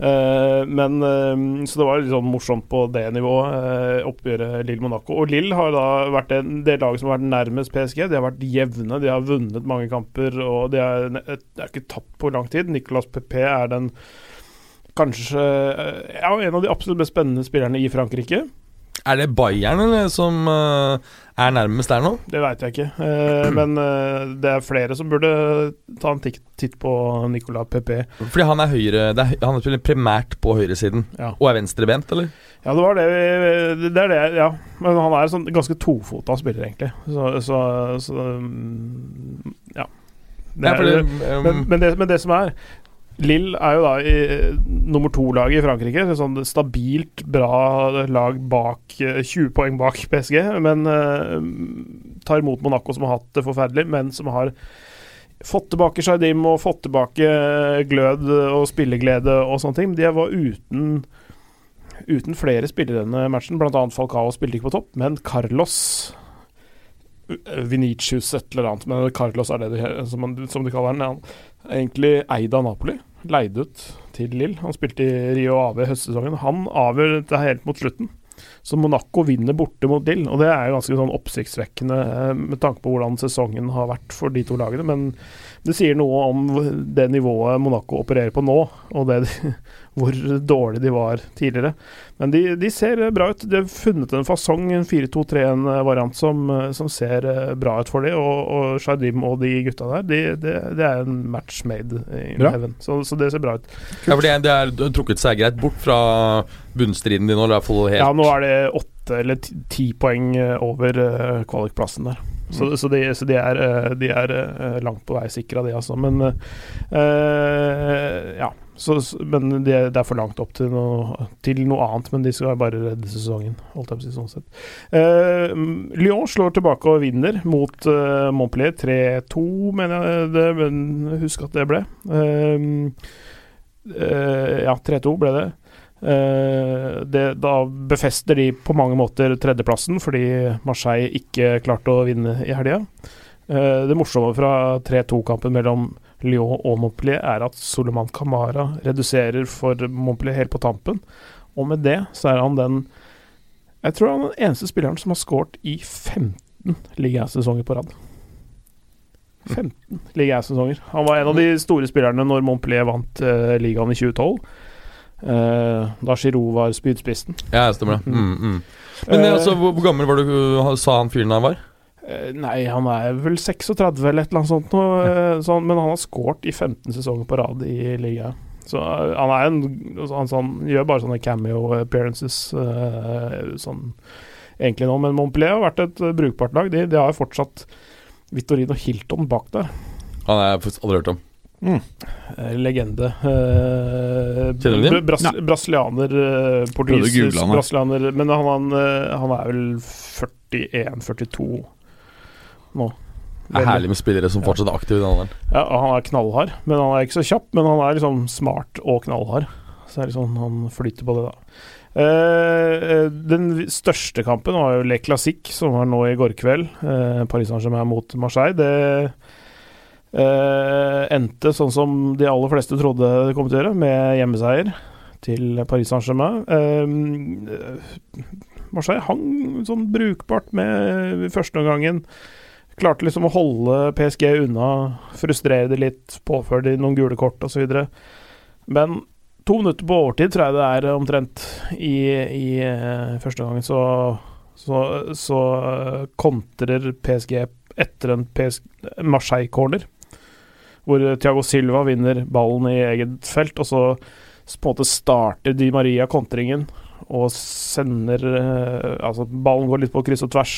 Eh, men eh, Så det var litt sånn morsomt på det nivået, uh, oppgjøret Lill-Monaco. Og Lill har da vært en, det laget som har vært nærmest PSG. De har vært jevne, de har vunnet mange kamper, og de er, det er ikke tapt på lang tid. Nicolas Pepe er den kanskje eh, ja, en av de absolutt mest spennende spillerne i Frankrike. Er det Bayern eller, som uh, er nærmest der nå? Det veit jeg ikke, Uh, men uh, det er flere som burde ta en titt, på Nicolas Pepe. Fordi han er høyre er, Han spiller primært på høyresiden Ja. og er venstrebent, eller? Ja, det var det vi Det er det, ja. Men han er sånn ganske tofota spiller, egentlig. Så, så, så um, ja. Det er, ja, det, men, um, men, det, men det som er Lill er jo da i nummer to-laget i Frankrike. Sånn stabilt bra lag bak eh, 20 poeng bak PSG. Men uh, tar imot Monaco, som har hatt det forferdelig, men som har fått tilbake Shardim og fått tilbake eh, glød og spilleglede og sånne ting. De var uten Uten flere spillere denne matchen, bl.a. Falcao spilte ikke på topp, men Carlos Vinicius et eller annet, men Carlos er det de, som, man, som de kaller han. Han egentlig eid av Napoli, leid ut til Lill. Han spilte i Rio Ave høstsesongen. Han avgjør dette helt mot slutten. Så Monaco vinner borte mot Lill, og det er jo ganske sånn oppsiktsvekkende eh, med tanke på hvordan sesongen har vært for de to lagene. Men det sier noe om det nivået Monaco opererer på nå, og det, hvor dårlig de var tidligere. Men de, de ser bra ut. De har funnet en fasong, en 4-2-3-1-variant, som, som ser eh, bra ut for dem. Og, og Shardim og de gutta der, de, det, det er en match made in Bra. heaven. Så, så det ser bra ut. ja, for det, har er trukket seg greit bort fra bunnstriden din nå. Ja, nå er det åtte eller ti- poeng eh, over kvalikplassen der. Så, så, de, så de er, eh, de er eh, langt på vei sikra, de, altså. Men eh, Ja. Så, men det, er for langt opp til noe, til noe annet. Men de skal bare redde sesongen, holdt jeg på sånn sett. Eh, Lyon slår tilbake og vinner mot eh, Montpellier 3-2, mener jeg det. Men husk at det ble. Eh, ja, 3-2 ble det. Eh, det, da befester de på mange måter tredjeplassen, fordi Marseille ikke klarte å vinne i helga. Eh, det morsomme fra 3-2-kampen mellom Lyon og Montpellier er at Soleman Camara reduserer for Montpellier helt på tampen. Og med det så er han den Jeg tror han er den eneste spilleren som har skåret i 15 ligasesonger på rad. 15 ligasesonger. Han var en av de store spillerne når Montpellier vant eh, ligaen i 2012. Eh, da Giroud var spydspissen. Ja, stemmer det. Mm, mm. Men Eh, altså, hvor, gammel var du, uh, sa han fyren han var? Eh, Nei, han er vel 36 eller et eller annet sånt, noe, eh, sånn, men han har skåret i 15 sesonger på rad i ligaen. Så eh, han er en han, sånn, gjør bare sånne cameo appearances eh, sånn egentlig nå. Men Montpellier har vært et eh, brukbart lag. De, de har jo fortsatt Vittorino Hilton bak der. Han har jeg aldri hørt om. Eh, legende. Eh, Kjenner du dem? Bras brasilianer, eh, portugisisk han, brasilianer Men han, han, eh, han er vel 41-42 nå. Det er herlig med spillere som fortsatt er aktive i den alderen. Ja, han er knallhard, men han er ikke så kjapp. Men han er liksom smart og knallhard. Så det er liksom, han flyter på det, da. Eh, den største kampen var jo Le Classique, som var nå i går kveld. Eh, Paris Saint-Germain mot Marseille. Det endte sånn som de aller fleste trodde det kom til å gjøre, med hjemmeseier til Paris Saint-Germain. Eh, Marseille hang sånn brukbart med i første omgangen. Klarte liksom å holde PSG unna, frustrere det litt, påføre de noen gule kort osv. Men to minutter på overtid tror jeg det er omtrent i, i eh, første gangen, så, så, så eh, kontrer PSG etter en Marseille-corner, hvor Thiago Silva vinner ballen i eget felt, og så på en måte starter Di Maria kontringen og sender eh, Altså, ballen går litt på kryss og tvers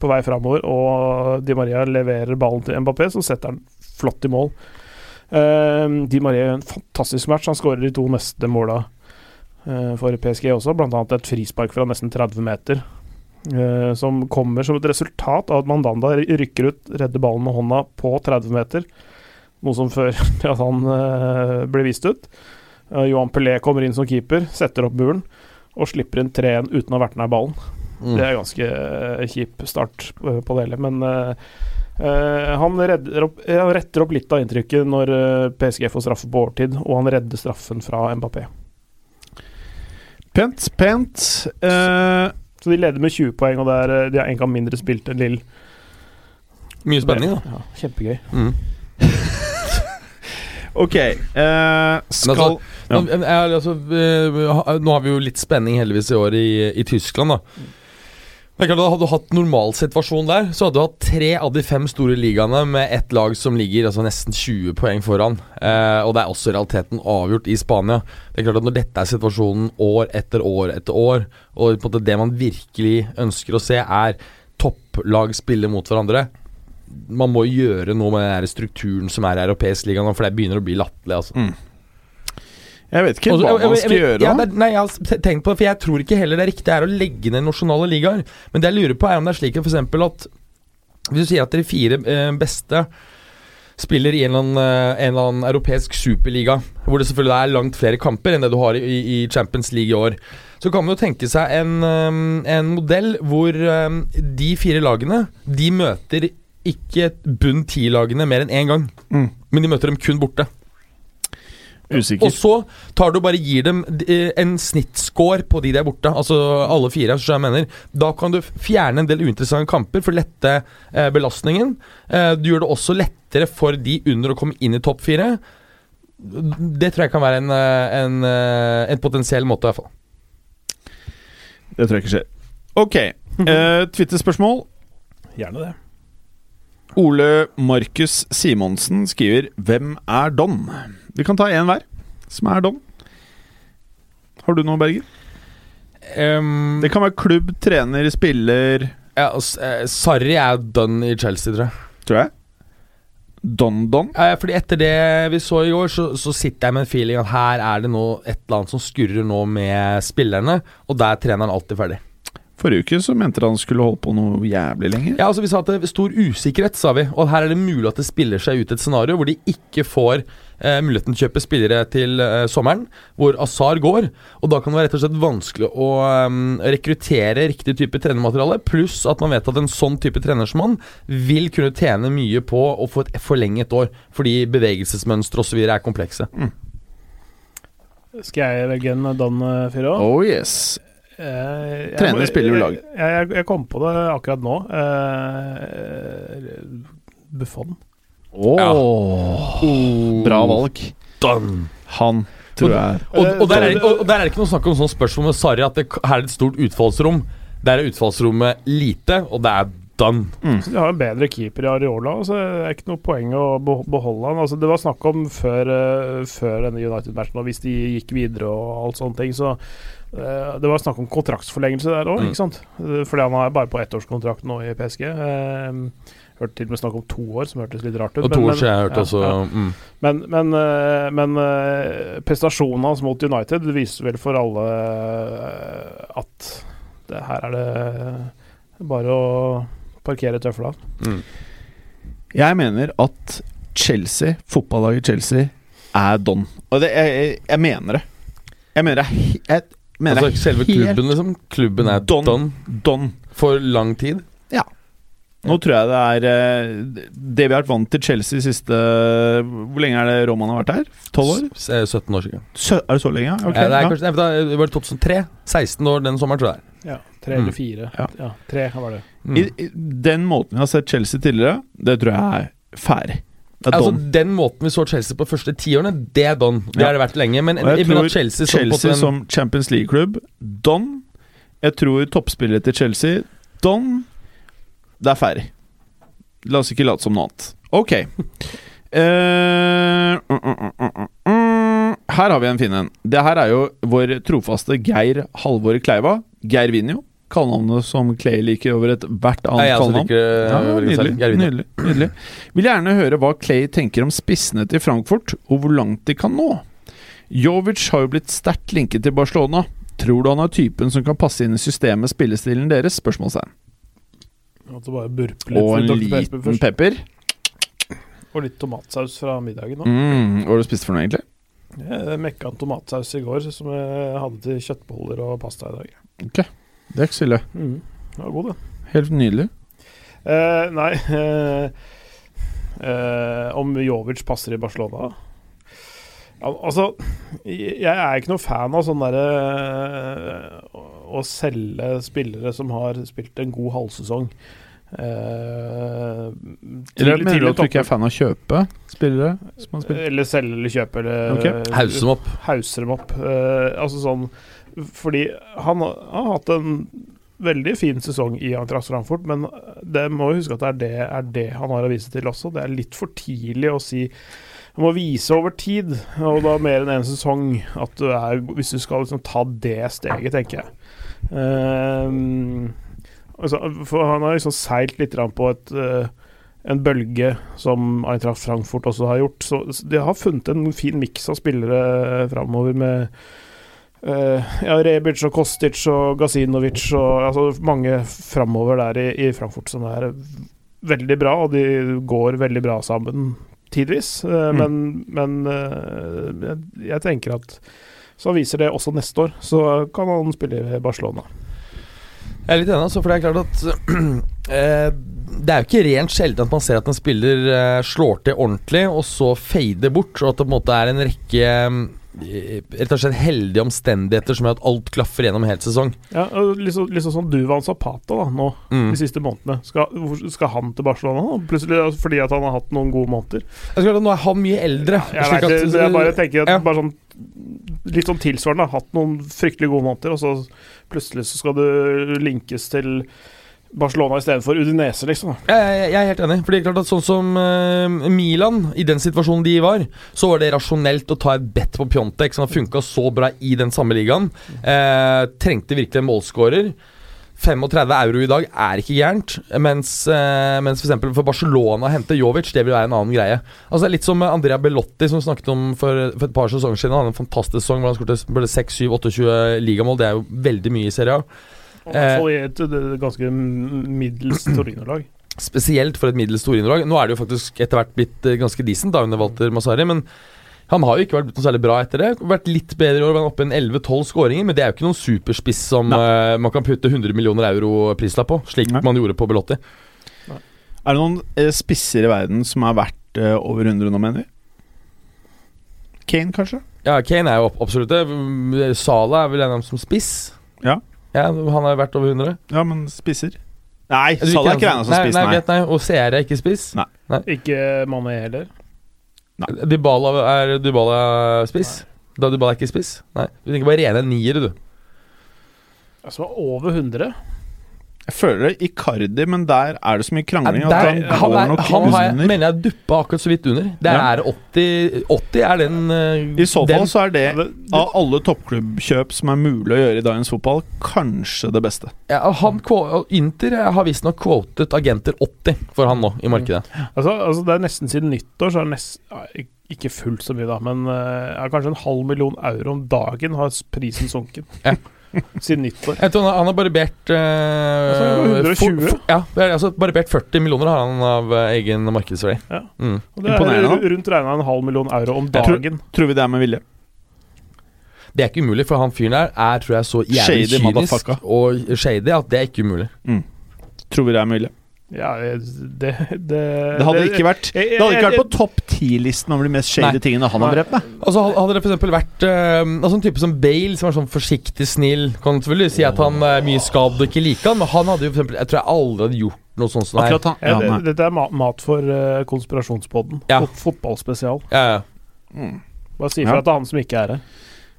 på vei framover, og Di Maria leverer ballen til Mbappé, som setter den flott i mål. Uh, Di Maria gjør en fantastisk match. Han skårer de to neste måla uh, for PSG også, bl.a. et frispark fra nesten 30 meter. Uh, som kommer som et resultat av at Mandanda rykker ut, redder ballen med hånda på 30 meter. Noe som før at han uh, ble vist ut. Uh, Johan Pelé kommer inn som keeper, setter opp buren og slipper inn 3-1 uten å ha vært nær ballen. Mm. Det er ganske uh, kjip start på det hele, men eh, eh, han opp, han, retter opp litt av inntrykket når eh, PSG får straffe på overtid, og han redder straffen fra Mbappé. Pent, pent. Eh, Så de leder med 20 poeng, og det er, eh, de har en kamp mindre spilt enn Lill. Mye spenning, da. Ja, kjempegøy. Mm. Ok, Uh, skal altså, Ja. Nå, altså, eh, nå har vi jo litt spenning heldigvis i år i, i Tyskland, da. Det er klart, Hadde du hatt normalsituasjon der, så hadde du hatt tre av de fem store ligaene med ett lag som ligger altså nesten 20 poeng foran. Eh, og det er også realiteten avgjort i Spania. Det er klart at Når dette er situasjonen år etter år etter år, og det man virkelig ønsker å se, er topplag spille mot hverandre man må gjøre noe med den strukturen som er i europeisk liga nå, for det begynner å bli latterlig. Altså. Jeg vet ikke hva man skal gjøre ja, er- Nei, jeg har tenkt på det, for jeg tror ikke heller det riktige er å legge ned nasjonale ligaer. Men det jeg lurer på, er om det er slik at eksempel at Hvis du sier at de fire eh, beste spiller i en eller, annen, eh, en eller annen europeisk superliga, hvor det selvfølgelig er langt flere kamper enn det du har i, i Champions League i år, så kan man jo tenke seg en, eh, en modell hvor de fire lagene De møter ikke bunn ti-lagene mer enn én gang, Mm. men de møter dem kun borte. Usikker. Og så tar du bare gir dem eh, en snittscore på de der borte, altså alle fire. Så jeg mener Da kan du fjerne en del uinteressante kamper for å lette eh, belastningen. Eh, du gjør det også lettere for de under å komme inn i topp fire. Det tror jeg kan være en, en, en potensiell måte, i hvert fall. Det tror jeg ikke skjer. Ok. eh, Twitter-spørsmål. Gjerne det. Ole Markus Simonsen skriver 'Hvem er Don?' Vi kan ta én hver som er Don. Har du noe, Berger? Um, Det kan være klubb, trener, spiller ja, eh, Sarri er Don i Chelsea, tror jeg. Tror jeg. Don-Don. Ja, fordi etter det vi så i går, så, så sitter jeg med en feeling at her er det nå et eller annet som skurrer nå med spillerne, og der er treneren alltid ferdig. Forrige uke så mente han skulle holde på noe jævlig lenge. Ja, altså Vi sa at det er stor usikkerhet, sa vi. Og her er det mulig at det spiller seg ut et scenario hvor de ikke får eh, muligheten til å kjøpe spillere til eh, sommeren, hvor Azar går. Og da kan det være rett og slett vanskelig å eh, rekruttere riktig type trenermateriale. Pluss at man vet at en sånn type trener som han vil kunne tjene mye på å få et forlenget år, fordi bevegelsesmønstre osv. er komplekse. Skal jeg velge en Dan Fyra? Oh yes. Eh, Trener må- spiller jo lag. Jeg, jeg, jeg kom på det akkurat nå. Eh, Buffon. Åh, Bra valg. Done. Han tror jeg Og, og, der er, og, der er det ikke noe snakk om sånn spørsmål med Sarri at det her er et stort utfallsrom. Der er utfallsrommet lite, og det er done. Så De har en bedre keeper i Areola, så det er ikke noe poeng å beholde han. Altså, det var snakk om før, eh, før denne United-matchen, og hvis de gikk videre og alt sånne ting, så Det var snakk om kontraktsforlengelse der òg, Mm. ikke sant? Eh, Fordi han er bare på ettårskontrakt nå i PSG. Eh, hørte til og med snakk om to år, som hørtes litt rart ut. Og to år men- siden jeg hørte ja, også ja. mm. Men, men, eh, men eh, prestasjonen hans mot United viser vel for alle eh, at det, her er det bare å parkere tøfla. Mm. Jeg mener at Chelsea, fotballaget Chelsea, er don. Og det, jeg, jeg, mener det. Jeg mener det. er mener Altså selve klubben, liksom. Klubben er Don. don. don. for lang tid. Nå tror jeg det er eh, Det vi har vært vant til Chelsea siste Hvor lenge er det Roman har vært her? 12 år? S- eh, 17 år siden. Sø, er det så lenge? Okay, ja, det er ja. kanskje, nei, det var 2003. 16 år den sommeren, tror jeg. Ja, tre Mm. eller fire. Ja. Ja. tre var det. Mm. I, I den måten vi har sett Chelsea tidligere, det tror jeg er ferdig. Altså, den måten vi så Chelsea på de første tiårene, det er don. Det Ja. har det vært lenge. Men, jeg tror Chelsea, som, Chelsea en- som Champions League-klubb, don. Jeg tror toppspillere til Chelsea, don. Det er ferdig. La oss ikke late som noe annet. Ok. Uh, uh, uh. Her har vi en fin en. Det her er jo vår trofaste Geir Halvor Kleiva. Geir vinner jo. Kallenavnet som Clay liker over ethvert hvert annet jeg kallenavn. Ja, nydelig, nydelig, nydelig. Vil gjerne høre hva Clay tenker om spissene til Frankfurt, og hvor langt de kan nå. Jovic har jo blitt sterkt linket til Barcelona. Tror du han er typen som kan passe inn i systemet spillestilen deres? Spørsmålstegn. Og en liten pepper. Og litt tomatsaus fra middagen nå. Mm, hva har du spist for noe, egentlig? Jeg mekka en tomatsaus i går som jeg hadde til kjøttboller og pasta i dag. Det er ikke så ille. Mm. Var god, det. Helt nydelig. Uh, nei eh, uh, Om Jovic passer i Barcelona ja, Altså, jeg er ikke noe fan av sånn derre å- selge spillere som har spilt en god halvsesong. Uh, Eller mener du at du ikke er fan av å kjøpe spillere som? Eller selge eller kjøpe eller okay. Hause dem opp. hauser dem opp. Uh, altså sånn Fordi han, har- hatt en veldig fin sesong i Eintracht Frankfurt, men det må jo huske at det er det, er det han har å vise til også. Det er litt for tidlig å si Du må vise over tid, og da mer enn én en sesong, at du er Hvis du skal liksom ta det steget, tenker jeg. Um, altså, for han har liksom seilt litt på et eh, en bølge som Eintracht Frankfurt også har gjort. Så de har funnet en fin miks av spillere framover med eh, ja, Rebic og Kostic og Gazinovic og altså, mange framover der i, i Frankfurt som er veldig bra, og de går veldig bra sammen tidvis. Eh, Mm. Men, men eh, jeg, jeg tenker at så viser det også neste år, så kan han spille i Barcelona. Jeg er litt enig, altså, for det er klart at eh, Det er jo ikke rent sjelden at man ser at en spiller eh, slår til ordentlig, og så fader bort, og at det på en måte er en rekke eh, rett og slett heldige omstendigheter som gjør at alt klaffer gjennom hele hel sesong. Ja, liksom så- sånn du Duvan Zapata da, nå, Mm. de siste månedene. Skal, skal han til Barcelona nå? Plutselig altså, fordi at han har hatt noen gode måneder? Jeg skal, nå er han mye eldre. Jeg, vet, at- det, jeg bare tenker at ja. bare sånn Litt sånn tilsvarende. Hatt noen fryktelig gode måneder, og så plutselig så skal du linkes til Barcelona istedenfor Udinese, liksom. Jeg, jeg, er helt enig. For det er klart at Sånn som uh, Milan, i den situasjonen de var, så var det rasjonelt å ta et bet på Pjontek, som har funka så bra i den samme ligaen. Uh, trengte virkelig en målskårer. 35 euro i dag er ikke gærent, mens, uh, mens for, eksempel for Barcelona å hente Jovic, det vil være en annen greie. Altså Litt som Andrea Bellotti, som snakket om for, for et par sesonger siden. Han hadde en fantastisk sesong hvor han skåret 6-7-28 ligamål. Det er jo veldig mye i Serie A. I hvert fall i et eh, ganske middels Torino-lag. Spesielt for et middels Torino-lag. Nå er det jo faktisk etter hvert blitt eh, ganske decent da under Walter Masari, men han har jo ikke vært noe særlig bra etter det. Vært litt bedre i år, oppe i en 11-12 skåringer, men det er jo ikke noen superspiss som uh, man kan putte 100 millioner euro prislapp på, slik Nei. man gjorde på Belotti. Er det noen eh, spisser i verden som er verdt eh, over 100 nå, mener vi? Kane, kanskje? Ja, Kane er jo absolutt det. Sala er vel en av dem som spiss. Ja. Ja, Han er verdt over 100. Ja, men spisser? Nei, Salah er ikke regna som nei, spiss, nei. nei. Vet, nei. Og CR er ikke spiss. Nei. Ikke Mané heller. Dybala er Dybala spiss. Da Dybala er ikke spiss. Nei, Du tenker bare rene niere, du. Altså over 100. Jeg føler det Icardi, men der er det så mye krangling Ja, der, han han, går er, han har under. mener jeg duppa akkurat så vidt under. Det Ja. er 80 80 er den uh, I så den, så er det av alle toppklubbkjøp som er mulig å gjøre i dagens fotball, kanskje det beste. ja, han, Inter har visstnok quotet agenter 80 for han nå i markedet. altså, altså Det er nesten siden nyttår, så er det nesten ikke fullt så mye, da, men uh, kanskje en halv million euro om dagen har prisen sunket. Ja. Siden nyttår. Jeg tror han, han har barbert uh, Altså, det var 120. ja, er, altså, barbert 40 millioner har han av eh, egen markedsverdi. Ja. Mm. Og det er rundt regna en halv million euro om dagen. tror-. Tror vi det er med vilje? Det er ikke umulig, for han fyren der er tror jeg så jævlig Shady kynisk og shady at det er ikke umulig. Tror vi det er med vilje? Ja, det Det, det, hadde ikke vært jeg- Det hadde ikke vært på topp ti-listen over de mest shady Nei. tingene han har drept med. Altså Hadde det for eksempel vært uh, altså En type som Bale, som er sånn forsiktig snill Kan selvfølgelig si at han er mye skadd og ikke liker han, men han hadde jo for eksempel Jeg tror jeg aldri hadde gjort noe sånt som det her. Akkurat han. Ja, det, dette er mat for uh, konspirasjonspodden. Ja. Fot fotballspesial. Ja, ja. Mm. Bare si Ja. til han som ikke er her.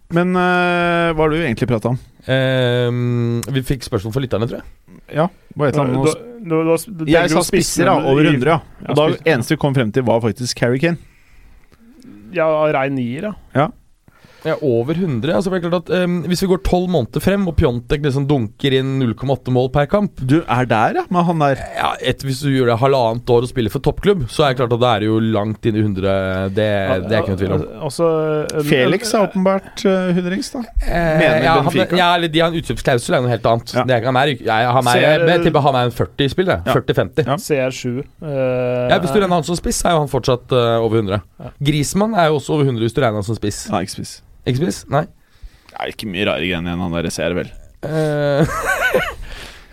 Men uh, hva har du egentlig prata om? Ehm, vi fikk spørsmål fra lytterne, tror jeg. Ja, hva et eller nå? Du- du- Jeg sa spisser, ja. Over i- 100, ja. Ja, Og da spiss- eneste vi kom frem til, var faktisk Carrie Kane. Ja, rein nier, ja. Ja, Over 100. Altså, det er klart at um, Hvis vi går tolv måneder frem, og Pjontek liksom dunker inn 0,8 mål per kamp Du er der, ja, med han der. ja, et, Hvis du gjør det halvannet år og spiller for toppklubb, så er det klart at da er det jo langt inn i 100. Det, det er ikke noe tvil om. Også, en- Felix er åpenbart uh, hundrings, da. Eh, Mener ja, han, ja, eller de har en utkjøpsklausul, er noe helt annet. Ja. Det er, han er, ja, han er, CR, jeg, tipper han er en 40-spiller. Ja. 40-50. Ja. CR7. Uh, Ja, Hvis du regner han som spiss, er jo han fortsatt uh, over 100. Ja. Grismann er jo også over 100 hvis du regner han som spiss. Ja, ikke spiss. Ikke spiss? Nei. Er ikke mye rare greier enn han der ser, vel. Uh,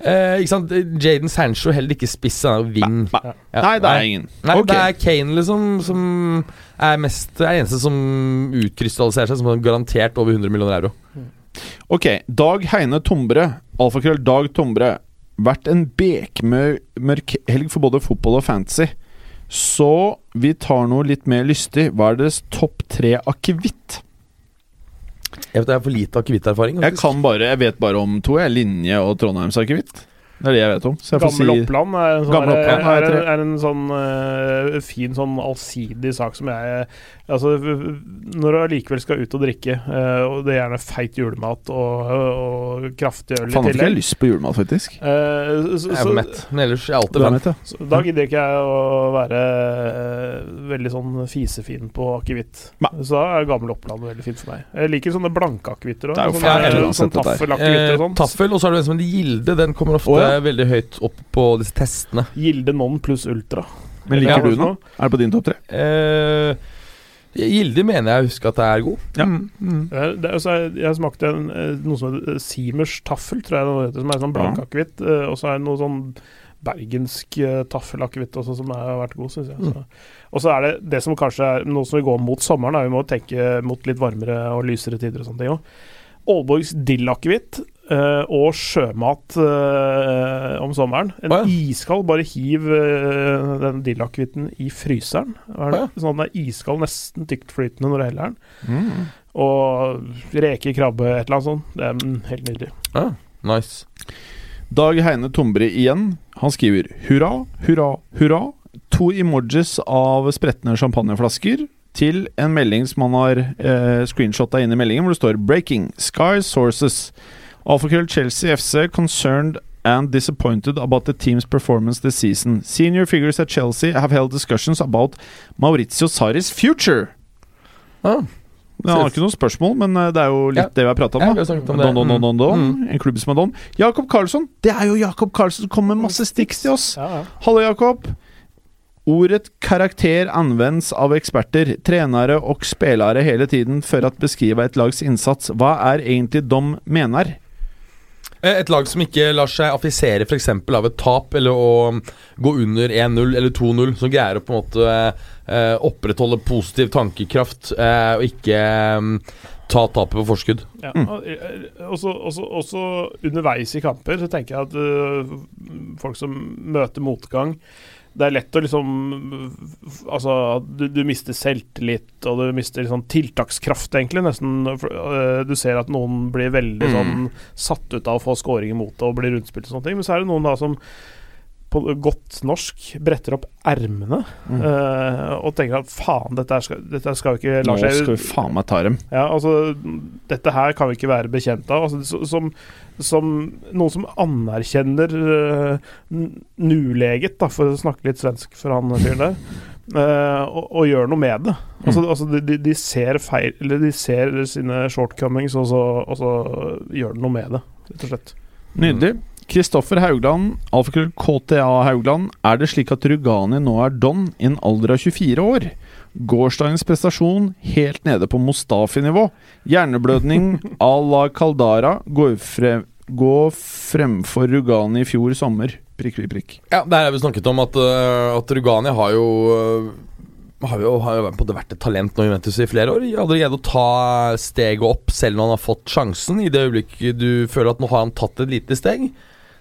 ikke sant? Jaden Sancho heller ikke spiss, han er wing. Nei, Ja, Nei, det er ingen. Nei, okay. det er Kane liksom som er mest er eneste som utkrystalliserer seg som en garantert over 100 millioner euro. Ok, Dag Heine Tombre, alfakrøll Dag Tombre. Vært en bekmørk helg for både fotball og fantasy. Så vi tar noe litt mer lystig. Hva er deres topp tre akevitt? Jeg vet det er for lite akevitterfaring. Jeg kan bare, jeg vet bare om to. Jeg, Linje og Trondheims akevitt. Det er det jeg vet om. Så jeg får Gammel si Oppland er en sånn, Gammel er, er, er en sånn uh, fin, sånn allsidig sak som jeg Altså, når du allikevel skal ut og drikke, eh, og det er gjerne feit julemat og, og kraftig øl i Faen, har fikk jeg lyst på julemat, faktisk. eh, så, Jeg er mett. Men ellers jeg er alltid mett. ja. så da gidder ikke jeg å være eh, veldig sånn fisefin på akevitt. Så da er gammel Oppland veldig fint for meg. Jeg liker sånne blanke akevitter òg. Sånn, sånn, taffelakevitter og sånn. taffel, og så er det en som heter Gilde. Den kommer ofte oh, ja. veldig høyt opp på disse testene. Gilde Non pluss Ultra. Men liker ja, du den? Er det på din topp tre? Eh, Gilde mener jeg å huske at det er god. Ja. Mm, mm. Eh, Det er, også, jeg smakte en, eh, noe som heter Simers taffel, tror jeg det heter, som er sånn blank Ja. akevitt. eh, Og så er det noe sånn bergensk eh, taffelakevitt også, som har vært god, syns jeg. Mm. Og så er det det som kanskje er noe som vi går mot sommeren, da. vi må tenke mot litt varmere og lysere tider og sånne ting òg. Aalborgs dillakevitt eh, og sjømat uh, om sommeren. En Å, ja. iskald, bare hiv uh, den dillakevitten i fryseren. Er det? Ja. Sånn at den er iskald, nesten tyktflytende når du heller den. Mm. Og reker, krabbe, et eller annet sånt. Det er mm, helt nydelig. Ah, nice. Dag Heine Tombre igjen. Han skriver hurra, hurra, hurra. To emojis av spretne champagneflasker til en melding som han har eh, screenshotta inn i meldingen, hvor det står 'Breaking. Sky Sources. Alfakrøll Chelsea FC concerned and disappointed about the team's performance this season. Senior figures at Chelsea have held discussions about Maurizio Sarris future. Ah, Det har ikke noe spørsmål, men eh, det er jo litt Ja. det vi har prata om. snakket om. Don, don, don, don, don. Mm. En klubb som er don. Jakob Karlsson. Det er jo Jakob Karlsson som kommer med masse stiks til oss. Ja, ja. Hallo, Jakob. Ordet karakter anvendes av eksperter, trenere og spillere hele tiden for å beskrive et lags innsats. Hva er egentlig de mener? Eh, Et lag som ikke lar seg affisere f.eks. av et tap, eller å um, gå under 1-0 eller 2-0, som greier å på en måte eh, opprettholde positiv tankekraft eh, og ikke um, ta tapet på forskudd. Ja. Og, eh, Også, også, også underveis i kamper så tenker jeg at folk som møter motgang det er lett å liksom Altså, du, du mister selvtillit, og du mister liksom tiltakskraft, egentlig. Nesten. øh, Du ser at noen blir veldig Mm. sånn satt ut av å få scoring imot det og blir rundspilt og sånne ting. Men så er det noen da som på godt norsk bretter opp ermene Mm. uh, og tenker at faen, dette, skal, dette skal jo ikke la Nå skal vi faen meg ta dem. ja, altså Dette her kan vi ikke være bekjent av. Altså, som, som noen som anerkjenner uh, nuleget, da, for å snakke litt svensk for han fyren der, Uh, og, og gjør noe med det. Altså, Mm. altså de, de, de ser feil Eller de ser sine shortcomings, og så, og så gjør de noe med det, rett og slett. Nydelig. Kristoffer Haugland, alfakrøll KTA Haugland. Er det slik at Rugani nå er don i en alder av 24 år? Gårsdagens prestasjon helt nede på Mustafi-nivå. Hjerneblødning à la Caldara går, frem, går fremfor Rugani i fjor sommer. Prikk, prikk, prikk. Ja, Der har vi snakket om at, øh, at Rugani har jo øh, har jo, har jo vært et talent nå Juventus i flere år. Hadde greid å ta steget opp selv når han har fått sjansen. I det øyeblikket du føler at nå har han tatt et lite steg,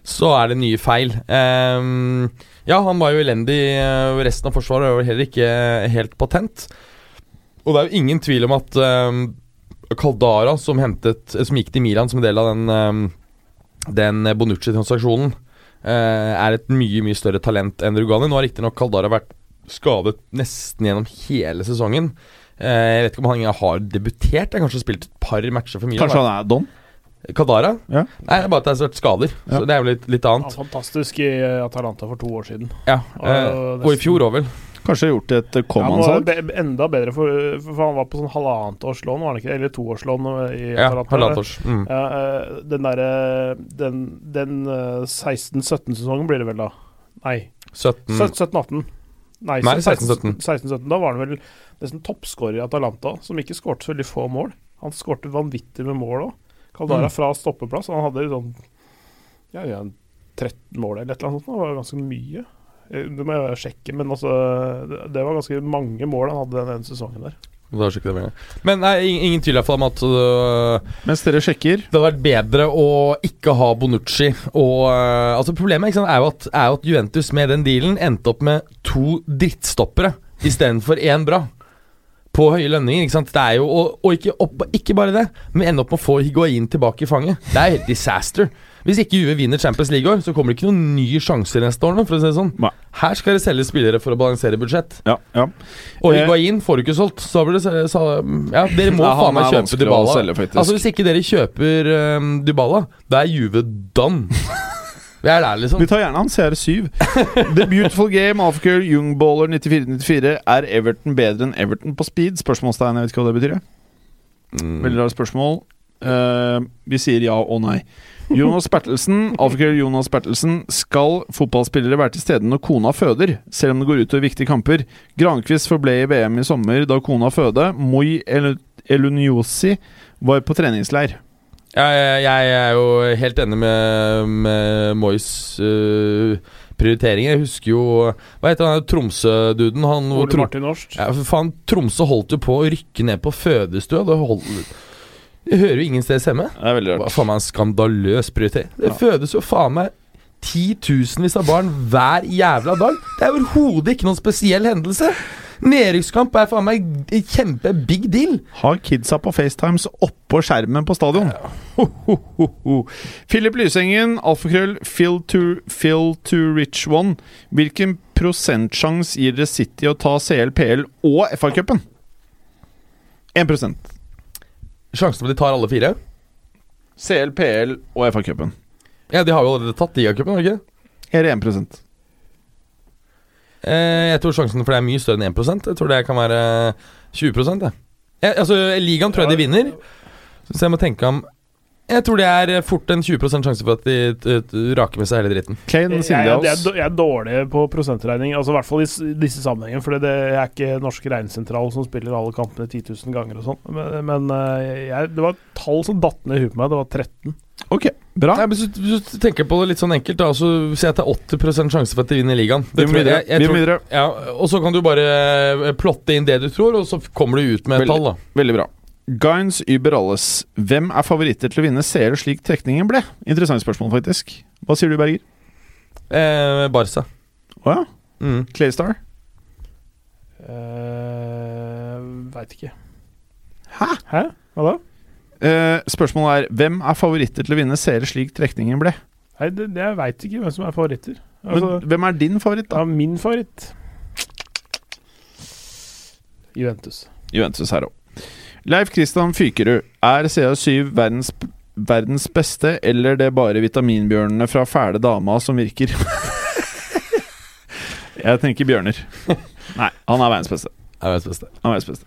så er det nye feil. Um, ja, han var jo elendig. øh, Resten av forsvaret var heller ikke helt patent. Og det er jo ingen tvil om at um, Caldara, som, hentet, som gikk til Milan som en del av den, um, den Bonucci-transaksjonen, uh, er et mye mye større talent enn Rugani. Nå har riktignok Caldara vært skadet nesten gjennom hele sesongen. Uh, jeg vet ikke om han har debutert. Jeg har kanskje spilt et par matcher for Milan. Kanskje han er don? Caldara? Ja. Nei, det er bare at det har vært skader. Ja. Så det er jo litt, litt Ja, annet. fantastisk i Atalanta for to år siden. Ja, Og eh, og i fjor òg, vel. Kanskje gjort et eh, Ja, han var Coman-salg? be enda bedre, for, for han var på sånn halvannet års var han ikke? Eller toårslån i Ja, Atalanta. Mm. Ja, eh, den derre Den, den eh, 16-17-sesongen blir det vel da? Nei. 17 17-18. Nei, Nei, 16-17. 16-17. Da var han vel nesten toppskårer i Atalanta, som ikke skårte så veldig få mål. Han skårte vanvittig med mål òg. Caldara Mm. fra stoppeplass. Han hadde sånn ja, ja, 13 mål eller et eller annet sånt. Det var ganske mye. Eh, Det må jeg sjekke, men altså Det, det var ganske mange mål han hadde den ene sesongen der. Men nei, ingen, tvil om at uh, Mens dere sjekker Det hadde vært bedre å ikke ha Bonucci. Og, uh, altså Problemet ikke sant, er, jo at, er jo at Juventus med den dealen endte opp med to drittstoppere istedenfor én bra. På høye lønninger. ikke sant? Det er jo, Og, og ikke, opp, ikke bare det, men ende opp med å få Higuain tilbake i fanget. Det er helt disaster. Hvis ikke Juve vinner Champions League år, så kommer det ikke noen nye sjanser neste år. For å si det sånn Nei. Her skal det selge spillere for å balansere budsjett. Ja, ja. Og Eh, Higuain får du ikke solgt. Så blir det så, Ja, dere må faen meg kjøpe Dybala. selge, altså Hvis ikke dere kjøper um, Dybala, da er Juve done. Vi er der, liksom. Vi tar gjerne han CR7. The Beautiful Game, Alfgirl, Youngballer 94-94. Er Everton bedre enn Everton på speed? Spørsmålstegn, jeg vet ikke hva det betyr. Mm. Veldig rart spørsmål. Uh, vi sier ja og nei. Jonas Bertelsen, Alfgirl Jonas Bertelsen. Skal fotballspillere være til stede når kona føder, selv om det går utover viktige kamper? Grankvist forble i VM i sommer da kona føde. Moi El Eluniosi var på treningsleir. Jeg, jeg, jeg er jo helt enig med, med Moys uh, prioriteringer. Jeg husker jo Hva heter han Tromsø-duden? Han Ole Trom- Martin Norst. Ja, for faen, Tromsø holdt jo på å rykke ned på fødestua. Det, holdt, det hører jo ingen steder hjemme. Det er veldig rart. faen meg en skandaløs prioritering. Det Ja. fødes jo faen meg titusenvis av barn hver jævla dag. Det er overhodet ikke noen spesiell hendelse. Nedrykkskamp er faen meg en kjempe big deal. Har kidsa på FaceTimes oppå skjermen på stadion. Ho, ho, ho, ho. Philip Lysengen, alfakrøll, Phil to, fill to Rich One. Hvilken prosentsjanse gir dere City å ta CL, PL og FA-cupen? 1% Sjansen for at de tar alle fire? CL, PL og FA-cupen. Ja, de har jo allerede tatt Ligacupen, har de ikke? Her er 1 Eh, jeg tror sjansen for det er mye større enn 1% Jeg tror det kan være 20 jeg. jeg altså, Ligaen tror jeg de vinner. Så jeg må tenke om Jeg tror det er fort en 20 sjanse for at de raker med seg hele dritten. Kane, Jeg, jeg, jeg, er jeg er dårlig på prosentregning, altså i hvert fall i disse sammenhengene. For det er ikke Norsk Regnsentral som spiller alle kampene 10 000 ganger og sånn. Men, men eh, jeg, det var et tall som datt ned i huet på meg. Det var 13. Ok, bra. Nei, hvis, du, hvis du tenker på det litt sånn enkelt, da så sier jeg at det er 80 sjanse for at de vinner ligaen. Vi Det tror jeg- jeg- jeg tror- Ja, og så kan du bare eh, plotte inn det du tror, og så kommer du ut med et tall, da. Veldig bra. Guines über alles. Hvem er favoritter til å vinne CL slik trekningen ble? Interessant spørsmål, faktisk. Hva sier du, Berger? Eh, Barca. Å ja? Mm. Claystar? Eh, Veit ikke. Hæ? Hæ? Hva da? Eh, spørsmålet er hvem er favoritter til å vinne seere slik trekningen ble? Nei, det, det, Jeg veit ikke hvem som er favoritter. Altså, Men hvem er din favoritt, da? ja, min favoritt Juventus. Juventus her òg. Leif Kristian Fykerud. Er CA7 verdens, verdens beste, eller det bare vitaminbjørnene fra fæle dama som virker? Jeg tenker bjørner. Nei, han er verdens beste. Er verdens beste. Han er verdens beste.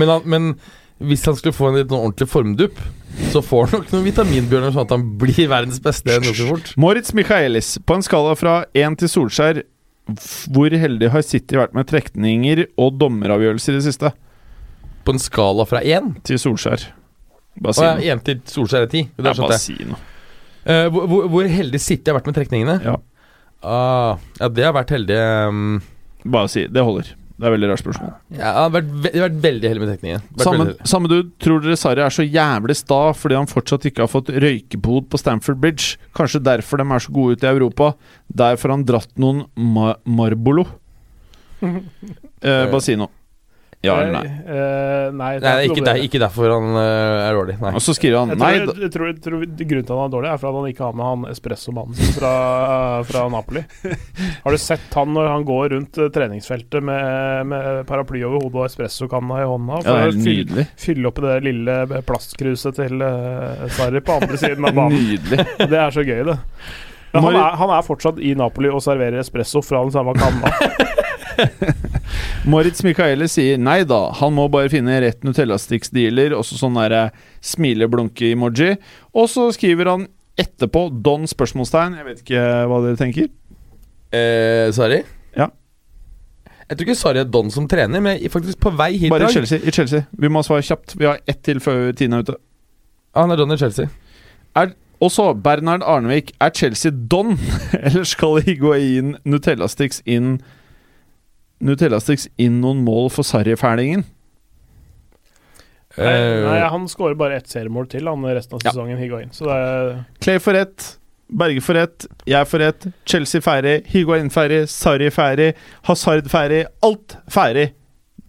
Men, han, men hvis han skulle få en litt sånn ordentlig formdupp, så får han nok noen vitaminbjørner sånn at han blir verdens beste ganske fort. Moritz Michaelis. På en skala fra én til Solskjær, hvor heldig har City vært med trekninger og dommeravgjørelser i det siste? På en skala fra én Til Solskjær. Bare si ja, noe. én til Solskjær er ti. Det Ja, skjønte bare si noe. Hvor, hvor, hvor heldig City har vært med trekningene? Ja. uh, ja, det har vært heldig um, Bare si. Det holder. Det er veldig rart spørsmål. Jeg har vært, ve jeg har vært veldig heldig med tekningen. Samme, samme du, tror dere Sarri er så jævlig sta fordi han fortsatt ikke har fått røykebod på Stamford Bridge? Kanskje derfor de er så gode ute i Europa? Derfor har han dratt noen ma Marbolo? Eh, bare si noe. Ja eller nei? Uh, nei, Nei, det er ikke, der, ikke derfor han uh, er dårlig. Nei. Og så skriver han Jeg nei. tror, jeg, tror, jeg tror Grunnen til at han er dårlig, er for at han ikke har med han espressomannen fra, fra Napoli. Har du sett han når han går rundt eh, treningsfeltet med, med paraply over hodet og espressokanna i hånda? Ja, det er å fylle, nydelig. fylle opp i det lille plastkruset til uh, Sarri på andre siden av banen. Nydelig. Det er så gøy, det. Han, er, han er fortsatt i Napoli og serverer espresso fra den samme kanna. Moritz Michaele sier nei da, han må bare finne rett Nutella-sticks-dealer, også sånn derre smile-blunke-emoji. Og så skriver han etterpå Don spørsmålstegn. Jeg vet ikke hva dere tenker. Eh, sorry? Ja. Jeg tror ikke sorry er Don som trener, men jeg er faktisk på vei hit Bare i. Chelsea. I Chelsea. Vi må svare kjapt. Vi har ett til før tiden er ute. Ah, han er Don i Chelsea. Og så, Bernhard Arnevik. Er Chelsea don, eller skal Higuain Nutella-sticks inn Nutella-sticks inn noen mål for Sarri-fælingen? Nei, Eh, nei, han skårer bare ett seriemål til han resten av sesongen. Higuain. Så det er Clay får ett. Berge får ett. Jeg får ett. Chelsea ferdig. Higuain ferdig. Sarri ferdig. Hazard ferdig. Alt ferdig.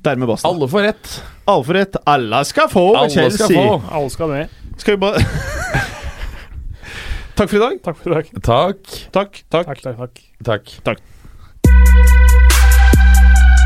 Dermed basta. alle får rett. Alle får ett. Alle skal få Alle Chelsea. skal få. Alle skal med. Skal vi bare Takk for i dag. Takk for i dag. Takk. Takk. Takk. Takk, takk, takk. Takk. Takk